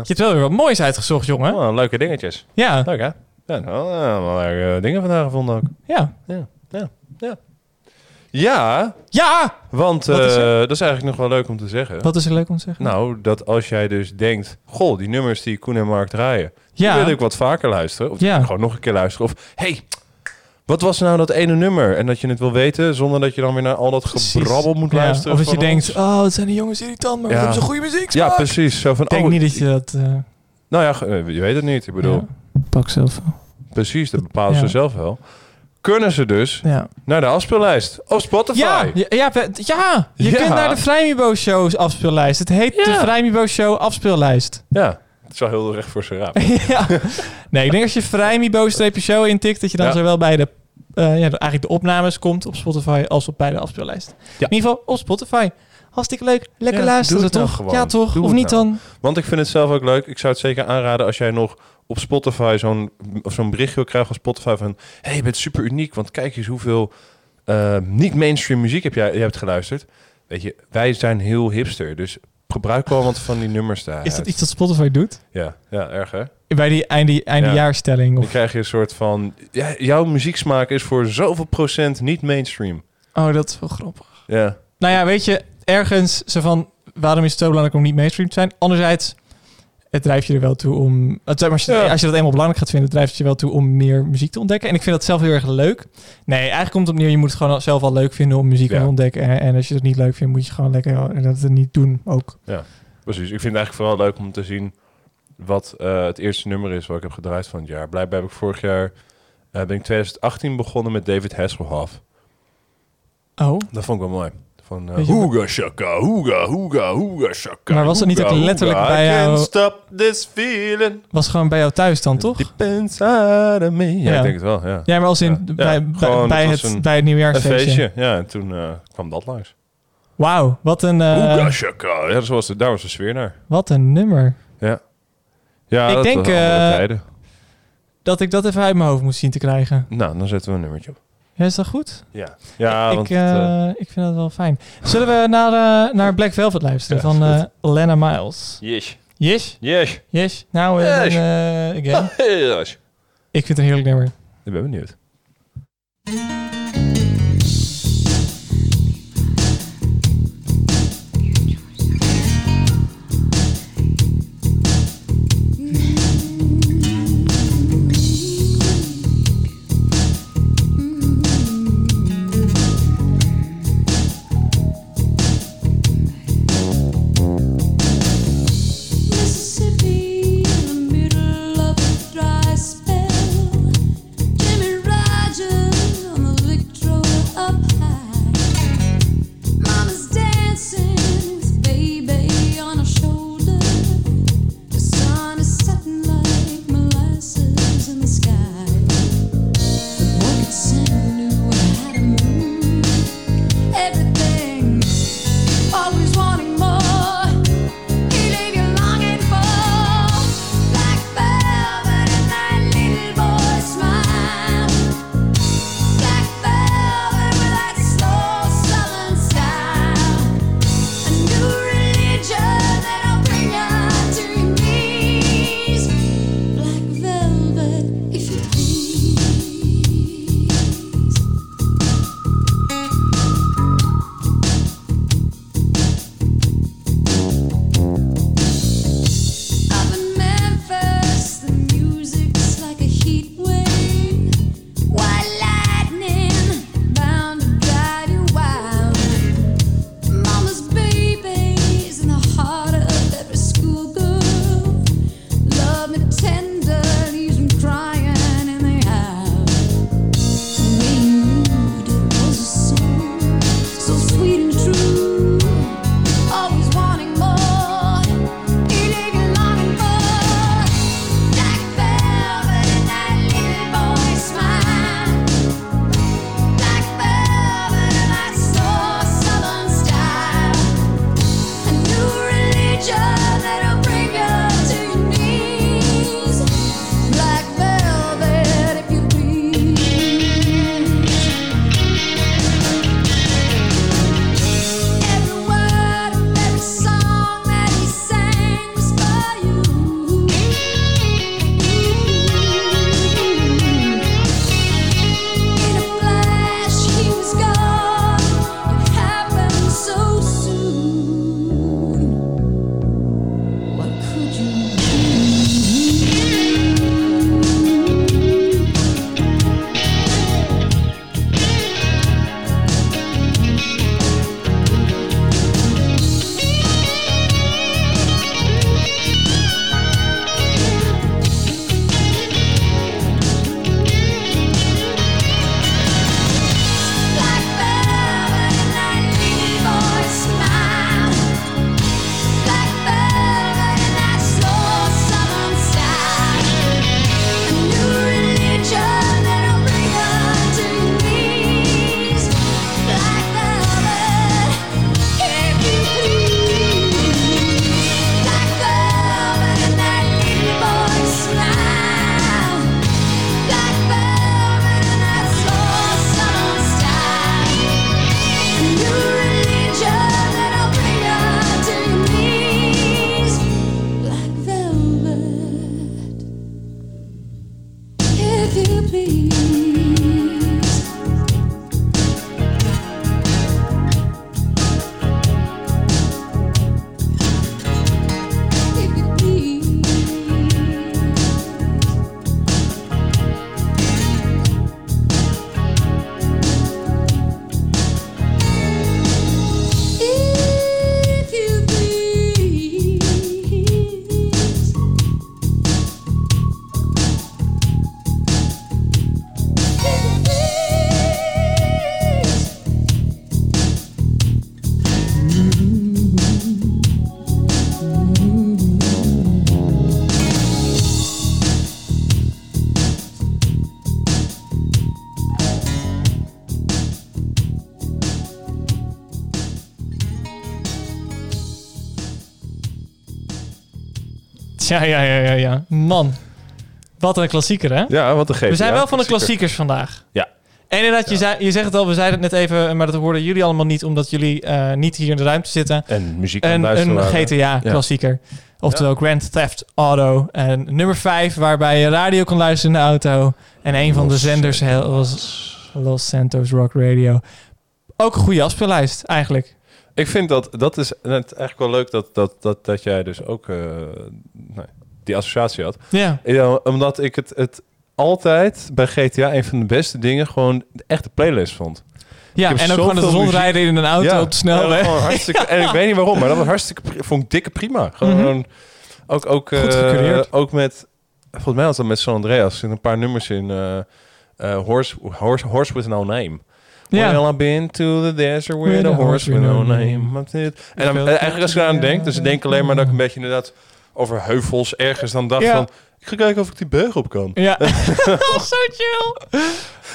Je hebt wel weer wat moois uitgezocht, jongen. Oh, leuke dingetjes. Ja, Leuk, hè? Ja, nou, eh, wel leuke dingen vandaag gevonden ook. ja. Ja, ja, ja. Ja, Ja! want is eh, dat is eigenlijk nog wel leuk om te zeggen. Wat is er leuk om te zeggen? Nou, dat als jij dus denkt... Goh, die nummers die Koen en Mark draaien... Die Ja. wil ik wat vaker luisteren. Of Ja. gewoon nog een keer luisteren. Of, hey, wat was nou dat ene nummer? En dat je het wil weten, zonder dat je dan weer naar al dat gebrabbel moet Ja, luisteren. Of dat je van denkt, oh, het zijn die jongens irritant, maar Ja. hebben ze goede muziek. Ja, precies. Zo van, Ik denk oh, niet dat je dat... eh, Nou ja, eh, je weet het niet. Ik bedoel, ja. Pak zelf wel. precies, dat bepalen ze zelf wel. Kunnen ze dus Ja. naar de afspeellijst op Spotify? Ja, ja, ja, je kunt naar de Vrijmibo Shows afspeellijst. Het heet de Vrijmibo Show afspeellijst. Ja, is wel heel recht voor zijn raap. ja. Nee, ik denk als je Vrijmibo-show intikt, dat je dan Ja. zowel bij de, eh, ja, eigenlijk de opnames komt op Spotify als op bij de afspeellijst. Ja. In ieder geval op Spotify. Hartstikke leuk. Lekker Ja, luisteren, nou toch? ja, toch? Doe of niet nou. dan? Want ik vind het zelf ook leuk. Ik zou het zeker aanraden als jij nog op Spotify zo'n of zo'n berichtje wil krijgen van Spotify van... hey, je bent super uniek, want kijk eens hoeveel eh, niet-mainstream muziek heb jij je hebt geluisterd. Weet je, wij zijn heel hipster, dus gebruik wel wat van die nummers daar. Is dat iets dat Spotify doet? Ja, ja, erg hè? Bij die einde, eindejaarstelling? Dan Of... krijg je een soort van... Ja, jouw muzieksmaak is voor zoveel procent niet mainstream. Oh, dat is wel grappig. Ja, Nou ja, weet je, ergens zo van... Waarom is het zo belangrijk om niet mainstream te zijn? Anderzijds, het drijft je er wel toe om... Als je, Ja. als je dat eenmaal belangrijk gaat vinden, drijft het je wel toe om meer muziek te ontdekken. En ik vind dat zelf heel erg leuk. Nee, eigenlijk komt het op neer, je moet het gewoon zelf al leuk vinden om muziek Ja. te ontdekken. En, en als je het niet leuk vindt, moet je gewoon lekker eh, dat het niet doen ook. Precies. Ik vind het eigenlijk vooral leuk om te zien wat eh, het eerste nummer is wat ik heb gedraaid van het jaar. Blijkbaar heb ik vorig jaar, eh, ben ik 2018 begonnen met David Hasselhoff. Oh, Dat vond ik wel mooi. Van uh, je- Hoega shaka, hoega, hoega, hoega shaka. Maar was dat niet ook letterlijk bij jou- can't stop this feeling. was gewoon bij jou thuis dan, toch? Me. Ja, Ja. ik denk het wel, ja. Ja, maar als in Ja. bij, Ja, bij, gewoon, bij, het een- bij het nieuwjaarsfeestje. feestje, ja. En toen eh, kwam dat langs. Wauw, wat een, eh, Hoega shaka. Ja, was de, daar was de sfeer naar. wat een nummer. Ja. Ja, Ik dat denk, eh. Dat ik dat even uit mijn hoofd moest zien te krijgen. Nou, dan zetten we een nummertje op. Ja, is dat goed? Ja, ja ik, want eh, eh, ik vind dat wel fijn. Zullen we naar, eh, naar Black Velvet luisteren Ja, van Lena Miles? yes. Yes? Yes. Yes? Nou, Yes. again. yes. Ik vind het een heerlijk nummer. Ik ben benieuwd. Ja, ja, ja, ja, ja. Man, wat een klassieker, hè? Ja, wat een geest. we zijn wel van de klassiekers vandaag. Ja. En inderdaad, je, zei, je zegt het al, we zeiden het net even, maar dat hoorden jullie allemaal niet, omdat jullie eh, niet hier in de ruimte zitten. En muziek aan Een. GTA-klassieker. Oftewel Grand Theft Auto. En nummer 5, waarbij je radio kon luisteren in de auto. En een van de zenders was Los Santos Rock Radio. Ook een goede afspeellijst, eigenlijk. Ik vind dat, dat is net eigenlijk wel leuk dat, dat, dat, dat jij dus ook eh, die associatie had. Ja. Ja, omdat ik het, het altijd bij GTA een van de beste dingen gewoon de echte playlist vond. Ja, en ook gewoon de zoveel zonrijden in een auto Ja, op de snelweg. En, gewoon hartstikke, en ik weet niet waarom, maar dat was hartstikke, vond ik dikke prima. Gewoon, ook, ook, Mhm. Eh, ook met, volgens mij was dat met San Andreas, zitten een paar nummers in. eh, horse, horse, horse with no name. Ja. Well, I've been to the desert with, With a horse with no name. En dan, eigenlijk als ik eraan denk, dus ik denk alleen maar dat ik een beetje inderdaad over heuvels ergens dan dacht van... Ik ga kijken of ik die berg op kan. Ja. Zo chill.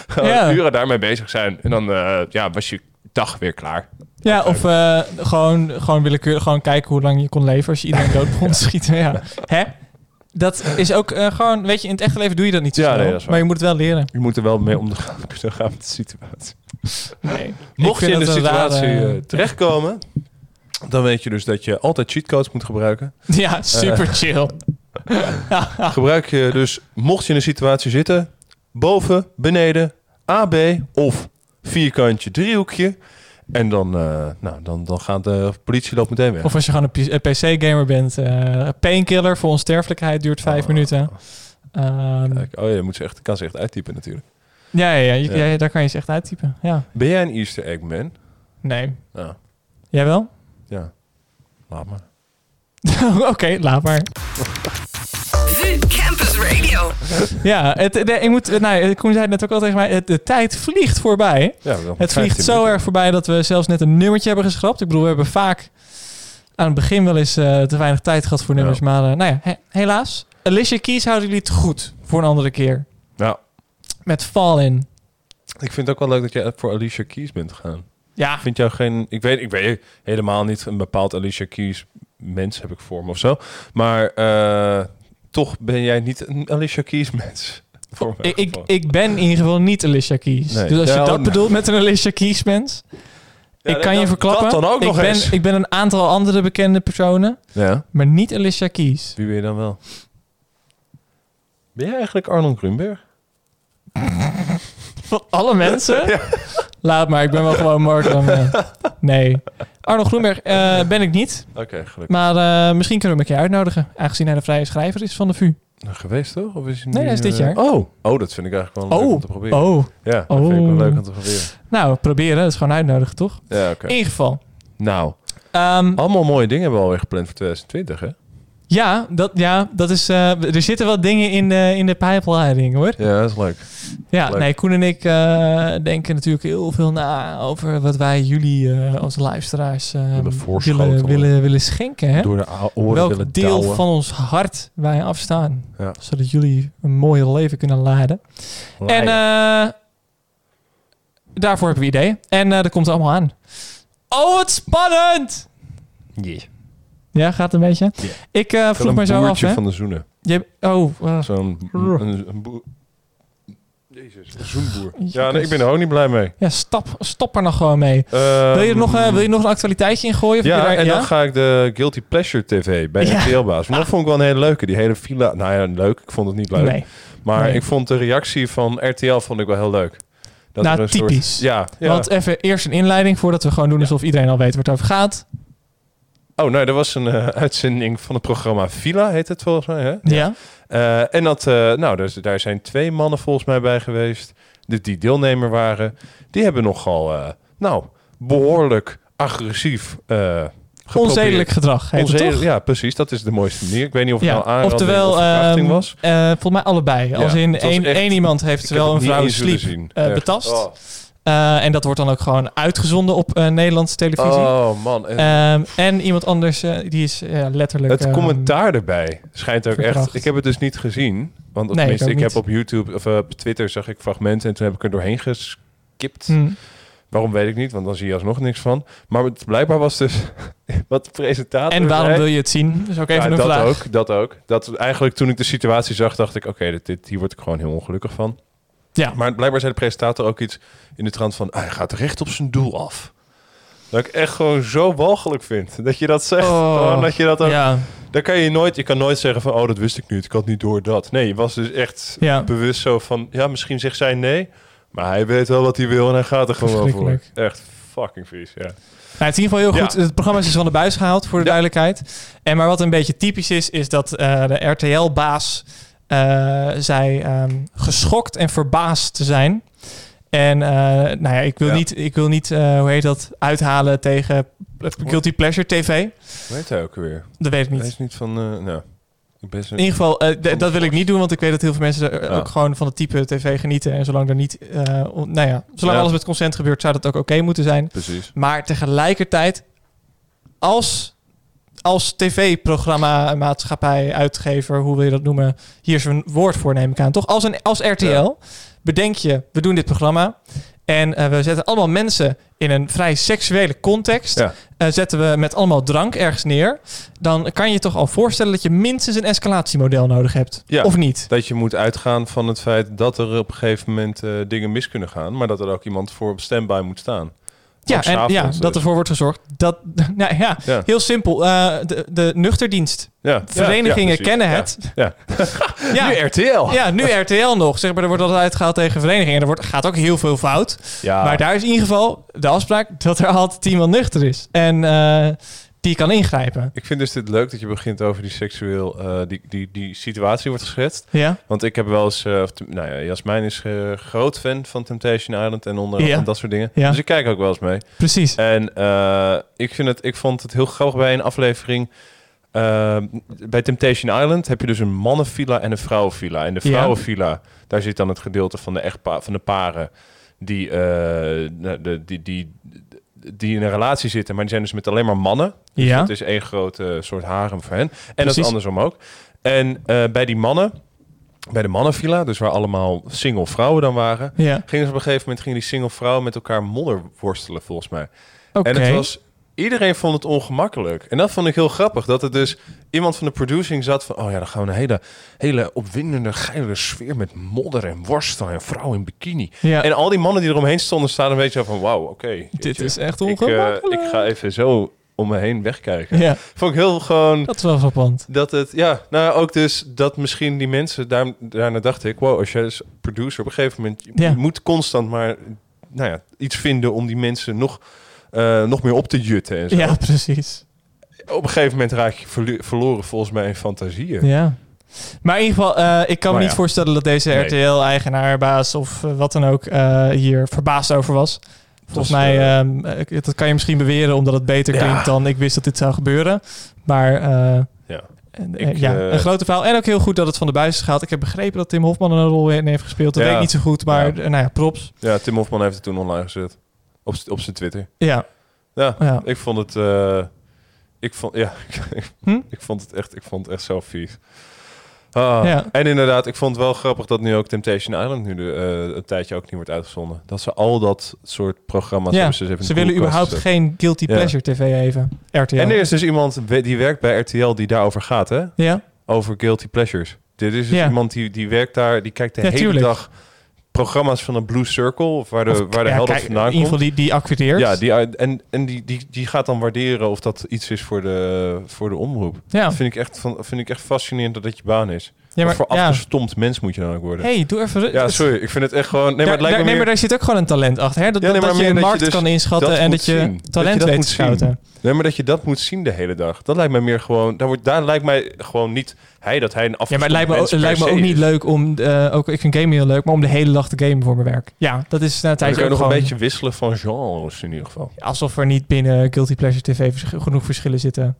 Gewoon Ja. uren daarmee bezig zijn. En dan eh, ja, was je dag weer klaar. Ja, of eh, gewoon, gewoon willekeurig gewoon kijken hoe lang je kon leven als je iedereen dood begon te schieten. Ja. Hè? Dat is ook eh, gewoon, weet je, in het echte leven doe je dat niet zo Ja, snel. nee, dat is waar. maar je moet het wel leren. Je moet er wel mee om te gaan, kunnen gaan met de situatie. Nee. Mocht je in de situatie eh, terechtkomen, dan weet je dus dat je altijd cheatcodes moet gebruiken. Ja, super Eh. chill. Gebruik je dus, mocht je in een situatie zitten, boven, beneden, AB of vierkantje, driehoekje. En dan, eh, nou, dan, dan gaat de politie loopt meteen weg. Of als je gewoon een PC-gamer bent. painkiller voor onsterfelijkheid duurt vijf Oh. minuten. Ehm, Kijk, oh ja, moet ze echt, kan ze echt uittypen natuurlijk. Ja, ja, ja, je- Ja. ja, daar kan je ze echt uittypen. Ja. Ben jij een Easter egg man? Nee. Ja. Jij wel? Ja. Laat maar. Oké, laat maar. Campus Radio. Ja, het, de, ik moet, nou, Koen zei het net ook al tegen mij. Het, de tijd vliegt voorbij. Ja, Het 15 vliegt zo minuten. erg voorbij dat we zelfs net een nummertje hebben geschrapt. Ik bedoel, we hebben vaak aan het begin wel eens eh, te weinig tijd gehad voor Ja. nummers. Maar eh, nou ja, he- helaas. Alicia Keys houden jullie te goed voor een andere keer. Ja. Met Fall In. Ik vind het ook wel leuk dat jij voor Alicia Keys bent gegaan. Ja, vind jou geen... Ik weet, ik weet helemaal niet een bepaald Alicia Keys mens heb ik voor me of zo. Maar eh, toch ben jij niet een Alicia Keys mens. Voor ik, ik, ben in ieder geval niet Alicia Keys. Nee. Dus als je dat bedoelt met een Alicia Keys mens... Ja, ik kan dat- je verklappen, dat dan ook ik, nog ben, eens. ik ben een aantal andere bekende personen, Ja, maar niet Alicia Keys. wie ben je dan wel? Ben jij eigenlijk Arnold Grunberg? Van alle mensen? Laat maar, ik ben wel gewoon Mark dan... eh, nee. Arnold Groenberg eh, ben ik niet. Oké, gelukkig. Maar eh, misschien kunnen we hem een keer uitnodigen. Aangezien hij de vrije schrijver is van de VU. Nou, Geweest toch? Of is hij Nee, hij is dit jaar. Oh. oh, dat vind ik eigenlijk wel leuk Oh, om te proberen. oh. Ja, dat vind ik wel Oh. leuk om te proberen. Nou, proberen. Dat is gewoon uitnodigen, toch? Ja, oké. In ieder geval. Nou, Ehm, allemaal mooie dingen hebben we alweer gepland voor 2020, hè? Ja, dat, ja, dat is... eh, er zitten wat dingen in de, in de pipeline, hoor. Ja, dat is leuk. Ja, Leuk. nee, Koen en ik eh, denken natuurlijk heel veel na over wat wij jullie eh, als luisteraars eh, Willen willen, willen, willen schenken. Hè? Door de oren Welk willen deel douwen. van ons hart wij afstaan. Ja. Zodat jullie een mooi leven kunnen leiden. En eh, daarvoor hebben we ideeën. En eh dat komt allemaal aan. Oh, wat spannend! Yeah. Ja, gaat een beetje. Ik eh, vroeg een me zo af, boertje hè? van de zoenen. Je, oh, eh, Zo'n een, een boer... Jezus, een zoenboer. Ja, nee, ik ben er ook niet blij mee. ja, stap, stop er nog gewoon mee. Ehm, wil, je er nog, eh, wil je nog een actualiteitje in gooien? Of heb Ja, daar- en dan ga ik de Guilty Pleasure TV bij Ja. RTL-baas. Maar dat vond ik wel een hele leuke. Die hele villa... Nou ja, leuk. Ik vond het niet leuk. Nee. Maar Nee. ik vond de reactie van RTL vond ik wel heel leuk. Dat Nou, typisch. Soort, ja, ja. Want even eerst een inleiding voordat we gewoon doen alsof iedereen al weet waar het over gaat. Oh, nee, er was een eh, uitzending van het programma Villa, heet het volgens mij, hè? Ja. Eh, en dat, eh, nou, dus, daar zijn twee mannen volgens mij bij geweest, die, die deelnemer waren. Die hebben nogal, eh, nou, behoorlijk agressief eh. Onzedelijk gedrag heet het Onzedelijk- toch? Ja, precies. Dat is de mooiste manier. Ik weet niet of het Ja, nou aanranding oftewel, of verkrachting ehm, was. eh, volgens mij allebei. Ja, Als in één, echt- één iemand heeft wel een vrouw sleep zien. eh, Echt. betast. Oh. Eh, en dat wordt dan ook gewoon uitgezonden op eh, Nederlandse televisie. Oh, man. En Ehm, en iemand anders, eh, die is ja, letterlijk... het ehm, commentaar erbij schijnt ook verkracht. echt... Ik heb het dus niet gezien. Want Nee, tenminste, ik heb op YouTube of eh, op Twitter zag ik fragmenten... en toen heb ik er doorheen geskipt. hm. Waarom weet ik niet, want dan zie je alsnog niks van. Maar het, blijkbaar was dus wat de presentator En waarom zei. wil je het zien? Dat is ook even Ja, een dat vraag. ook, dat ook. Dat eigenlijk toen ik de situatie zag, dacht ik, oké, dit, dit, hier word ik gewoon heel ongelukkig van. Ja. Maar blijkbaar zei de presentator ook iets in de trant van, ah, hij gaat recht op zijn doel af. Dat ik echt gewoon zo walgelijk vind. Dat je dat zegt. Oh, dat je dat ook, ja, Dan kan je nooit, je kan nooit zeggen van, oh, dat wist ik niet. Ik had niet door dat. Nee, je was dus echt ja. bewust zo van, ja, misschien zegt zij nee. Maar hij weet wel wat hij wil en hij gaat er gewoon voor. Echt fucking vies, ja. Nou, het is in ieder geval heel Ja. goed. Het programma is dus van de buis gehaald, voor de Ja. duidelijkheid. En maar wat een beetje typisch is, is dat eh, de RTL-baas eh zei ehm, geschokt en verbaasd te zijn. En eh, nou ja, ik wil Ja. niet, ik wil niet eh, hoe heet dat, uithalen tegen Guilty Pleasure TV. Hoe heet hij ook weer? Dat weet ik niet. Hij is niet van, nou, ik ben zo- In ieder geval, dat wil ik niet doen, want ik weet dat heel veel mensen er Ja. ook gewoon van het type tv genieten. En zolang er niet, on- nou ja, zolang Ja. alles met consent gebeurt, zou dat ook oké moeten zijn. Precies. Maar tegelijkertijd, als, als tv-programma, maatschappij, uitgever, hoe wil je dat noemen, hier is een woord voor, neem ik aan. Toch? Als, een, als RTL Ja. bedenk je, we doen dit programma en eh, we zetten allemaal mensen in een vrij seksuele context. Ja. eh, zetten we met allemaal drank ergens neer. Dan kan je toch al voorstellen dat je minstens een escalatiemodel nodig hebt. Ja. Of niet? Dat je moet uitgaan van het feit dat er op een gegeven moment eh, dingen mis kunnen gaan, maar dat er ook iemand voor op standby moet staan. Ja, en ja, dat ervoor wordt gezorgd. Dat, nou ja, Ja. heel simpel. eh, de, de nuchterdienst. Ja. Verenigingen Ja, kennen het. Ja. Ja. Nu RTL. Ja, nu RTL nog. Zeg maar, er wordt altijd uitgehaald tegen verenigingen. Er wordt, gaat ook heel veel fout. Ja. Maar daar is in ieder geval de afspraak dat er altijd iemand nuchter is. En eh, die kan ingrijpen. Ik vind dus dit leuk dat je begint over die seksueel, eh, die, die, die situatie wordt geschetst. Ja? Want ik heb wel eens, of te- nou ja, Jasmijn is eh, groot fan van Temptation Island en onder Ja. en dat soort dingen. Ja. Dus ik kijk ook wel eens mee. Precies. En ik, vind het, ik vond het heel grappig bij een aflevering. bij Temptation Island heb je dus een mannenvilla en een vrouwenvilla. En de Ja. vrouwenvilla, daar zit dan het gedeelte van de, echtpa van de paren die, de, die, die, die in een relatie zitten, maar die zijn dus met alleen maar mannen. Dus Ja. dat is één grote soort harem voor hen. En dat is andersom ook. En eh, bij die mannen, bij de mannenvilla, dus waar allemaal single vrouwen dan waren, Ja. gingen ze op een gegeven moment gingen die single vrouwen met elkaar modder worstelen, volgens mij. Oké. En het was, iedereen vond het ongemakkelijk. En dat vond ik heel grappig. Dat er dus iemand van de producing zat van... oh ja, dan gaan we een hele, hele opwindende, geile sfeer... met modder en worsten en vrouwen in bikini. Ja. En al die mannen die eromheen stonden... staan een beetje van... wauw, oké. Dit is echt ik, eh, ongemakkelijk. ik ga even zo om me heen wegkijken. Ja, Vond ik heel gewoon... dat is wel frappant. Dat het, ja, nou ook dus dat misschien die mensen, daar, daarna dacht ik, wow, als jij als producer op een gegeven moment, je Ja. moet constant maar, nou ja, iets vinden om die mensen nog, eh, nog meer op te jutten en zo. Ja, precies. Op een gegeven moment raak je verlo- verloren volgens mij in fantasieën. Ja. Maar in ieder geval, eh, ik kan me niet ja. voorstellen dat deze Nee. RTL-eigenaar, baas of eh, wat dan ook hier verbaasd over was. Volgens is, mij, eh, ehm, eh, dat kan je misschien beweren omdat het beter Ja. klinkt dan ik wist dat dit zou gebeuren. Maar Ja. Ik, ja, een grote verhaal. En ook heel goed dat het van de buis is gehaald. Ik heb begrepen dat Tim Hofman een rol in heeft gespeeld. Dat Ja. weet ik niet zo goed, maar Ja. nou ja, props. Ja, Tim Hofman heeft het toen online gezet. Op, op zijn Twitter. Ja, Ja, ja. ik vond het, eh, ik vond, ja, Hm? ik vond het echt, ik vond het echt zo vies. Ah, Ja. En inderdaad, ik vond het wel grappig dat nu ook Temptation Island nu de, eh, een tijdje ook niet wordt uitgezonden. Dat ze al dat soort programma's ja. hebben ze, Ze willen überhaupt geen Guilty Ja. Pleasure TV even. RTL. En er is dus iemand die werkt bij RTL die daarover gaat, hè? Ja, Over guilty pleasures. Dit is dus Ja. iemand die, die werkt daar, die kijkt de hele dag programma's van een Blue Circle, of waar de, Of- waar de ja, helder kijk, vandaan In ieder komt. geval die, die. Ja, die, en, en die, die, die gaat dan waarderen of dat iets is voor de, voor de omroep. ja. Dat vind ik, echt, van, vind ik echt fascinerend dat dat je baan is. Ja Wat voor ja. afgestompt mens moet je dan ook worden? hey, doe even... ja, sorry. Ik vind het echt gewoon... Nee, maar Daar- het lijkt daar- me nee, meer... maar daar zit ook gewoon een talent achter. Hè? Dat, Ja, nee, dat, maar dat je een je markt dus kan inschatten en dat je zien. Dat je talent dat weet te scouten. Nee, maar dat je dat moet zien de hele dag. Dat lijkt mij meer gewoon... Daar, wordt, daar lijkt mij gewoon niet... Hij, dat hij een Ja, afgestompt maar het lijkt me, ook, mens het lijkt me per ook se niet leuk om... eh, ook, ik vind gamen heel leuk, maar om de hele dag te gamen voor mijn werk. Ja, dat is na je ook nog een beetje wisselen van genres in ieder geval. Alsof er niet binnen Guilty Pleasure TV genoeg verschillen zitten.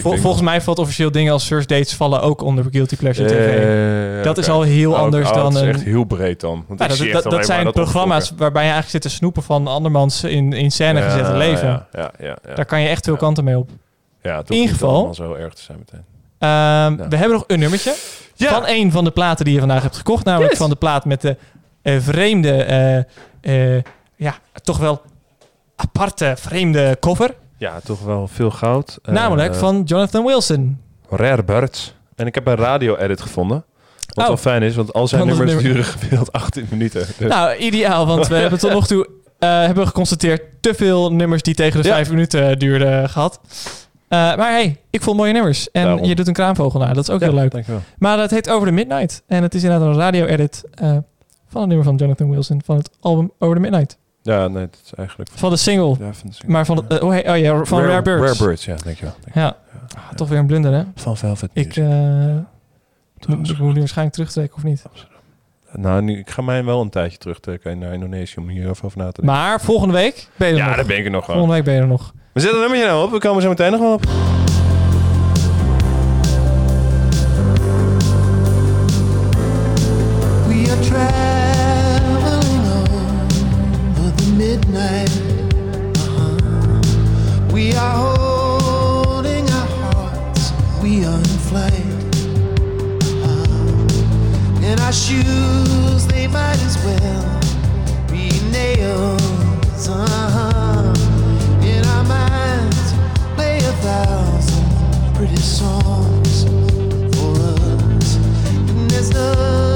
Vol- volgens mij valt officieel dingen als First Dates vallen ook onder Guilty Pleasure TV. Eh, dat is al heel Oh, anders oh, dan Dat is echt heel breed dan. Want dat zijn programma's waarbij je eigenlijk zit te snoepen van andermans in, in scène Ja, gezette leven. Ja, ja. Daar kan je echt veel kanten mee op. ja het in ieder geval- zo erg te zijn meteen. Ehm. We hebben nog een nummertje van een van de platen die je vandaag hebt gekocht. Namelijk Yes. van de plaat met de eh, vreemde, eh, ja, toch wel aparte, vreemde cover. Ja, toch wel veel goud. Eh, Namelijk van Jonathan Wilson. Rare Birds. En ik heb een radio-edit gevonden. Wat Oh. wel fijn is, want al zijn het nummers nummer- duren gemiddeld 18 minuten. Dus Nou, ideaal, want we hebben tot nog toe eh, hebben we geconstateerd te veel nummers die tegen de Ja. vijf minuten duurden gehad. Eh, maar hey, ik vond mooie nummers. En Daarom. je doet een kraanvogel naar, dat is ook Ja, heel leuk. Dankjewel. Maar het heet Over the Midnight. En het is inderdaad een radio-edit eh, van een nummer van Jonathan Wilson van het album Over the Midnight. Ja, nee, dat is eigenlijk... Van de single, Ja, van de single. maar van oh, hey, oh ja, van Rare, Birds. Rare Birds, ja, dankjewel. dankjewel. Ja, Ah, toch weer een blunder, hè? Van Velvet Ik eh moet, ik moet nu waarschijnlijk terugtrekken, of niet? Nou, nu, ik ga mij wel een tijdje terugtrekken naar Indonesië om hier even over na te denken. Maar volgende week ben je er ja, nog. daar ben ik er nog gewoon. Volgende week ben je er nog. We zetten een nummertje nou op. We komen zo meteen nog wel op. shoes, they might as well be nails. Uh-huh. In our minds, play a thousand pretty songs for us. And there's nothing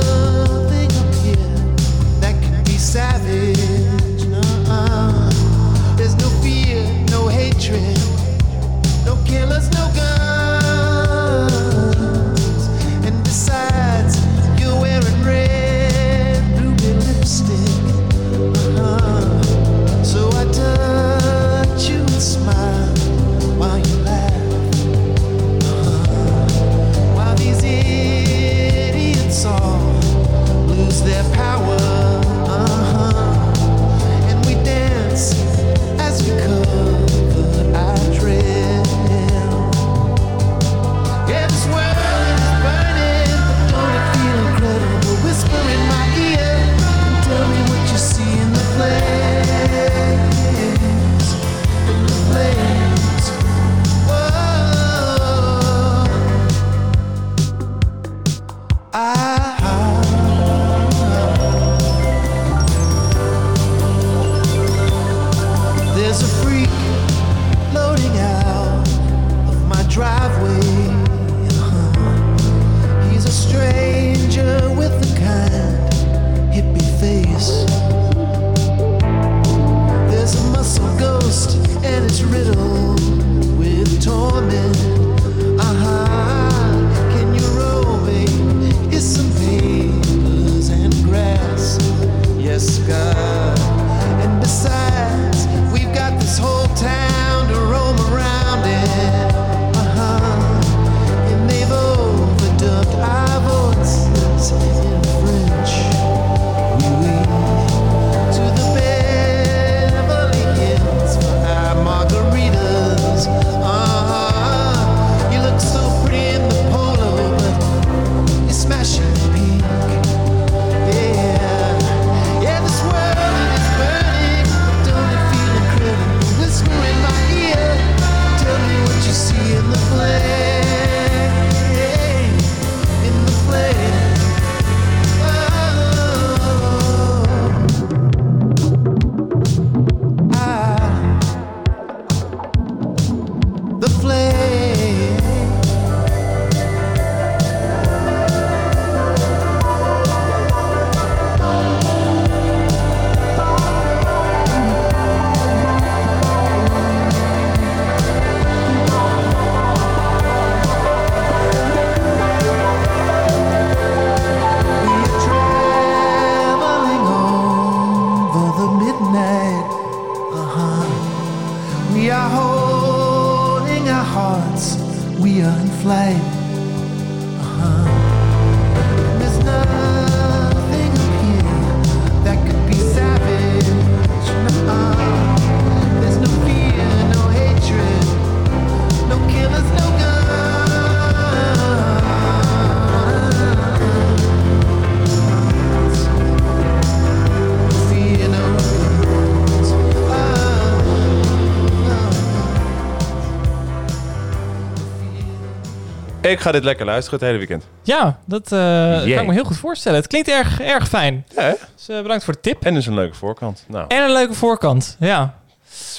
Ik ga dit lekker luisteren het hele weekend. Ja, dat eh, kan ik me heel goed voorstellen. Het klinkt erg, erg fijn. Ja? Dus eh, bedankt voor de tip. En dus een leuke voorkant. Nou, En een leuke voorkant, ja.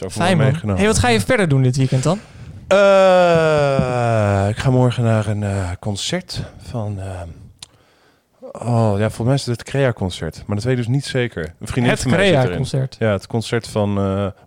ook Fijn man. meegenomen. Hey, wat ga je verder doen dit weekend dan? Eh, ik ga morgen naar een concert van... oh, ja, volgens mij is het het Crea-concert. Maar dat weet ik dus niet zeker. Een vriendin Het. Crea-concert. Ja, het concert van...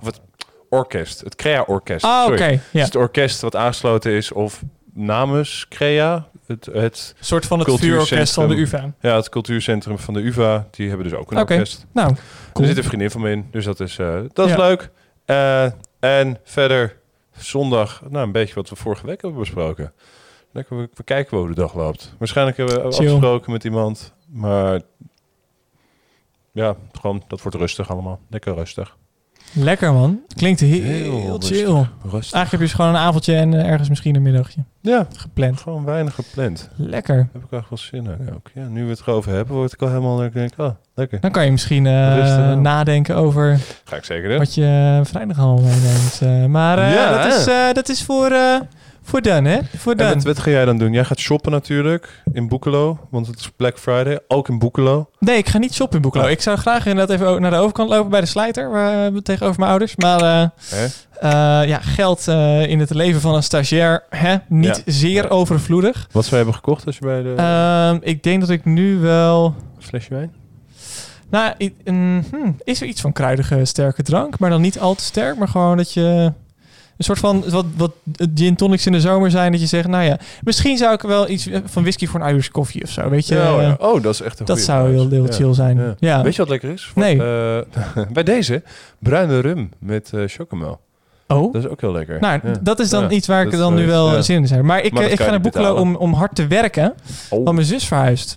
of het orkest. Het Crea-orkest. Ah, oké. Ja. Dus het orkest wat aangesloten is of namens Crea. Het, het, Een soort van het vuurorkest van de UvA. ja, het cultuurcentrum van de UvA. Die hebben dus ook een Oké. orkest. Nou, Er zit een vriendin van me in, dus dat is, eh, dat is Ja. leuk. Eh, en verder zondag, nou een beetje wat we vorige week hebben besproken. Lekker, we, we kijken hoe de dag loopt. Waarschijnlijk hebben we Chill. afgesproken met iemand, maar ja, gewoon, dat wordt rustig allemaal. Lekker rustig. Lekker man. Klinkt heel, Heel chill. rustig. Eigenlijk heb je dus gewoon een avondje en eh, ergens misschien een middagje Ja, gepland. gewoon weinig gepland. Lekker. Heb ik echt wel zin in ook. Ja, nu we het erover hebben, word ik al helemaal, ik denk, oh, lekker. Dan kan je misschien eh, Rustig nadenken over Ga ik zeker doen. wat je eh, vrijdag allemaal meeneemt. Maar Ja, dat, is, dat is voor, voor dan, hè? Voor En dan. wat, wat ga jij dan doen? Jij gaat shoppen natuurlijk in Boekelo, want het is Black Friday. Ook in Boekelo. Nee, ik ga niet shoppen in Boekelo. Oh. Ik zou graag inderdaad even naar de overkant lopen bij de slijter, waar, eh, tegenover mijn ouders. Maar eh, eh, ja, geld eh, in het leven van een stagiair, hè? niet Ja. zeer Ja. overvloedig. Wat zou je hebben gekocht als je bij de Ehm, ik denk dat ik nu wel... flesje wijn? Nou, een- hmm, is er iets van kruidige sterke drank, maar dan niet al te sterk, maar gewoon dat je een soort van wat, wat gin tonics in de zomer zijn, dat je zegt, nou ja, misschien zou ik wel iets eh, van whisky voor een Irish koffie of zo, weet je? Ja, oh, ja. Dat is echt een dat zou heel, trouwens. heel Ja. chill zijn. Ja. Weet je wat lekker is? Voor- Nee. eh, bij deze, bruine rum met eh chocomel. Oh, Dat is ook heel lekker. nou, Ja. dat is dan Ja. iets waar ik Dat, dan nu wel ja. zin in heb. Maar ik, Maar ik ga naar Boekelo om, om hard te werken, Oh, want mijn zus verhuist.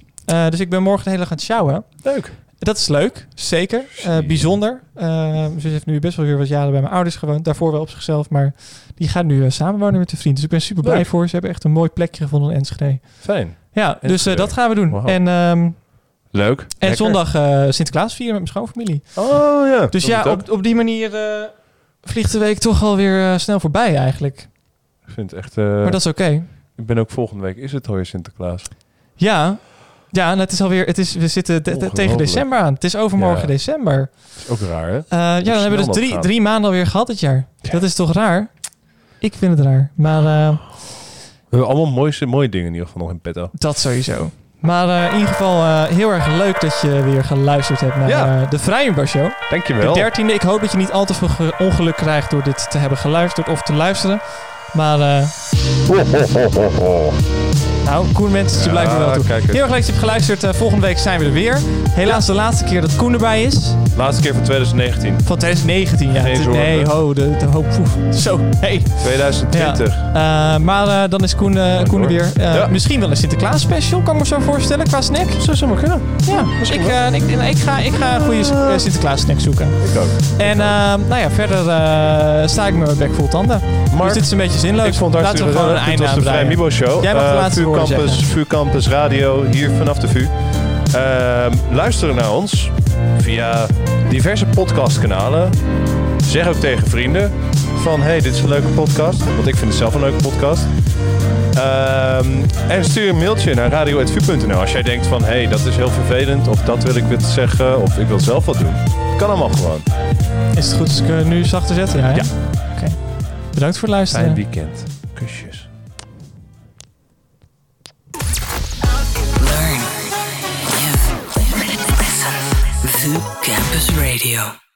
Dus ik ben morgen de hele dag aan het sjouwen. leuk. Dat is leuk, zeker. Eh, bijzonder. Mijn zus heeft nu best wel weer wat jaren bij mijn ouders gewoond. Daarvoor wel op zichzelf, maar die gaat nu eh, samenwonen met een vriend. Dus ik ben super blij Leuk. voor. Ze hebben echt een mooi plekje gevonden in Enschede. Fijn. Ja, dus dat gaan we doen. En, ehm, Leuk. en Lekker. zondag Sinterklaas vieren met mijn schoonfamilie. Oh ja. Dus ja, op, op die manier vliegt de week toch alweer snel voorbij eigenlijk. Ik vind het echt... maar dat is oké. Ik ben ook volgende week. Is het alweer Sinterklaas? Ja, ja en het is alweer, het is, we zitten te- te- tegen december aan. Het is overmorgen Ja. december. Is ook raar, hè? Eh, ja, dan hebben we dus drie, drie maanden alweer gehad dit jaar. Ja. Dat is toch raar? Ik vind het raar. Maar eh, We hebben allemaal mooie, mooie dingen in ieder geval nog in petto. dat sowieso. Maar eh, in ieder geval heel erg leuk dat je weer geluisterd hebt naar Ja. de Vrijenbar Show. De Dankjewel. dertiende. Ik hoop dat je niet al te veel ge- ongeluk krijgt door dit te hebben geluisterd of te luisteren. Maar nou, Koen wenst je Ja, blijkbaar wel toe. Heel erg leuk dat je hebt geluisterd. Eh, volgende week zijn we er weer. Helaas de laatste keer dat Koen erbij is. Laatste keer van 2019. Van 2019, ja. Geen nee, ho, de, de hoop. poef. Zo, hey. 2020. Eh, maar eh, dan is Koen, Koen er weer. Ja. Misschien wel een Sinterklaas special, kan ik me zo voorstellen, qua snack. Zou zomaar kunnen. Ja, ik, eh, ik, ik, ga, ik ga een goede Sinterklaas snack zoeken. Ik ook. En nou ja, verder sta ik met mijn bek vol tanden. Maar dus dit is een beetje zinloos. ik vond het Laten we gewoon een einde was de aan Vrij. Mibo Show. Jij mag de laatste VU Campus Radio, hier vanaf de VU. Ehm, luisteren naar ons via diverse podcastkanalen. Zeg ook tegen vrienden van, hey, dit is een leuke podcast. Want ik vind het zelf een leuke podcast. Ehm, en stuur een mailtje naar radio.vu.nl als jij denkt van, hey, dat is heel vervelend. Of dat wil ik weer zeggen. Of ik wil zelf wat doen. Kan allemaal gewoon. Is het goed als ik eh, nu zachter zet? Ja. hè? Ja. Oké. Bedankt voor het luisteren. Fijn weekend. Kusjes. Learn, live, listen. VU Campus Radio.